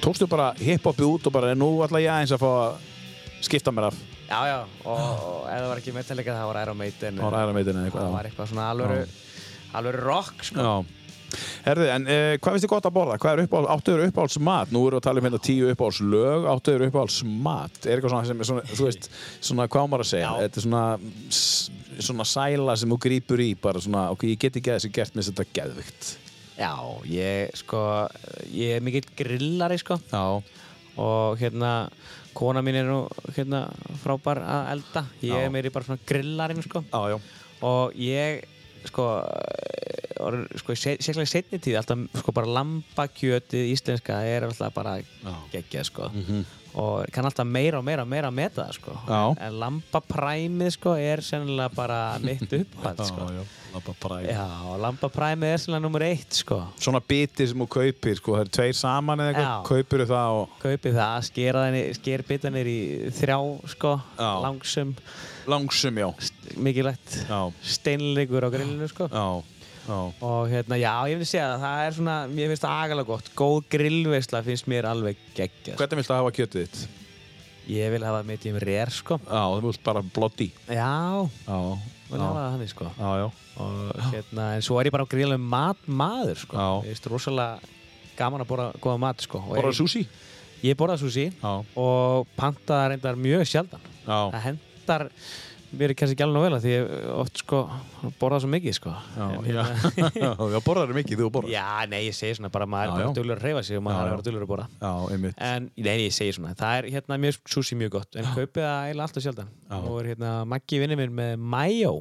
Tókstu bara hiphopið út og bara nú ætla ég aðeins að fá að skipta mér af Já, já, og, ef það var ekki Metallica það var Iron Maiden á ræðarmeitin eða eitthvað. það var eitthvað svona alvöru alvöru rock sko. Já. Herðu, en uh, hvað finnst þið gott að borða? Hvað er uppáhalds, áttuður uppáhalds mat? Nú erum við að tala um hérna tíu uppáhalds lög, áttuður uppáhalds mat. Er eitthvað svona sem er svona, þú veist, svona hvað maður að segja? Já. Þetta er svona, svona sæla sem þú grípur í, bara svona, ok, ég get ekki að þessi gert með þetta geðvikt. Já, ég sko ég er mikill grillari sko Já. og hérna kona mín er nú hérna frábær að elda ég Já. er meiri bara svona grillarinn sko Já, já. og ég sko, orð, sko sérstaklega setni tíð alltaf sko bara lambakjötið íslenska er alltaf bara geggjað sko og kann alltaf meira og meira og meira að meta það sko Já. en lambapræmið sko er sennilega bara mitt uppáhald sko já. Bara í. Já, lambapræmið er sennilega nummer eitt sko Svona biti sem þú kaupir, sko, það eru tveir saman eða eitthvað, Já. kaupir það og kaupið það, sker bitanir í þrjá sko, Já. langsum langsum, já. mikilvægt steinleikur á grillinu sko já, já. og hérna, já, ég segja að það er svona, mér finnst það agalega gott góð grillveisla finnst mér alveg geggjað sko. Hvernig viltu hafa kjötið þitt? ég vil hafa mitt í um rér sko Já, þú vilt bara blotti. já, Já, vil hafa það þannig sko já, já. og hérna, en svo er ég bara á grillum mat maður sko, Já. ég finnst rosalega gaman að borða góða mat sko ég, sushi? ég borða sushi Já, og panta það reyndar mjög sjaldan já. það hendar mér kannski ekki alveg vel að því ég oft sko borða svo mikið sko Já, já. hérna- já, borðar mikið, þú borðar. já, nei, ég segi svona bara maður er bara já. dullur að reyfa sig og maður er vera dullur að borða Já, einmitt. en nei, ég segi svona, það er hérna mjög sushi mjög gott, en kaupið það eiginlega alltaf sjaldan Já. og er hérna Maggi vinnir minn með mayo,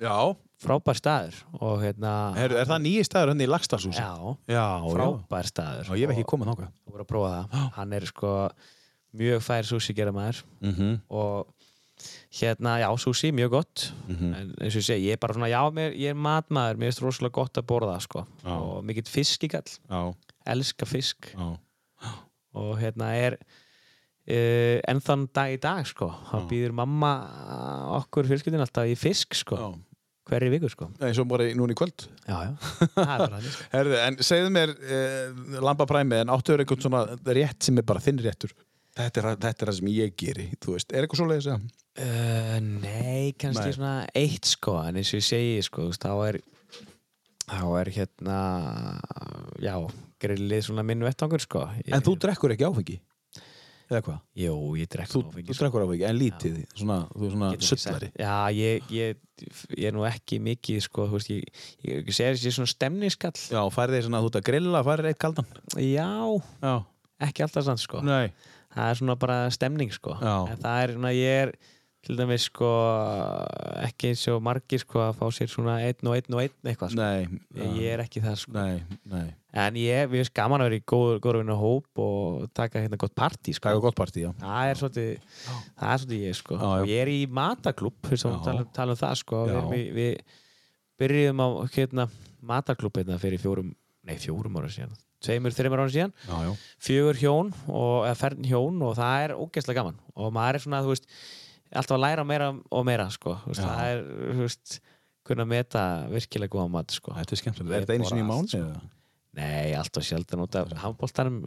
Já. frábær staður og hérna, Heru, er það nýji staður henni í Lagstafshúsi? já, Já, frábær staður Já, ég hef ekki komið þáka. þú voru að prófa það, hann er sko mjög fær sushi gera maður Mm -hmm. og hérna, já, sushi, mjög gott Mhm. en eins og ég segi, ég er bara svona, já, mér, ég er matmaður mér finnst rosalega gott að borða, sko Já. og mikill fiskikall, Já, elska fisk já. og hérna er uh, enn þann dag í dag, sko þá býður mamma okkur fjölskyldin alltaf í fisk, sko já. hverri viku, sko Eins og bara í- núna í kvöld. já, já, það er bara hann, sko Herðu, en segðu mér uh, lambapræmið, en áttuður einhvern svona rétt sem er bara þinn réttur? Þetta er, þetta er það sem ég geri, þú veist. Er eitthvað svo leiðis að? Uh, nei, kannski Nei. svona eitt sko, en eins og ég segi sko, þú veist, þá er þá er hérna já, grillið svona minn vettangur sko ég, En þú drekkur ekki áfengi? Eða hvað? Jú, ég drekk Þú, áfengi, þú drekkur áfengi, en lítið, svona, þú er svona sullari. Já, ég, ég, ég er nú ekki mikið sko, þú veist, ég, segir þessi svona stemningskall Já, færið þér svona, þú ert að grilla, færið eitt kaldan. Já, Já. ekki alltaf sann sko Nei. það er svona bara stemning sko Já. en það er svona, ég er til dæmis sko ekki eins og margir sko að fá sér svona einn og einn og einn eitthvað sko. Nei. ég, ég er ekki það sko Nei, nei. En ég, við erum gaman að vera í góður, góður vinna hóp og taka hérna gott partí, sko. Er gott partí, já. Það er svolítið, ég, sko. Já, ég er í Já. tala, tala um það, sko. Við, í, við byrjuðum á, hérna, mataklúb hérna fyrir fjórum, nei, fjórum ára síðan. Tveimur, þreimur ára síðan. Já, já. Fjögur hjón, og, eða fern hjón og það er ógeðslega gaman. Og maður er svona, þú veist, alltaf að læra meira og meira, sko. Já. það er, þú veist, kunna meta virkilega góða mat, sko. Þetta er skemmtilegt. Er þetta einu sinni í mánu? sko. Nei, alltaf sjaldan út af handbóltanum.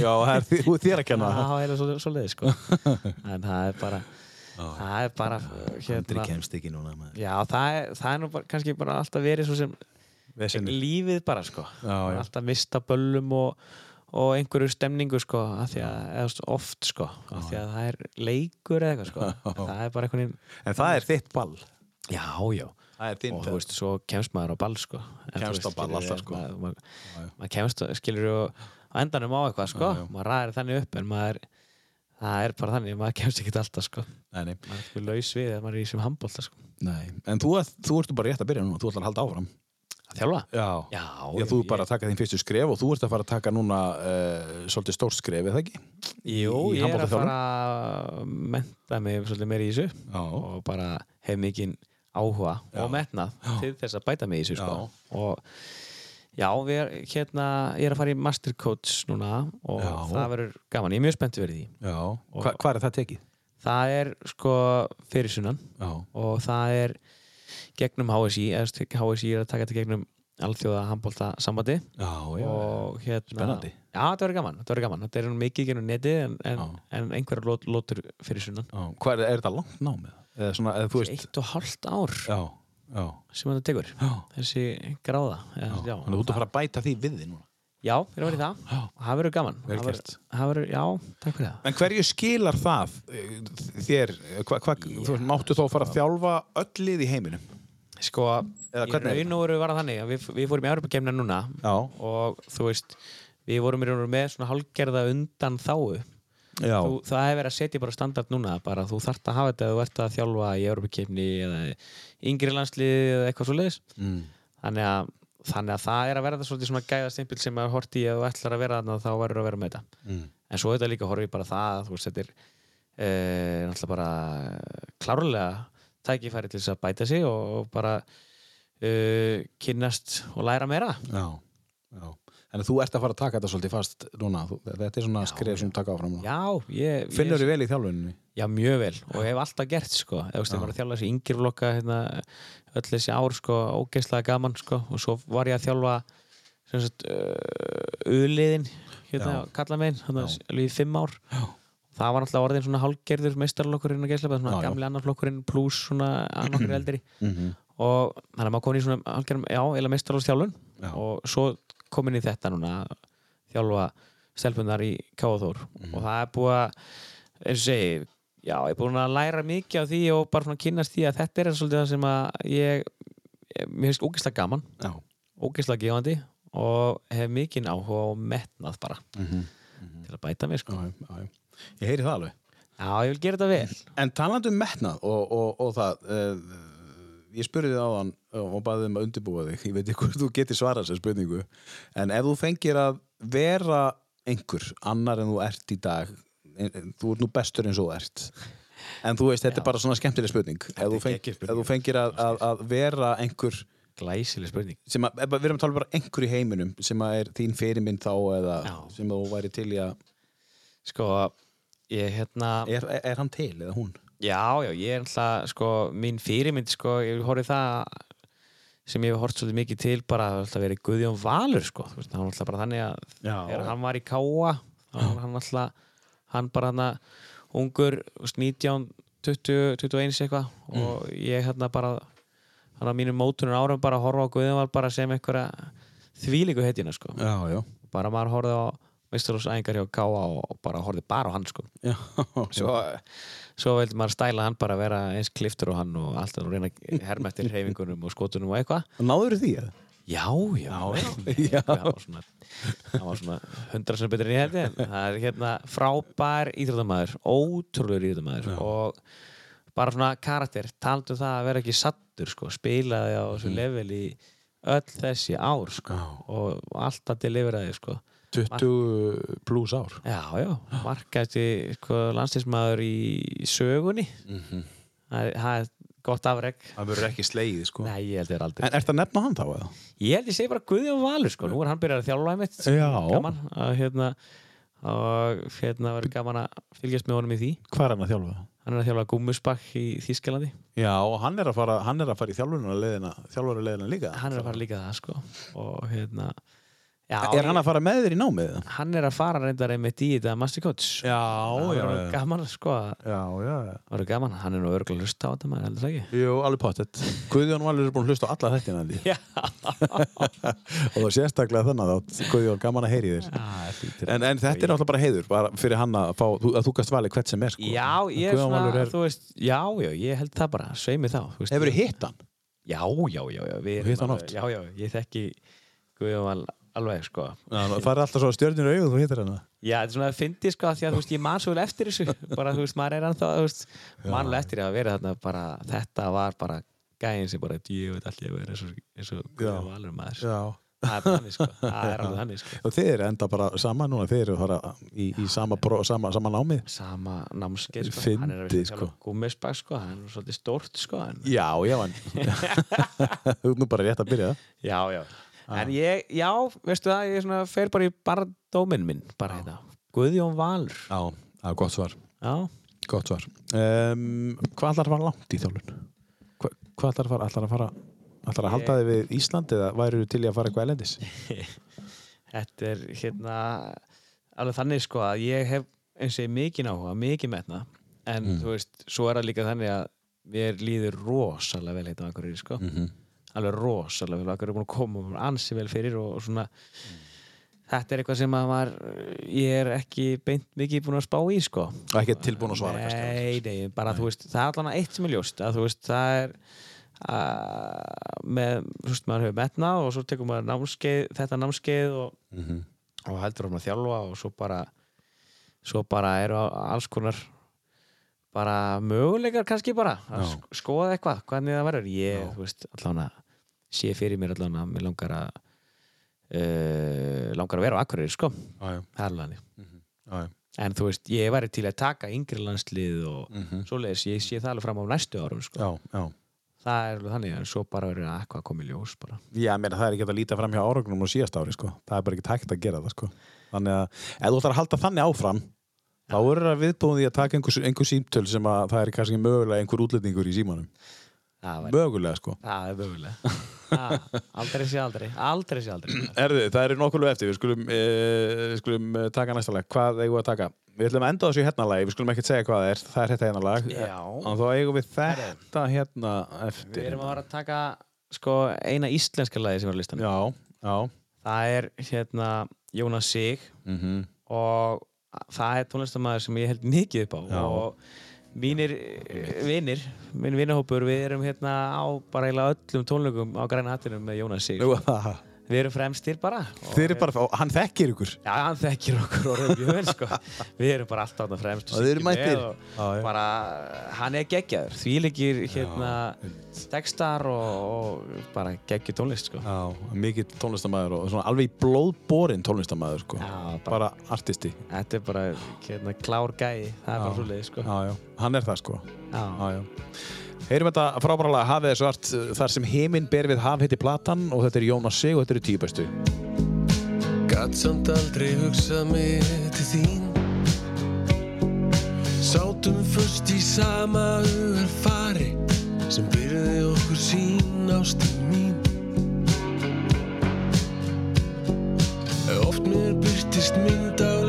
Já, er þú er þér að kenna. Já, það er svo, leiði sko En það er bara Það er bara hérna, núna. Já, það er, það er nú bara, kannski bara alltaf verið svo sem lífið bara sko Já, já. Alltaf mista böllum og, og einhverju stemningu sko að, oft sko af því að það er leikur eða eitthvað sko Það er bara einhvern veginn En það er þitt ball. Já, já og þú veist, svo kemst maður á ball sko En þú Kemst á veist, ball skilurðu, alltaf, sko. maður, Já, já. maður kemst, skilur á endanum á eitthvað sko Já, já. maður ræðir þannig upp en maður það er bara þannig, maður kemst ekki alltaf sko Nei, nei. maður er ekki laus við að maður er í sem handbólta sko nei. En þú, þú ert bara rétt að byrja núna. Þú ætlar að halda áfram. Að þjálfa? Já. Já, Já, þú ert bara að taka þín fyrstu skref og þú ert að fara að taka núna uh, svolítið stórt skref, eða ekki? Jú, í ég er að fara að menta mig svolítið meira í þessu Já. og bara hef mikinn áhuga og metnað til þess að bæta mig í þessu sko. Og já, er, hérna, ég er að fara í Master Coach núna og það verður gaman, ég er mjög spennt fyrir því Já. Hva, hvað er það tekið? Það er sko fyrir sunnan og það er gegnum HSI, HSI er að taka þetta gegnum alþjóða handbólta sambandi og hérna Spennandi. Já, þetta verður gaman, gaman. Þetta er nú mikið gegnum neti en, en, en einhverjar lót, lótur fyrir sunnan. Hvað er, þetta langt námið? Eða? Svona, eða þú veist Eitt og hálft ár Já, já, sem þetta tekur. Já, þessi gráða Þannig að þú ert að fara að bæta því við þið núna já, að vera í það. Það verður gaman. Vel gert. það verður, Já, takk fyrir það. En hverju skilar það eh, þér, hva, hva, þú veist, máttu þá fara að þjálfa öll lið í heiminum? Sko, Eða í raun og veru var það þannig að við, við fórum í Europakemna núna Já, og þú veist, við vorum í raun og veru með svona hálgerða undan þáu þú, það hefur verið að setja bara standard núna bara þú þarft að hafa þetta ef þú ert að þjálfa í Europakemni eða yngri landslið eða eitthvað svo leiðis mm. þannig að, þannig að það er að vera það svolítið svona gæðastimpil sem að horti ef þú ætlar að vera þarna þá verður að vera með þetta. Mm. en svo þetta líka horfið bara það að þú veist, þetta er e, náttúrulega bara klárlega tækifæri til þess að bæta sig og, og bara e, kynnast og læra meira. Já, já En þú ert að fara að taka þetta svolítið fast núna. Þú, Þetta er svona skref sem taka áfram núna Já, ég, Finnur þið vel í þjálfuninni? Já, mjög vel. Og hef alltaf gert sko. Ég var að þjálfa þessi yngir flokka hérna, öll þessi ár sko, ógeðslega gaman sko. Og svo var ég að þjálfa uh, uliðin hérna, kalla megin, hérna, alveg í fimm ár. Já. það var náttúrulega orðin svona hálgerður meistarlokkurinn að geðslega, svona Já, gamli annarflokkurinn pluss svona annarkur eldri. -hmm. og þannig að maður komin í svona hálgerðum, já, eða meistarlokksþjálfun Já. og svo komin í þetta núna þjálfa stelpunar í Káðór Mhm. og það er búið að eins og segi, já, ég er búin að læra mikið á því og bara svona kynnast því að þetta er svolítið það sem að ég, ég mér finnst ógeðslega gaman, ógeðslega gefandi og hef mikinn áhuga og metnað bara mm -hmm. til að bæta mig sko. já, já, já. Ég heyri það alveg Já, ég vil gera þetta vel En talandi um metnað og, og, og það uh, ég spurði þið áðan uh, og baði um að undirbúa þig ég veit ekki hvort þú getur svarað þessar spurningu en ef þú fengir að vera einhver annar en þú ert í dag þú ert nú bestur eins og ert en þú veist, þetta er bara svona skemmtileg spurning ef þú, feng, geggjuð ef spurning. þú fengir að, að, að vera einhver Glæsileg spurning sem að, við erum að tala bara einhver í heiminum sem er þín fyrirmynd þá eða Já. sem þú væri til í að Sko, ég hérna er, er, er hann til eða hún? Já, já, ég er alltaf, sko, mín fyrirmynd, sko, ég horfði það sem ég hef hort svolítið mikið til bara að alltaf verið Guðjón Valur, sko, hann var alltaf bara þannig að þegar hann var í Káa, hann alltaf, hann bara hann ungur, þú veist, 19, 20, 21 eitthvað. Og ég hérna bara, hann á mínum mótunar árum bara að horfa á Guðjón Val bara sem einhverja þvílíku hetjina, sko, Já, já, bara maður horfði á Vistarúsæðingar hjá Káa og bara horfði bara á hann, sko. Já. svo, svo vildi maður stæla hann bara að vera eins kliftur og hann og alltaf og reyna að herma eftir hreyfingunum og skotunum og eitthvað. Náður því að? já, já, Já. hann var svona, svona hundra sem betur en ég ég. En það er hérna frábær íþróttamæður ótrúlegur íþróttamæður og bara svona karakter taldu það að vera ekki sattur sko, spilaði á þessu level í öll þessi ár sko, og alltaf deliveraði sko 20 pluss ár Já, já, markaðist sko, landslýsmaður í sögunni það, er- það er gott afreg Það verður ekki slegið sko Nei, ég held þér aldrei En ert að nefna hann þá eða? Ég held ég segi bara Guðjón Valur sko. nú er hann byrjað að þjálfa einmitt Já. gaman að hérna og hérna verður gaman að fylgjast með honum í því Hvað er hann að þjálfa? hann er að þjálfa Gúmusbakk í Þískalandi Já, og hann er að fara, hann er að fara í þjálfurina leðina, þjálfurina leðina líka hann er að fara líka það sko. og hérna já, Er hann að fara með þér í námið? hann er að fara reyndar einmitt í þetta Master Coach. Já, það verður gaman sko. Það Já, já, já verður gaman, hann er nú örgulega að hlusta á þetta maður heldur það ekki? Jú, alveg pottet. Guðjón Valur er búin að hlusta á alla þettina því Já, og það er sérstaklega þannig að Guðjón gaman að heyri þér. En, en þetta er náttúrulega bara heiður bara fyrir hann að fá, að þú gast valið hvert sem er sko. Já, ég er svona, er, já, já, það? Já, já, já, já, við hann alveg- oft? Já, já, ég þekki Guðjón Val alveg, sko. Það er alltaf svo stjörnir auðvitað þú hittir hann Já, þetta er svona að fyndi, sko, því að, þú veist, ég man svo vel eftir þessu, bara, þú veist, maður er ennþá, manlega eftir að vera þarna, bara, þetta var bara gæðin sem bara, ég veit allir að vera eins og, eins og Guðjón Valur maður. Já Það er bara þannig, sko, það er alveg þannig, sko. Og þið eru enda bara saman núna, þið eru að fara í, í sama, pro, sama, sama námið Sama námskeið, sko. Fyndið, Hann er að vera sko. Gúmisbak, sko, hann er svolítið stórt, sko, en Já, já, Þú nú bara rétt að byrja Já, já. En ég, já, veistu það, ég fer bara í barndóminn minn, bara hérna. Guðjón Valur. Já, það er gott svar Já, Gott svar. Um, hvað að fara langt í þjálfun? Hva, hvað ætlar að fara? Ætlar að fara ætlar að halda þig við Ísland eða væru til í að fara eitthvað elendis? Þetta er hérna alveg þannig sko að ég hef eins og ég mikið áhuga, mikið metna en Mm. þú veist, svo er það líka þannig að mér líður rosalega vel hérna á Akureyri sko, -hmm. Alveg rosalega vel Akureyri er búin að koma mér ansi vel fyrir og, og svona þetta er eitthvað sem að var, ég er ekki beint mikið búin að spá í sko Og ekki tilbúin að svara. Nei, nei, bara þú veist, það er allan eitt sem er ljóst að þú veist, það er að, með, þú veist, maður hefur metna og svo tekur maður námskeið, þetta námskeið og, Mm -hmm. og heldur um að þjálfa og svo bara svo bara eru alls konar bara möguleikar kannski bara að Já. sk- skoða eitthvað, hvernig það verður ég, Já. þú veist, allan að sé fyrir mér allan að mér langar að uh, langar að vera á Akureyri, sko, það er alveg já. en þú veist, ég væri til að taka yngri landslið og Mhm. svoleiðis, ég sé það alveg fram á næstu árum sko. Já, já. það er alveg þannig, en svo bara verður eitthvað að koma í ljós bara. Já, mér, það er ekki að líta fram hjá áragnum og síðast ári, sko. Það er bara ekki hægt að gera það, sko. Þannig að ef þú ætlar að halda þannig áfram, þá eru það viðbúin því að taka einhver, einhver símtöl sem að það er kannski mögulega einhver útlendingur í símanum. Mögulega, sko. það er mögulega aldrei sé aldrei, aldrei sé aldrei Erðu, það eru nokkulega eftir, við skulum, e, við skulum eh, taka næsta lag. Hvað eigum við að taka? Við ætlum að enda þessu hérna lagi, við skulum ekkert segja hvað það er. Það er þetta hérna lag. Já. Og þá eigum við þetta hérna eftir. Við erum að fara að taka sko, eina íslenska lagi sem er á listanum. Já, já. Það er hérna Jónas Sig Mm og það er tónlistamæður sem ég held mikið upp á Já. og mínir vinir, minn vinahópur, við erum hérna á bara eiginlega öllum tónleikum á græna hattinum með Jónas Sig. Við erum fremstir bara. og- Þið eru bara, og hann þekkir ykkur. Já, hann þekkir okkur og vel sko. Við erum bara alltaf þarna fremst Og þið eru mættir. og Já, já. bara, hann er geggjaður þvíleikir hérna textar og, og bara geggjur tónlist sko. Já, mikill tónlistamæður og svona alveg blóðborinn tónlistamæður, sko. Já, bara, Bara artisti. þetta er bara hérna, klár gæi, það er bara svo leið sko. Já, já. Hann er það, sko. Já. Já, já. Heyrum þetta frábæra lag Hafið er svart þar sem heiminn ber við haf heiti platan og þetta er Jónas Sig og þetta eru tíu bestu. Gat samt aldrei hugsað mig til þín Sátum först í sama hugar fari sem byrði okkur sín ástin mín Oft mér byrtist mynd á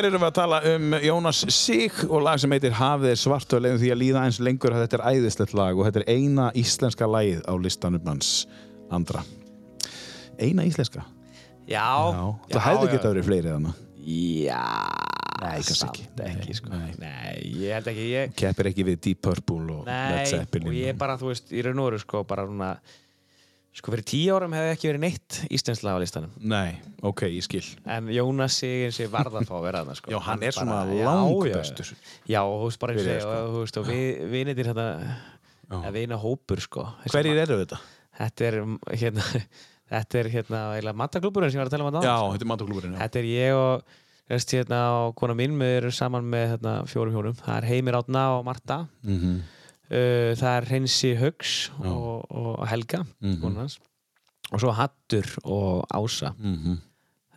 Hér erum við að tala um Jónas Sig og lag sem heitir Hafið er svart og leiðum því að líða eins lengur að þetta er æðislegt lag og þetta er eina íslenska lagið á listanum hans andra. Eina íslenska? Já, Já. Það hefði getað verið fleiri þannig. Já, Nei, kannski ekki. ekki sko. Nei. Nei. ég held ekki ég, Keppir ekki við Deep Purple og Led Nei, Zeppelin. og ég bara, þú veist, í raun og veru sko, bara svona sko fyrir tíu árum hefði ekki verið neitt íslensk lag á listanum Nei, ok, ég skil. en Jónas Sigin sé varð að fá að vera þarna sko. Já, hann er svona já, langbestur. Já, já, þú veist bara eins og sko. þú veist, og við, vinir hérna að vina hópur sko Hverjir eru þetta? Þetta er hérna þetta er hérna, eiginlega mattaklúburinn sem ég var að tala um að Já, þetta er Mandaklúburinn. Þetta er ég og Rest, hérna, og kona mín við erum saman með hérna, fjórum hjónum það er Heimir Átna og Marta Mm -hmm. Uh, það er Hreinsi Hugs og, og Helga konan hans. og svo Hattur og Ása. Mm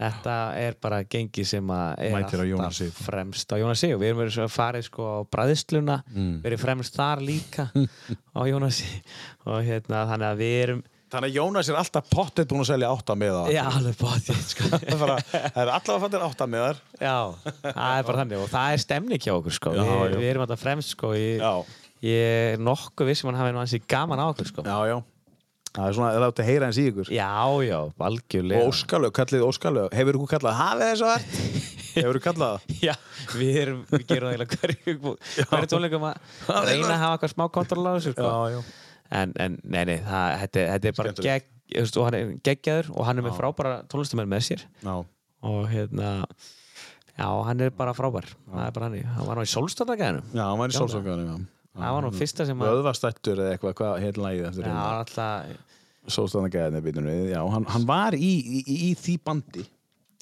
þetta er bara gengi sem að er alltaf fremst á Jónas Sig. Og við erum verið svo farið sko á bræðsluna. Mm. verið fremst þar líka á Jónas Sig. Og hérna þannig að við erum Þannig að Jónas er alltaf pottet búin að selja átta með það. já alveg báðið sko. Það er bara- það er allavega fattir átta með þar. já það er bara þannig. Og það er stemning hjá okkur sko. Já, við, já. við erum alltaf fremst sko Já, ég er nokkuð vissum að hann hafi ansi gaman á okkur sko já, já. Það er svona, það er átt að heyra eins í ykkur. já já, algjörlega Og Óskalög, kallið Óskalög. Hefur þú kallað hafið þessu þar? Hefur þú kallað það? Já, við, erum, við gerum það eiginlega hverju, hverju tónleikum að reyna að hafa eitthvað smá kontroll á þessu sko. já. en, en nei, nei, það, þetta, er- bara gegg, og hann er geggjaður og hann er með frábæra tónlistamenn með sér Já, og hérna já, hann er bara frábær það er bara hann, hann var nú í sólstofnagæðinu já, hann var í Já, sólsönganu, já. Það var nú fyrsta sem að Vöðvastættur eða eitthvað, hvað heit lagið eftir já, hérna? alltaf Sólstæðanagæðinni býtum við. Já, hann, hann var í, í, í, í því bandi.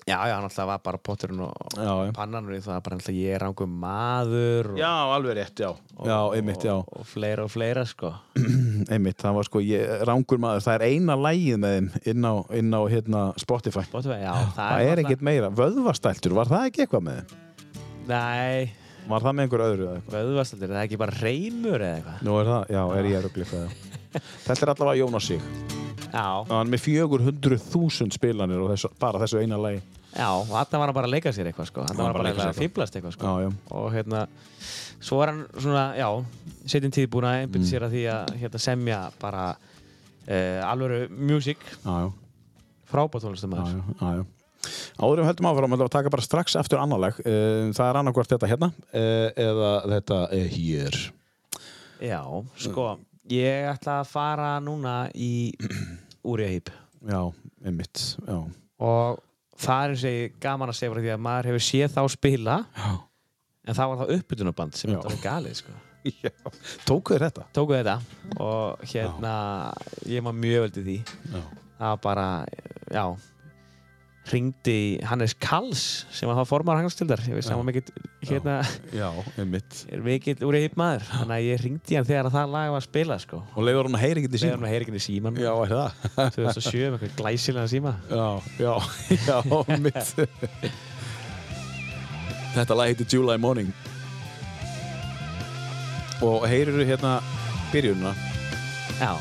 já, já, hann alltaf var bara potturinn og Já, já. pannan og það var bara alltaf ég er rangum maður og, Já, alveg rétt, já. Já, einmitt, já. og, og fleira og fleira sko Einmitt, það var sko, ég, rángur maður, það er eina lagið með þeim inn á, inn á hérna, Spotify. Spotify, já, það, Það er ekkert meira. Vöðvastæltur, var það ekki eitthvað með þeim? Nei, Var það með einhver öðru eða eitthvað? vöðvastaldir, er það ekki bara reymur eða eitthvað? Nú er það, já, er ég að ruggla eitthvað, já. Þetta er allavega Jónas Sig. Já, hann er með 400.000 spilanir og þessu, bara þessu eina lagi. já, og þarna var hann bara að leika sér eitthvað sko, þarna var hann bara að fýblast eitthvað sko. Já, já. og hérna, svo er hann svona, já, setjum tíð búin að einbyrja Mm. sér að því að hérna, semja bara uh, alvöru music, Já, já. frábært Já, tónlistamæður. já, já, já. Áður um höldum áfram, að taka bara strax eftir annarleg. Uh, það er annarkvort þetta hérna uh, eða þetta hér. Já, sko, ég ætla að fara núna í Úrjahýp Já, einmitt, já. og það er eins og gaman að segja því að maður hefur séð þá spila Já. en það var það uppbytunarband sem Já. er alveg galið sko. já. Tókuð þér þetta? tóku þetta og hérna ég var mjög veldið því Já. það var bara, já ringdi í Hannes Kalls sem var þá formar hangastildar ég veist Já. hann var mikill hérna Já, er mikill úr í maður þannig að ég ringdi í hann þegar það lag var að spila sko Og leiður hann að heyra ekki til þegar síma? hann heyri ekki í síman Já, er það? 2007 með eitthvað glæsilega síma Já, já, já, mitt. Þetta lag heitir July Morning. Og heyrir hérna byrjununa. já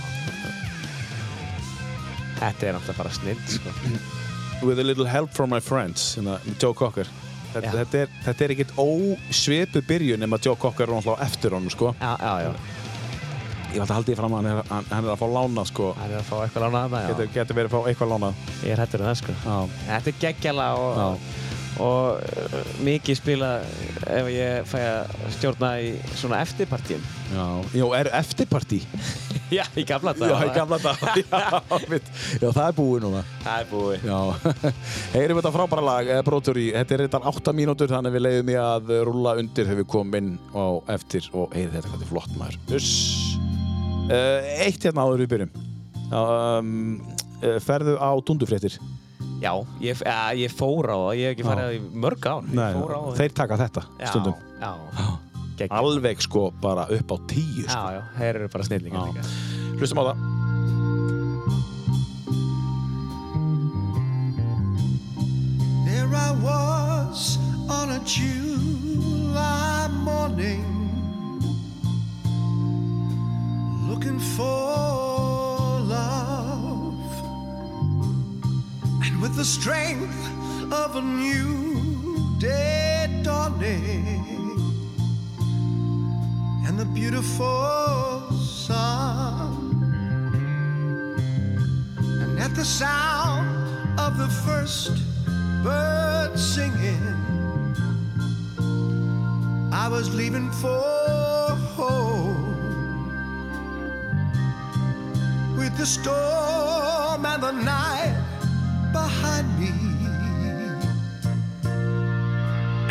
þetta er náttúrulega bara snill sko. With a little help from my friends, hérna, Joe Cocker. Þetta, þetta, er, þetta er ekkert ósvipu byrjun nema Joe Cocker er á eftir honum, sko. já, já, já, Ég vant að halda því fram að hann er, hann, hann er að fá lána, sko. hann er að fá eitthvað já. Getur, getur verið að fá eitthvað lánað. ég er hættur um það sko. Þetta er geggjala og. Og uh, mikið spila ef ég fæ að stjórna í svona eftirpartíum. Já, já, er eftirparti? Já, í gamla Já, í gamla dag. Já, já, það er búið núna. Það er búið. Já, heyrim þetta frábæra lag, eh, Brotur í, þetta er þetta 8 mínútur, þannig við leiðum í að rúlla undir þegar við komum inn á eftir og heyri þetta hvað er flott maður. Uss. Uh, eitt hérna áður við byrjum. Um, ferðu á tundufréttir? Já, ég, ja, ég fór á það, ég hef ekki farið á það í mörg ár. Ég fór á það. þeir taka þetta stundum. Já, já. Alveg sko bara upp á tíu. Sko. Já, já, þeir eru bara snillingar Já. líka. Hlustum á það. There I was on a July morning, looking for love, with the strength of a new day dawning and the beautiful sun. And at the sound of the first bird singing, I was leaving for home with the storm and the night behind me.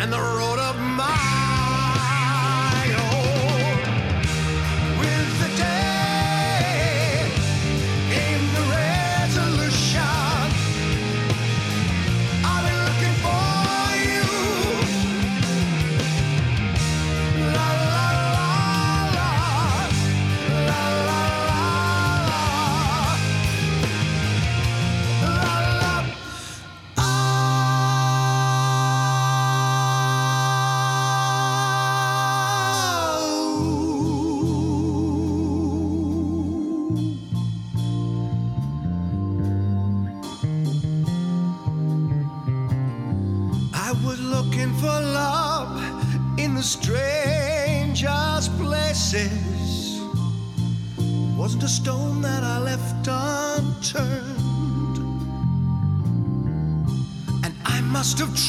And the road of my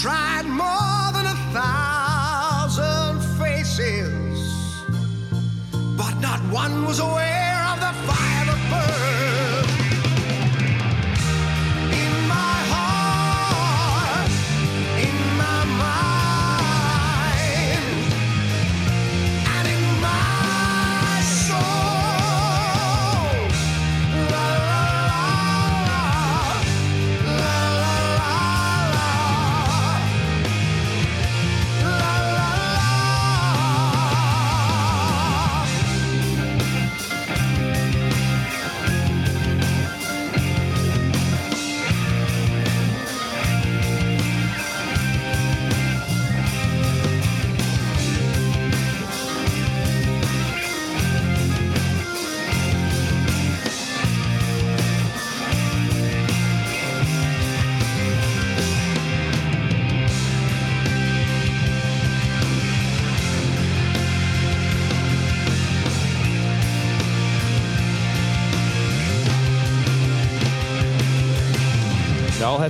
tried more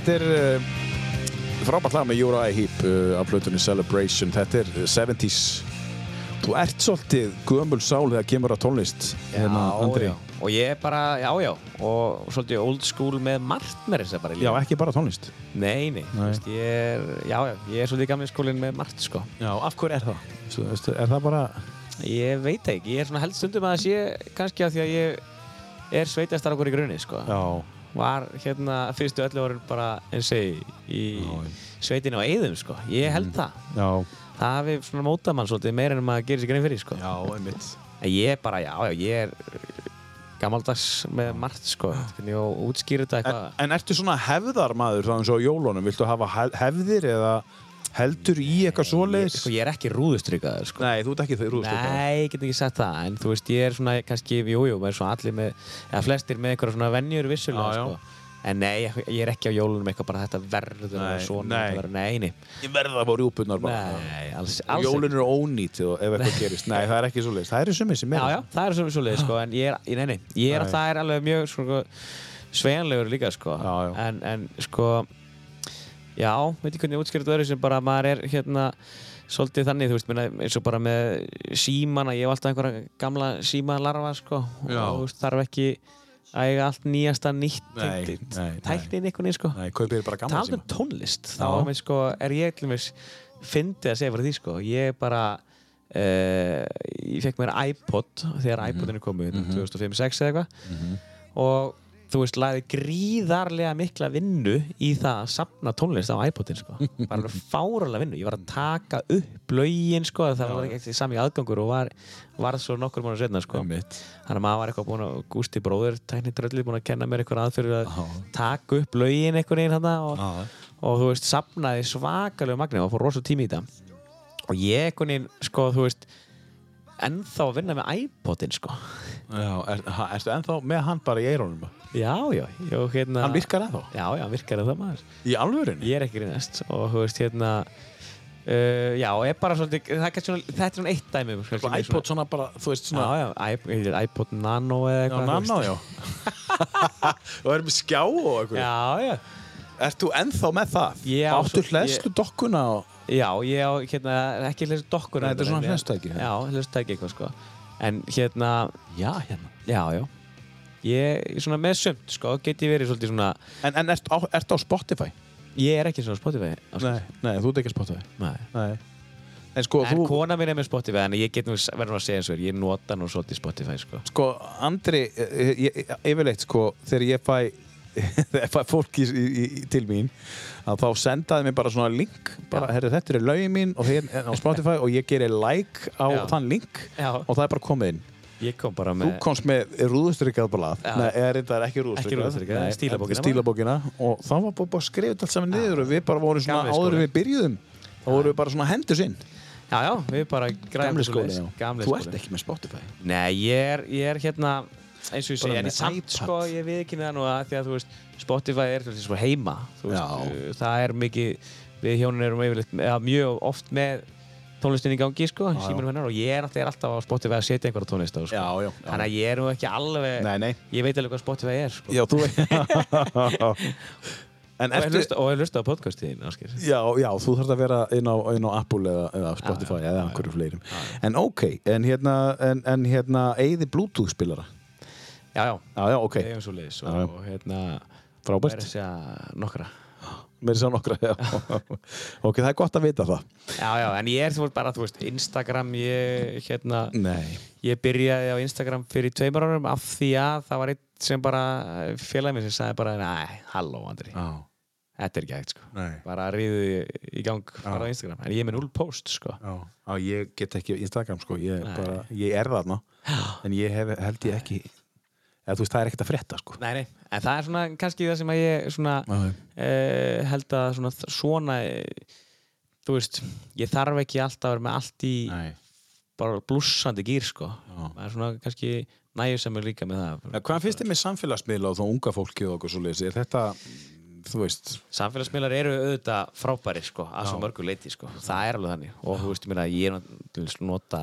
þetta er uh, frábært lag með Uriah Heep uh, af plötunni Celebration. Þetta er uh, 70s. Þú ert svolítið gömul sál þegar kemur á tónlist, hérna, Andri. já. Og ég er bara, já, já, og svolítið old school með margt með þess að bara í Já, ekki bara tónlist. Nei, nei, þú veist, ég er, já, já, ég er svolítið gamli skólinn með margt, sko. Já, af hverju er það? Svo, veistu, er það bara... Ég veit ekki, ég er svona held stundum að það sé kannski að því að ég er sveitastar okkur í grunni, sko. Já, Var hérna fyrstu öllu orðin bara, eins og í sveitinni á Eyðum, sko. Ég held það. já, Það hafi svona mótað mann svolítið meira en maður gerir sér grein fyrir, sko. já, einmitt. En ég er bara, já, já, ég er gammaldags með margt, sko. Ég útskýra þetta En, eitthvað. en ertu svona hefðarmaður þá eins og jólunum? Viltu hafa hef- hefðir eða heldur í eitthvað Ég, svoleiðis? sko, ég er ekki rúðustrykkaður, sko. Nei, þú ert ekki rúðstöka. Nei, ég get ekki sagt það, en þú veist, ég er svona kannski, jú, jú, með svona allir með, eða flestir með einhverja svona venjur vissulega, Já, já. sko. En nei, ég, ég er ekki á jólunum eitthvað bara þetta verður Nei, og svona, nei. þetta verður, nei, nei, Ég verða að fá rjúpunar jólun eru ónýtt og ef eitthvað gerist. Nei, það er ekki svoleiðis. Það eru sumið sem er. Já, já, það er svona svolítið, sko, en ég er, ég- nei, nei, ég er að það er alveg mjög, sko, sveigjanlegur líka, sko, já. En, en, sko, já, veit ég hvernig ég útskýrði þetta öðru sem bara maður er, hérna, svolítið þannig, þú veist, minna, eins og bara með símana, ég hef alltaf einhverja gamla símalarfa, sko, Já. og þú veist, þarf ekki að eiga allt nýjasta nýtt Nei, nei, nei. tæknin einhvern veginn, sko. Nei, kaupið bara gamla síma. um tónlist, þá Já. er, mér, sko, er ég til mér fyndið að segja fyrir því, sko. Ég bara, uh, ég fekk mér iPod þegar Mhm. iPodin er komið, mm 2005-06 eða eitthvað. Og þú veist, lagði gríðarlega mikla vinnu í það að safna tónlist á iPodin, sko. Bara alveg fáralega vinnu. Ég var að taka upp lögin, sko, það var ekki sami aðgangur og var, var svo nokkur mánu setna, sko. Þannig að maður var eitthvað búinn að, Gústi bróður, teknitrölli, búinn að kenna mér eitthvað aðfyrir að taka upp lögin einhvern veginn hann og, Já. og þú veist, sapnaði svakalega magni og fór rosa tími í þetta. Og ég einhvern veginn, sko, þú veist, ennþá að vinna með iPodin, sko. Já, er, ha, ertu ennþá með hann bara í eirónum? Já, já, já, hérna... Hann virkar ennþá? Já, já, hann virkar ennþá maður. Í alvörinni? Ég er ekki grínast og þú veist, hérna, Uh, já, er bara svolítið, svona, þetta er svona eitt dæmi Sko, með iPod svona bara, þú veist svona Já, já, iP- heitir iPod Nano eða Já, eitthvað þú nano, já Og erum við skjá og eitthvað Já, já Ert þú ennþá með það? Ég á Áttu hlæslu dokkuna og Já, ég á, hérna, ekki hlæst dokkur Nei, þetta er svona hlustæki. Já, hlustæki eitthvað, sko En hérna, Já, hérna já, já Ég, svona með sumt, sko, get ég verið svolítið svona En, en ert, á, ert á Spotify? Ég er ekki svona Spotify. Nei, nei, þú ert ekki Spotify Nei. Nei En sko, En þú kona mín er með Spotify, en ég get nú verður að segja eins og er, ég nota nú svolítið Spotify, sko Sko, Andri, eh, ég, yfirleitt sko, þegar ég fæ fólk í, í, til mín að þá sendaði mér bara svona link bara, herri, þetta er lögin mín og hér á Spotify og ég gerir like á Já. þann link Já. og það er bara komið inn. Kom bara Þú komst með rúðustrykjað blað. Já. Nei, eða reyndar ekki Nei, stílabókina. Stílabókina. Og þá var bara þetta allt saman niður og við bara vorum svona Gamli áður skóli. við byrjuðum. Þá vorum við bara svona hendus inn Já, já, við bara græðum Gamli skóli, Þú ert ekki með Spotify. Nei, ég er, ég er hérna eins og ég segi, en ég samt sko, ég við ekki það nú að því að þú veist, Spotify er svolítið svo heima þú veist, uh, það er mikið við hjónin erum yfirleitt, eða mjög oft með tónlistin í gangi, sko, Já, símanum hennar og ég er alltaf, er alltaf á Spotify að setja einhverja tónlist á, sko. Já, já. Þannig að ég er nú ekki alveg, Nei, nei. ég veit alveg hvað Spotify er, sko. Já, þú En Og og ég hlusta á podcastin, Áskir. Já, já, þú þarfst að vera inn á, inn á Apple eða, eða Spotify Já, já, eða einhverju fleirum En ok, en hérna, en, en hérna eigði Bluetooth spilara Já, já, Já, já, ok, það er eins og leiðis og, já. og hérna, frábært. verður að segja nokkra. Mér er sá nokkra, já. Ok, það er gott að vita það. Já, já, en ég er þú veist bara, þú veist, Instagram, ég, hérna, Nei. Ég byrjaði á Instagram fyrir tveimur árum af því að það var einn sem bara félagið mér sem sagði bara Næ, halló Andri, Já, þetta er ekki hægt sko. Nei. Bara ríðu í gang bara á Instagram. En ég er með null post sko. Já, já ég get ekki Instagram sko. Ég, bara, ég er þarna. En ég hef, held ég ekki eða, Þú veist, það er ekkert að frétta sko Nei, nei, en það er svona kannski það sem að ég svona uh, held að svona, svona eh, þú veist, ég þarf ekki alltaf að vera með allt í Nei bara blússandi gýr sko Já. það er svona kannski nægjur sem er líka með það En Hvað finnst þið með samfélagsmiðla og þá unga fólki og okkur svo leiðis? Er þetta, þú veist Samfélagsmiðlar eru auðvitað frábæri sko, að svo Já. mörgu leiti sko. það er alveg þannig og þú veist, ég er náttúrulega nota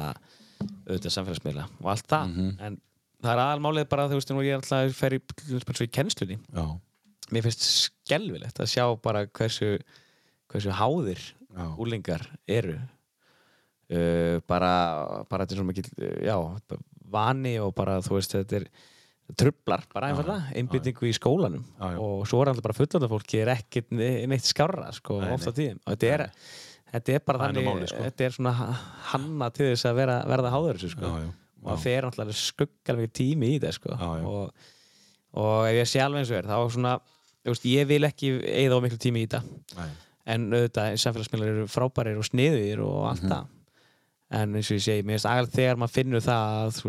auðvitað samfélagsmiðla og allt það Mhm. en það er aðalmálið bara, þú veist, nú ég er alltaf að fer í, kennslunni. Já, mér finnst skelvilegt að sjá bara hversu, hversu háðir já, úlingar eru. Uh, bara, bara þetta er svo mikil já, vani og bara þú veist, þetta er trublar bara einfallega, einbyttingu í skólanum. Já, og svo er alltaf bara fullanda fólki er ekkert ne- neitt skárra sko, Nei, ofta tíðum. Og þetta er, þetta er bara þannig málið, sko. þetta er svona ha- hanna til þess að vera, verða háður þessu sko. Og það fer skuggar mikið tími í þetta sko. Og, og ef ég sé alveg eins og er þá svona, veist, ég vil ekki eða á miklu tími í þetta. Nei. en auðvitað samfélagsmiðlar eru frábærir og sniðir og allt Mhm. það. En eins og ég segi, mér finnst aðeins þegar maður finnur það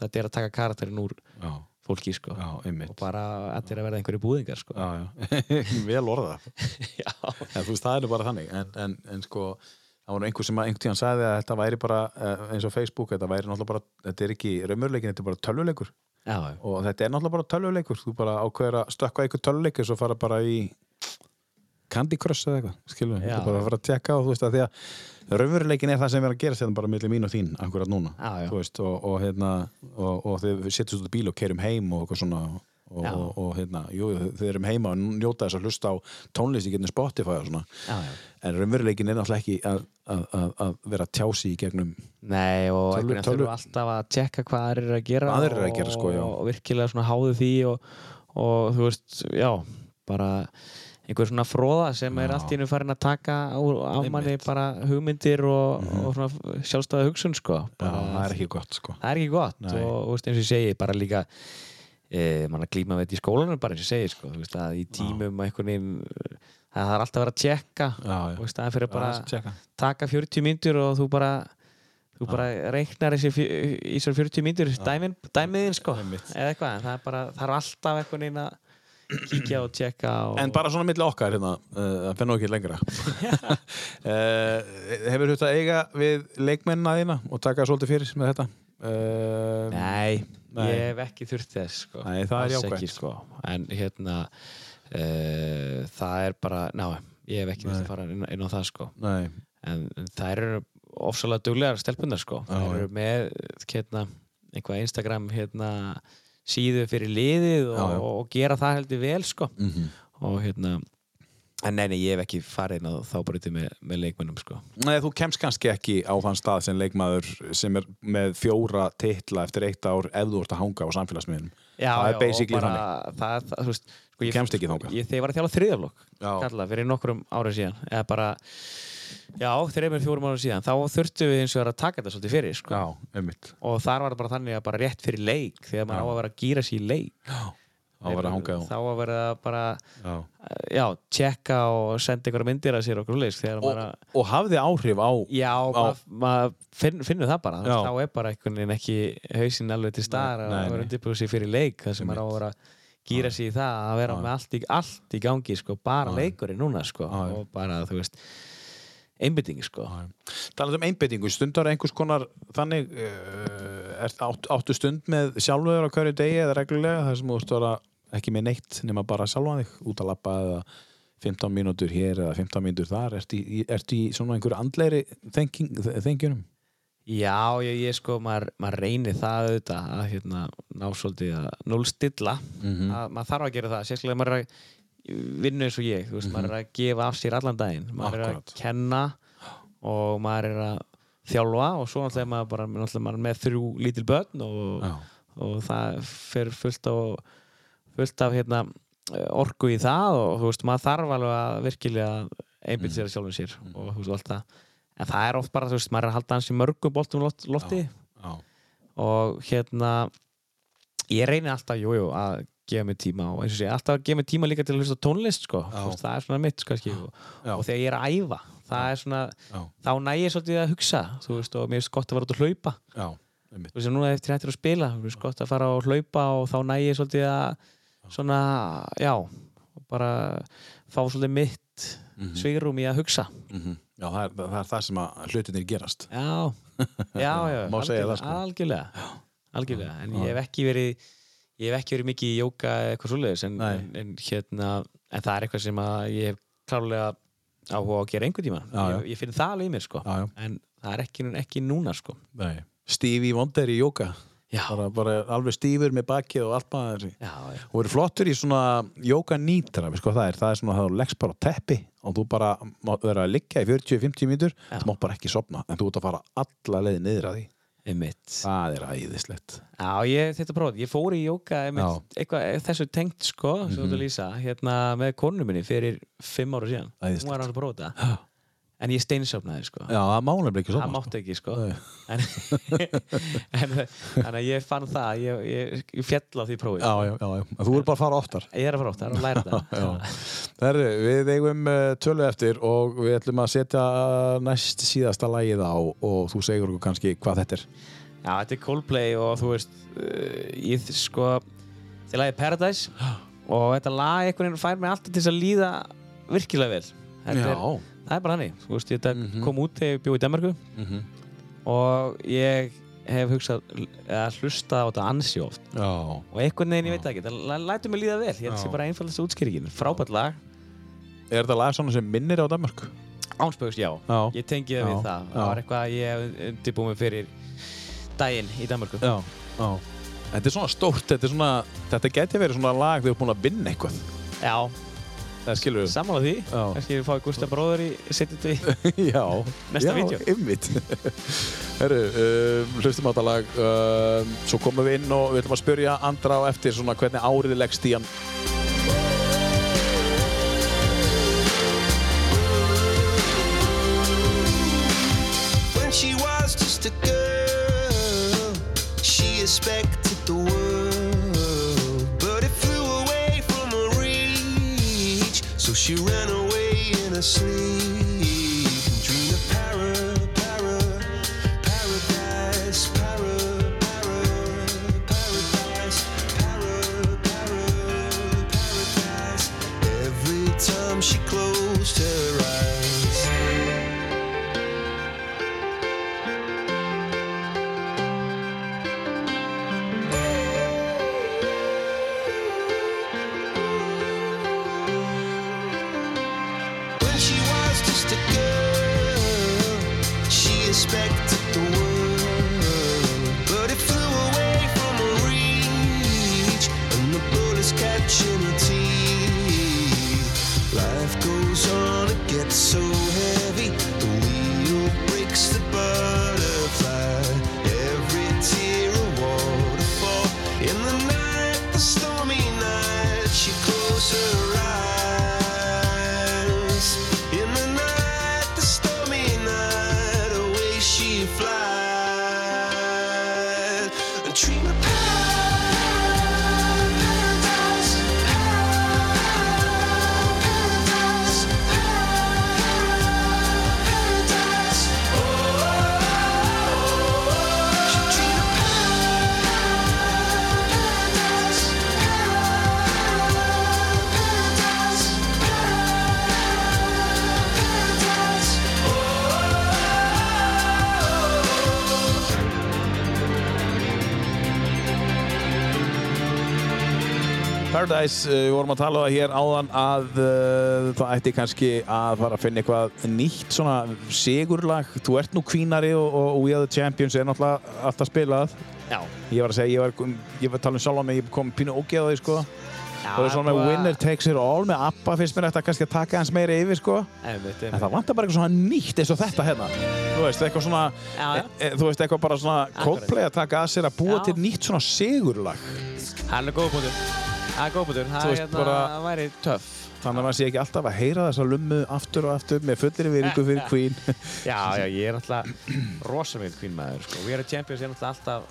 þetta er að taka karakterin úr Já, fólki sko. Já, og bara þetta er að verða einhverju búðingar sko. Já, já, vel orða Já. En þú veist, það er bara þannig. En, en, en sko, það var einhver sem einhvern tíðan sagði að þetta væri bara eh, eins og Facebook, þetta væri náttúrulega bara þetta er ekki raumurleikin, þetta er bara tölvuleikur. Já, og þetta er náttúrulega bara tölvuleikur. Þú bara ákveður að stökka einhver tölvuleikur svo fara bara í Candy Crush eða eitthvað, skilur við, Já. bara fara að tjekka og þú veist að því að raumurleikin er það sem er að gera þetta bara millir mín og þín akkurat núna, Já, já. þú veist og, og hérna, og, og þið setjum út í bíl og kerum heim og eitthvað svona og, Já. og, og hérna, jú, þið erum heima og njóta þess að hlusta á tónlist í getinu Spotify og svona já, já. en raunveruleikin er náttúrulega ekki að, að, að, að vera tjási í gegnum Nei og einhvern veginn þurfa alltaf að tjekka hvað aðrir eru að gera eru að gera, sko, já. og virkilega svona háðu því og, og þú veist, já bara einhver svona fróða sem er Já. allt í hennu farin að taka á, manni bara hugmyndir og, og svona sjálfstæða hugsun sko Já, bara, það er ekki gott sko það er ekki gott Nei. og veist, eins og ég segi bara líka e, mann að glíma við þetta í skólanum bara eins og ég segi sko, þú veist að í tímum einhvern veginn það er alltaf að vera að tjekka og í staðan fyrir bara að taka 40 myndur og þú bara þú bara reiknar þessi í þessar 40 myndur dæmiðin sko eða eitthvað, það er bara, það er alltaf eitthvað neina kíkja og tjekka og... En bara svona milli okkar hérna, uh, það fennu ekki lengra. Uh, Hefur þetta eiga við leikmennina þína og taka svolítið fyrir með þetta? Nei, Nei. ég hef ekki þurft þess sko. Nei, það er jákvætt. ekki, sko. en hérna uh, það er bara ná, ég hef ekki þurft að fara inn, inn á það sko. En, en það eru ofsalega duglegar stelpunar sko Já, það eru með hérna, einhvað Instagram hérna, síðu fyrir liðið og, Já, og gera það heldur vel sko Mhm. og hérna en nei, nei, ég hef ekki farið inn á þá breytið með, með leikmönnum sko. Nei, þú kemst kannski ekki á þann stað sem leikmaður sem er með fjóra titla eftir eitt ár ef þú ert að hanga á samfélagsmiðlum. Já, Það er já, basically bara, það, það, þú veist, sko, Þú kemst ekki þangað. ég, Þegar ég var að þjála þriðaflokk kalla, fyrir nokkrum árið síðan eða bara, já, þreymur fjórum árið síðan þá þurftum við eins og að taka þetta svolítið fyrir sko. Já, einmitt. Og þar var það bara þannig að bara rétt fyrir leik þegar maður á að vera að Á hanga á þá að vera að bara Já. já, tjekka og senda einhverja myndir að sér okkur þegar og, maður að og hafði áhrif á Já, maður ma finn, finnur það bara. Já. þá er bara einhvern veginn ekki hausinn alveg til staðar að vera undirbúið sér fyrir leik þar sem maður á að vera að gýra sér í það að vera með allt í, allt í gangi sko, bara leikurinn núna sko, og bara þú veist einbyttingi sko Talað um einbeitingu, stundar einhvers konar þannig uh, er, átt, áttu stund með sjálfur á hverju degi eða reglulega þar sem þú veist vera ekki með neitt nema bara sjálfa þig út að lappa eða 15 mínútur hér eða 15 mínútur þar ertu í, ertu í svona einhverju andleiri þengjunum? Já, ég, ég sko, maður, maður reynir það auðvitað að hérna, ná svolítið að núlstilla Mhm. að maður þarf að gera það, sérstaklega maður er að vinna eins og ég, þú veist, maður er að gefa af sér allan daginn, maður er Mhm. Akkurat. að kenna og maður er að þjálfa og svo náttúrulega er maður bara náttúrulega maður er með þrjú lítil börn og, Já. og það fer fullt af fullt af hérna orku í það og þú veist, maður þarf alveg að virkilega sér að sjálfum sér og þú veist, allt það en það er oft bara, þú veist, maður er að halda hans í mörgum boltum loft, lofti Já. og hérna ég reyni alltaf, jújú, jú, að gefa mig tíma og eins og sé, alltaf að gefa mig tíma líka til að hlusta tónlist, sko, Já. Veist, það er svona mitt, sko, og, Já. þegar ég er að æfa það er svona, Já. þá næ ég svolítið að hugsa, þú veist, og mér finnst gott að vera út að hlaupa. Já, þú veist, núna eftir hættir að spila mér finnst gott að fara og hlaupa og þá næ ég svolítið að svona, já bara fá svolítið mitt Mhm. svigrum í að hugsa. Mhm. Já, það er, það er það sem að hlutinir gerast. Já, já, já Má segja algjörlega, sko. algjörlega, algjörlega. En ég hef ekki verið ég hef ekki verið mikið í jóka eða eitthvað svoleiðis en, en, en hérna en það er eitthvað sem ég hef klárlega áhuga á að gera einhvern tíma Já, já. ég, ég finn það alveg í mér sko. Já, en það er ekki, ekki núna sko. Nei. Stevie Wonder í jóka bara, bara alveg stífur með bakið og allt maður og eru flottur í svona jóka nýtra, sko það er? Það er svona að þú leggst bara á teppi og þú bara vera að liggja í 40-50 mínútur. Já. þú mátt bara ekki sopna, en þú ert að fara alla leið niður að því, einmitt. Það er æðislegt. Já, ég þetta prófað, ég fór í jóka eitthvað þessu tengt sko sem þú ert að lýsa, hérna með konu minni fyrir fimm ára síðan, Æðislegt. hún var að prófa þetta en ég steinsofnaði sko. Já, það málum ekki það sopna mátti ekki sko. En, en þannig að ég fann það ég, ég, ég fjall á því prófið Já, já, já, já, þú er bara að fara oftar. Ég er að fara það er að læra þetta Já. Herru, við eigum uh, tölu eftir og við ætlum að setja næst síðasta lagið á og þú segir okkur kannski hvað þetta er. Já, þetta er Coldplay og þú veist ég sko til lagið Paradise og þetta lag einhvern veginn fær mig alltaf til að líða virkilega vel. Þetta er, það er bara hannig, þú veist, þetta Mhm. kom út þegar ég bjóð í Danmarku Mhm. og ég hef hugsað að hlusta á þetta ansi oft. Já, og einhvern veginn, ég veit það ekki, það læ- lætur mig líða vel. Ég held Já. sé bara einfaldast útskýringin, frábært lag. Er þetta lag svona sem minnir á Danmark? Ánspöks, já, Já, ég tengi það Já, við það. Það var eitthvað að ég hef undirbúið mig fyrir daginn í Danmarku já, Þetta er svona stórt, þetta er svona þetta geti verið svona lag þegar þú er búin að vinna eitthvað. Já, það skilur við. Sammála því. Já. kannski við fáið Gustaf bróður í setjum því Já, Næsta já, vídeó. einmitt. Herru, uh, hlustum á þetta lag uh, Svo komum við inn og við ætlum að spyrja Andra á eftir svona hvernig árið leggst í hann. When she was just a girl, she expected she ran away in her sleep Paradise, uh, við vorum að tala um það hér áðan að uh, það ætti kannski að fara að finna eitthvað nýtt svona sigurlag. Þú ert nú kvínari og, og We Are The Champions er náttúrulega alltaf spilað. Já. Ég var að segja, ég var, ég var að tala um sjálf á mig, ég kom pínu ógeð á því sko. Já, Það er svona að- winner takes it all með ABBA finnst mér þetta kannski að taka hans meira yfir sko. Einmitt, En einmitt. það vantar bara eitthvað svona nýtt eins og þetta hérna. Þú veist, eitthvað svona, Já, já. E, þú veist, eitthvað bara svona Coldplay að taka að sér að búa til nýtt svona sigurlag. Hann er góð punktur. Það er góð punktur. Það hérna, bara- væri töff. Þannig að maður sé ekki alltaf að heyra þessa lummu aftur og aftur með fullir virðingu fyrir Queen. Já, já, ég er alltaf rosa mikið Queen maður, sko. We are champions er alltaf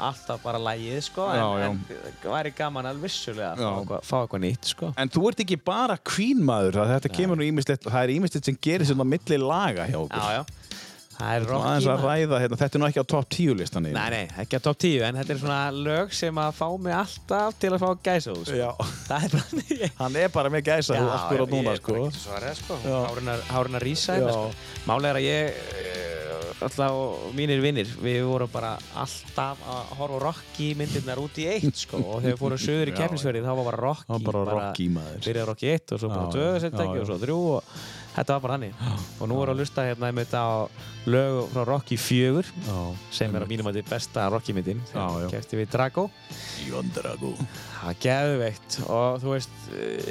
alltaf, Já, bara lægið, sko. Já, en, já. það væri gaman alveg vissulega að Já. fá eitthvað, nýtt, sko. en þú ert ekki bara Queen maður, það þetta kemur nú ímislegt, það er ímislegt sem gerir á milli laga hjá okkur. Já, já. Það er Og rocky aðeins að ræða, hérna, þetta er nú ekki á topp 10 listan Nei, nei, ekki á top 10, en þetta er svona lög sem að fá mig alltaf til að fá gæsa úr, sko. Já, Það er bara því. hann er bara með gæsa þú akkurat núna, sko. Ég er bara sko. Já. Hárin að, hárin að rísa Já. hérna, sko. Málega er að ég, eh, alltaf mínir vinnir, við vorum bara alltaf að horfa á Rocky myndirnar út í eitt, sko. Og þegar við fórum söður í Já. keppnisverið, þá var bara Rocky. Það var bara Rocky maður. Byrjaði Rocky 1 og svo bara Já, 2 já, setjaki já. og svo 3 og þetta var bara hannig. Og nú við að lusta hérna einmitt á lög frá Rocky 4 Já, sem er að mínum að þetta besta Rocky myndin. Já. Kæfti við Drago. Jón Drago. Það er geðveikt og þú veist,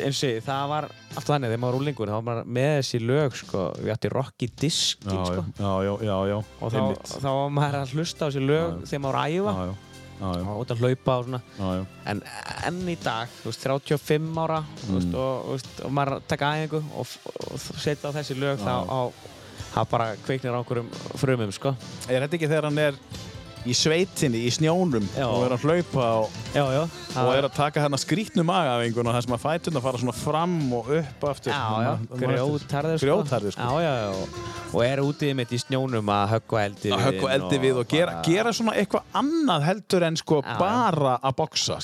eins og ég, það var alltaf þannig þegar maður var úlingur, þá var maður með þessi lög sko, við ætti Rocky diskin sko já, já, já, og þá, þá var maður að hlusta á þessi lög þegar maður var að æfa og út að hlaupa og svona já, já. en enn í dag, þú veist, 35 ára þú veist, Mm. og, þú veist, og maður taka æfingu og, og setja á þessi lög þá á, það bara kveiknir á einhverjum frumum sko Er þetta ekki þegar hann er í sveitinni, í snjónum Já. og er að hlaupa og, Já, já. og er að taka hérna skrítnu magafingun og það sem að fætuna fara svona fram og upp aftur. Já, grjótarður sko. Sko. Og, og er útið mitt í snjónum að höggva eldi að höggva eldi við og gera, bara- gera svona eitthvað annað heldur en sko bara að boksa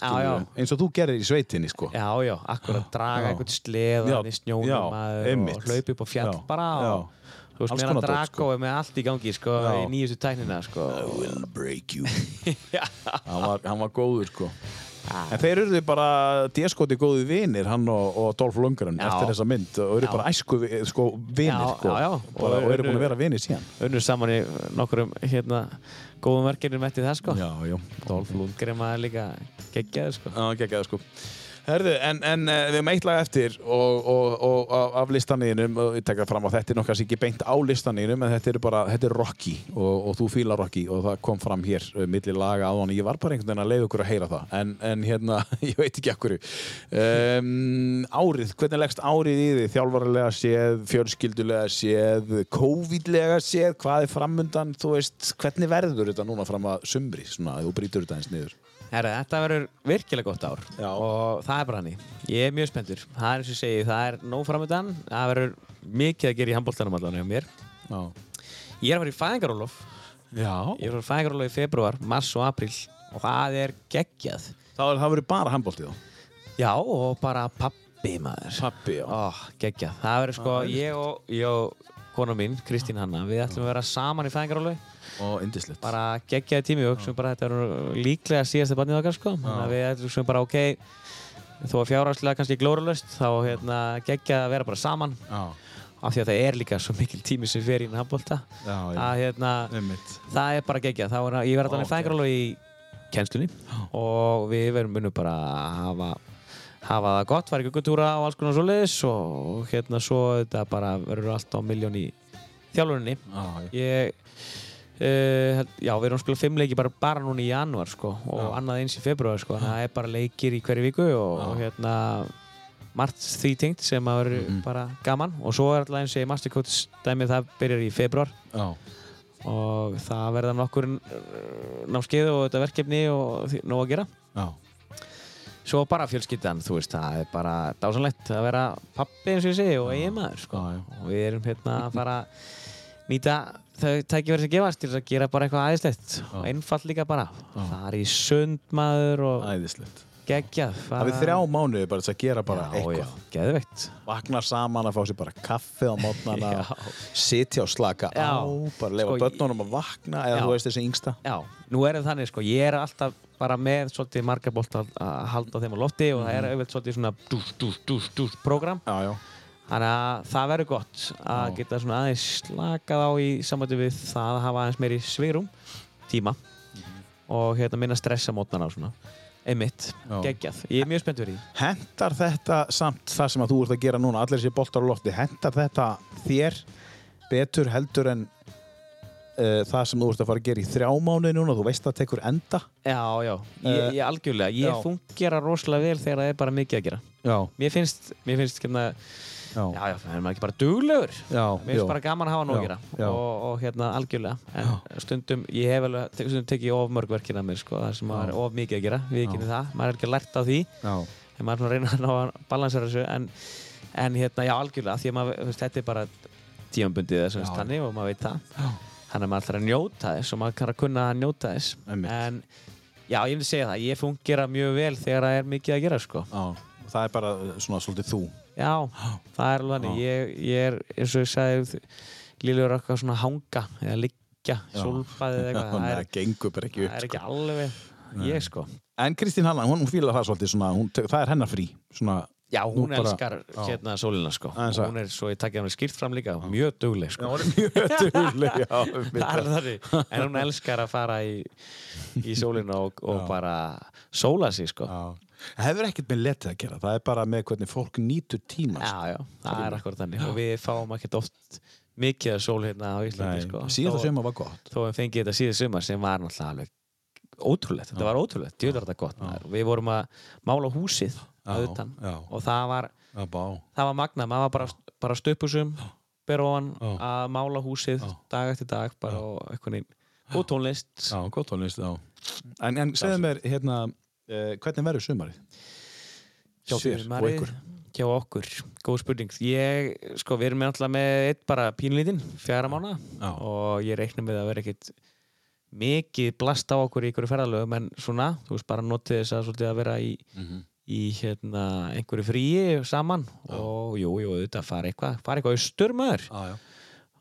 eins og þú gerir í sveitinni sko. Já, já, akkurat draga Já. einhvern sleðan í snjónum og hlaupa upp á fjall bara og þú veist, meðan Drago sko. er með allt í gangi sko, Já. í nýjustu tæknina sko. will break you hann var, hann var góður sko En þeir eru bara diaskoti góði vinir, hann og, og Dolph Lundgren Já. eftir þessa mynd og eru Já. bara æsku sko, vinir Já, sko, já. Bara, Og og eru búin að vera vinir síðan unnur saman í nokkurum hérna, góðum verkefnum eftir það sko. Dolph Lundgren maður líka geggjaður sko. Já, geggjaði sko Herðu, en, en uh, við erum eitt lag eftir og, og, og, af listaninum og ég tekka fram á þetta er nokkað ekki beint á listaninum en þetta er bara, þetta er Rocky og, og þú fílar Rocky og það kom fram hér uh, milli laga á hann, ég var bara einhvern veginn að leiða ykkur að heyra það en, en hérna, ég veit ekki ekkur um, Árið, hvernig leggst árið í þið, þjálfarilega séð fjölskyldulega séð, COVID-lega séð, hvað er framundan? Þú veist, hvernig verður þetta núna fram að sumri, svona, þú brýtur þetta eins niður Herra, þetta verður virkilega gott ár Já. og það er bara hannig. Ég er mjög spenntur. Það er eins og segi, það er nóg framöndan. Það verður mikið að gera í handbóltanum allan hjá mér. Já, Ég er að fara í fæðingarólof. Já. Ég er að fara í fæðingarólof í februar, mars og april og það er geggjað. Það, það verður bara handbóltið þá? Já, og bara pappi maður. Pappi, já. Ó, geggjað. Það verður sko, ég og, ég og kona mín, Kristín Hanna, við ætlum að vera saman í fæðingarólofi. Og indislegt. Bara geggjaði tími og sem bara þetta er líklega síðasta barnið okkar sko. Þannig að við sem bara ok, þó að fjárhagslega kannski glóralöst, þá hérna geggjað að vera bara saman. Já. af því að það er líka svo mikil tími sem fer í handbólta Já, já. að hérna, það er bara geggjað er, ég verð alveg Ó, fæðingarálu í kennslunni og við verðum munum bara að hafa hafa það gott, fara í guggutúra og alls konar svoleiðis og hérna svo þetta bara verður allt á miljón í þjálfurinni Já, já. ég Uh, já, við erum að spila fimm leiki bara, bara núna í janúar sko, og Já. annað eins í februar sko, þannig að það er bara leikir í hverju viku og, og hérna margt því tengt sem að vera Mhm. bara gaman og svo er alltaf eins og ég Mastercoach dæmið það byrjar í februar Já. og það verða nokkur uh, námskeið og þetta verkefni og nóg að gera Já. svo bara fjölskyldan, þú veist, það er bara dásanlegt að vera pappi eins og ég segi og eiginmaður sko. Já, já. og við erum hérna að fara nýta þau tækifæri sem gefast til að gera bara eitthvað aðeinslegt og einfalt líka bara það er í sundmaður og Æðislegt. geggjað Það er þrjá mánuði bara til að gera bara já, eitthvað. já, geðveikt Vakna saman að fá sér bara kaffi á mótnana, sitja og slaka Já. á, bara lefa Sko, börnunum að vakna eða Já. þú veist þessi yngsta. Já, nú er það þannig sko, ég er alltaf bara með svolítið margar bolt að að halda þeim á lofti og það er auðvitað svolítið svona dús, dús, dús, dús program Já, já. Þannig að það verður gott að Já. geta svona aðeins slakað á í sambandi við það að hafa aðeins meiri svigrum tíma og hérna minna stressa mótnana og svona. Einmitt, Já. geggjað, ég er mjög spennt fyrir því. Hendar þetta samt það sem að þú ert að gera núna, allir þessi boltar á lofti, hendar þetta þér betur heldur en uh, það sem þú ert að fara að gera í þrjá mánuði núna, þú veist að það tekur enda? Já, já, ég, Eh, ég algjörlega, ég já. fungera rosalega vel þegar það er bara mikið að gera. Já. mér finnst, mér finnst hérna Já. já, það er maður ekki bara duglegur. Mér finnst bara gaman að hafa nóg að gera og, og hérna algjörlega. En stundum, ég hef alveg stundum tekið of mörg verkinn að mér sko, það sem maður er of mikið að gera, við ekki það. Maður er ekki lært á því, en maður er svona að reyna að balansera þessu. En, en hérna, já algjörlega, því að maður, þetta er bara tímabundið þess að Já. þannig og maður veit það. Þannig að maður ætlar að njóta þess og maður kann að kunna að njóta þess. En já, ég myndi segja það, ég fungera mjög vel þegar það er mikið að gera sko. Já. Það er bara uh, svona svolítið þú. Já, það er alveg þannig. Ég, ég er, eins og ég sagði, lílur eitthvað svona hanga eða liggja, sólbæði eða eitthvað. Nei, Það það er, gengur bara ekki upp. það er ekki alveg ég sko. En Kristín Hanna, hún, hún fílar það svolítið svona, hún, það er hennar frí. Svona, Já, hún bara- elskar hérna sólina sko. Að- hún er, svo ég takk ég hann skýrt fram líka, mjög dugleg sko. hún er mjög dugleg, já. Það er þannig. En hún elskar að fara í, í sólina og, og bara sóla sig sko. Já. Það hefur ekkert með letið að gera, það er bara með hvernig fólk nýtur tíma. Já, já, það er akkur þannig. Og við fáum ekkert oft mikið sól hérna á Íslandi sko. síðan sem var gott. þó við fengið þetta síðan sumar sem var náttúrulega alveg ótrúlegt, þetta var ótrúlegt, djöður þetta gott maður. við vorum að mála húsið að utan já. og það var, Já, það var magnað, maður var bara, bara stöpusum, Já. að mála húsið Já. dag eftir dag bara og eitthvað neinn og tónlist Já, gott tónlist, já. En, en segðu mér, hérna, hvernig verður sumarið? Hjá þér og ykkur. hjá okkur, góð spurning ég, sko, við erum alltaf með eitt bara pínlítinn, fjara mánu Já. og ég reikna með að vera ekkit mikið blast á okkur í ykkur ferðalögum en svona, þú veist, bara notið þess að að vera í, Mhm. í hérna, einhverju fríi saman og jú, jú, auðvitað fara eitthvað fara eitthvað austur maður Já, já.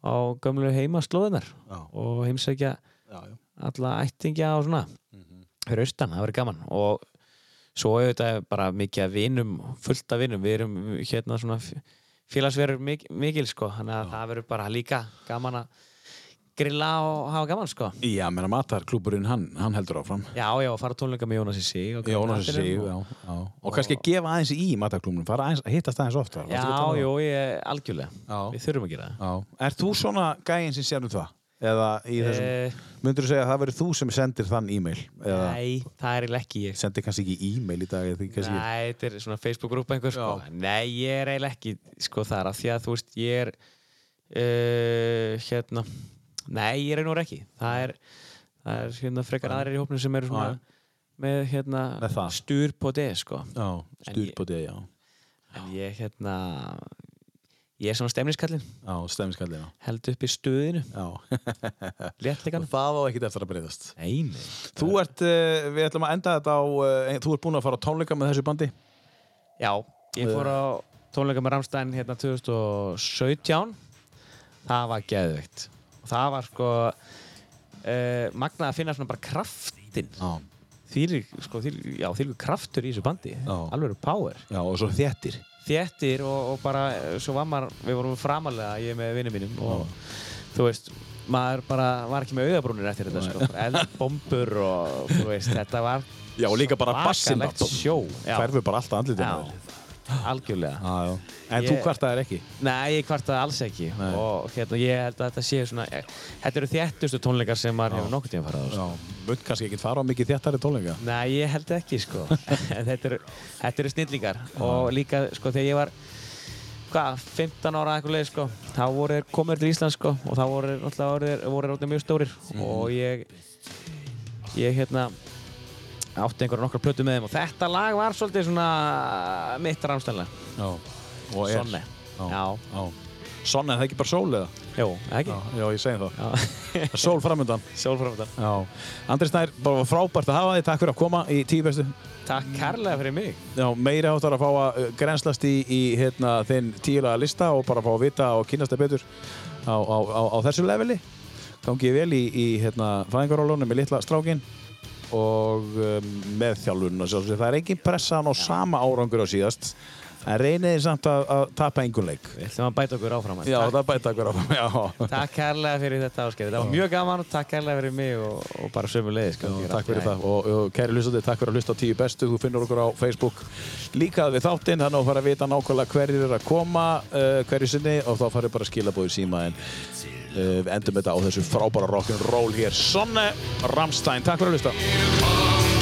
á gömlu heimaslóðunar Já, og heimsækja já, já. alla ættingja og svona fyrir austan, það verður gaman og svo auðvitað bara mikið að vinum fullt af vinum, við erum hérna svona félagsverður mik mikil sko, þannig að það verður bara líka gaman að grilla og hafa gaman sko Já, menna matarklúburinn, hann, hann heldur áfram. já, já, og fara tónleika með Jónas í sig og Jónas er sig, og- já, já. Og kannski gefa aðeins í matarklúburinn, fara aðeins, hittast aðeins oftar. já, jú, ég, algjörlega Já. við þurfum að gera það Já. Er þú svona gæinn sem sér um það? Eða í þessum, Eh, myndur þú segja að það verður þú sem sendir þann e-mail? Nei, það er eiginlega ekki ég sendir kannski ekki e-mail í dag? Nei, þetta er svona Facebook-grúpa einhver sko. Nei, ég er eiginlega ekki sko þar af því að þú veist, ég er uh, hérna Nei, ég er einhver ekki Það er, það er hérna frekar aðrir í hópnum sem eru svona Já. með hérna Með stur på det sko stúr ég- på det, já. en ég hérna ég er svona stemniskallin Já, stemmiskallina. held upp í stuðinu, Já. léttleikan það á ekkert eftir að breyðast. Nei, Þú ert, uh, við ætlum að enda þetta á, uh, þú ert búinn að fara á tónleika með þessu bandi? Já, ég fór á tónleika með Ramstein hérna 2017 það var geðveikt og það var sko uh, magnað að finna svona bara kraftin Já. þýlir, sko, þýlir, já, þýlir kraftur í þessu bandi Já. alveg power Já, og svo þéttir. Þéttir og, og bara, eh, svo var maður, við vorum framalega, ég með vinnum mínum og þú veist, maður bara var ekki með augabrúnir eftir þetta, sko, eldbombur og þú veist, þetta var Já, og líka bara sjó. Já. Hverfur bara alltaf andlitinu. Já, algjörlega. Já. En Ég- þú kvartaðir ekki? Nei, ég kvartaði alls ekki Nei. og hérna, ég held að þetta sé svona, eh, þetta eru þéttustu tónleikar sem maður hefur nokkuð tíma farað á, sko. Já. Munt kannski ekki fara á mikið þéttari tónleika? Nei, ég held ekki, sko. En þetta eru, þetta eru snillingar og líka, sko, þegar ég var, hvað, 15 ára eitthvað leið, sko, þá voru þeir komið til Íslands, sko, og þá voru náttúrulega voru orðnir mjög stórir og ég, ég, hérna, átti einhverja nokkra plötu með þeim og þetta lag var svolítið svona mitt rámstæðlega. Já. Og er? Sonne. Já. Já. Já. Sonne, er það ekki bara sól eða? Jú, ekki? Já, ég segi það. Sól framöndan. Sólframöndan. Já. Andri Snær, bara frábært að hafa þig. Takk fyrir að koma í tíu bestu. Takk kærlega fyrir mig. Já, meiri áttar að fá að uh, grenslast í, í hérna, þinn tíulega lista og bara fá að vita og kynast það betur á, á, á, á þessu leveli. Gangi ég vel í, í hérna, fæðingarólunum með litla strákin og um, með þjálfunum. Það er engin pressa á sama árangur á síðast en reynið samt að, að tapa engun leik. Við ætlum að bæta okkur áfram. Já, það bæta okkur áfram. Já. takk kærlega fyrir þetta áskæði. Það var mjög gaman og takk kærlega fyrir mig og, og bara sömu leiðis. Takk fyrir það og, og kæri hlustandi, takk fyrir að hlusta á tíu bestu þú finnur okkur á Facebook líkað við þáttinn, þannig að fara að vita nákvæmlega hverjir er að koma uh, hverju sinni og þá farið bara að skila búið síma en við endum þetta á þessu frábæra rock'n'roll hér. Sonne Ramstein, takk fyrir að hlusta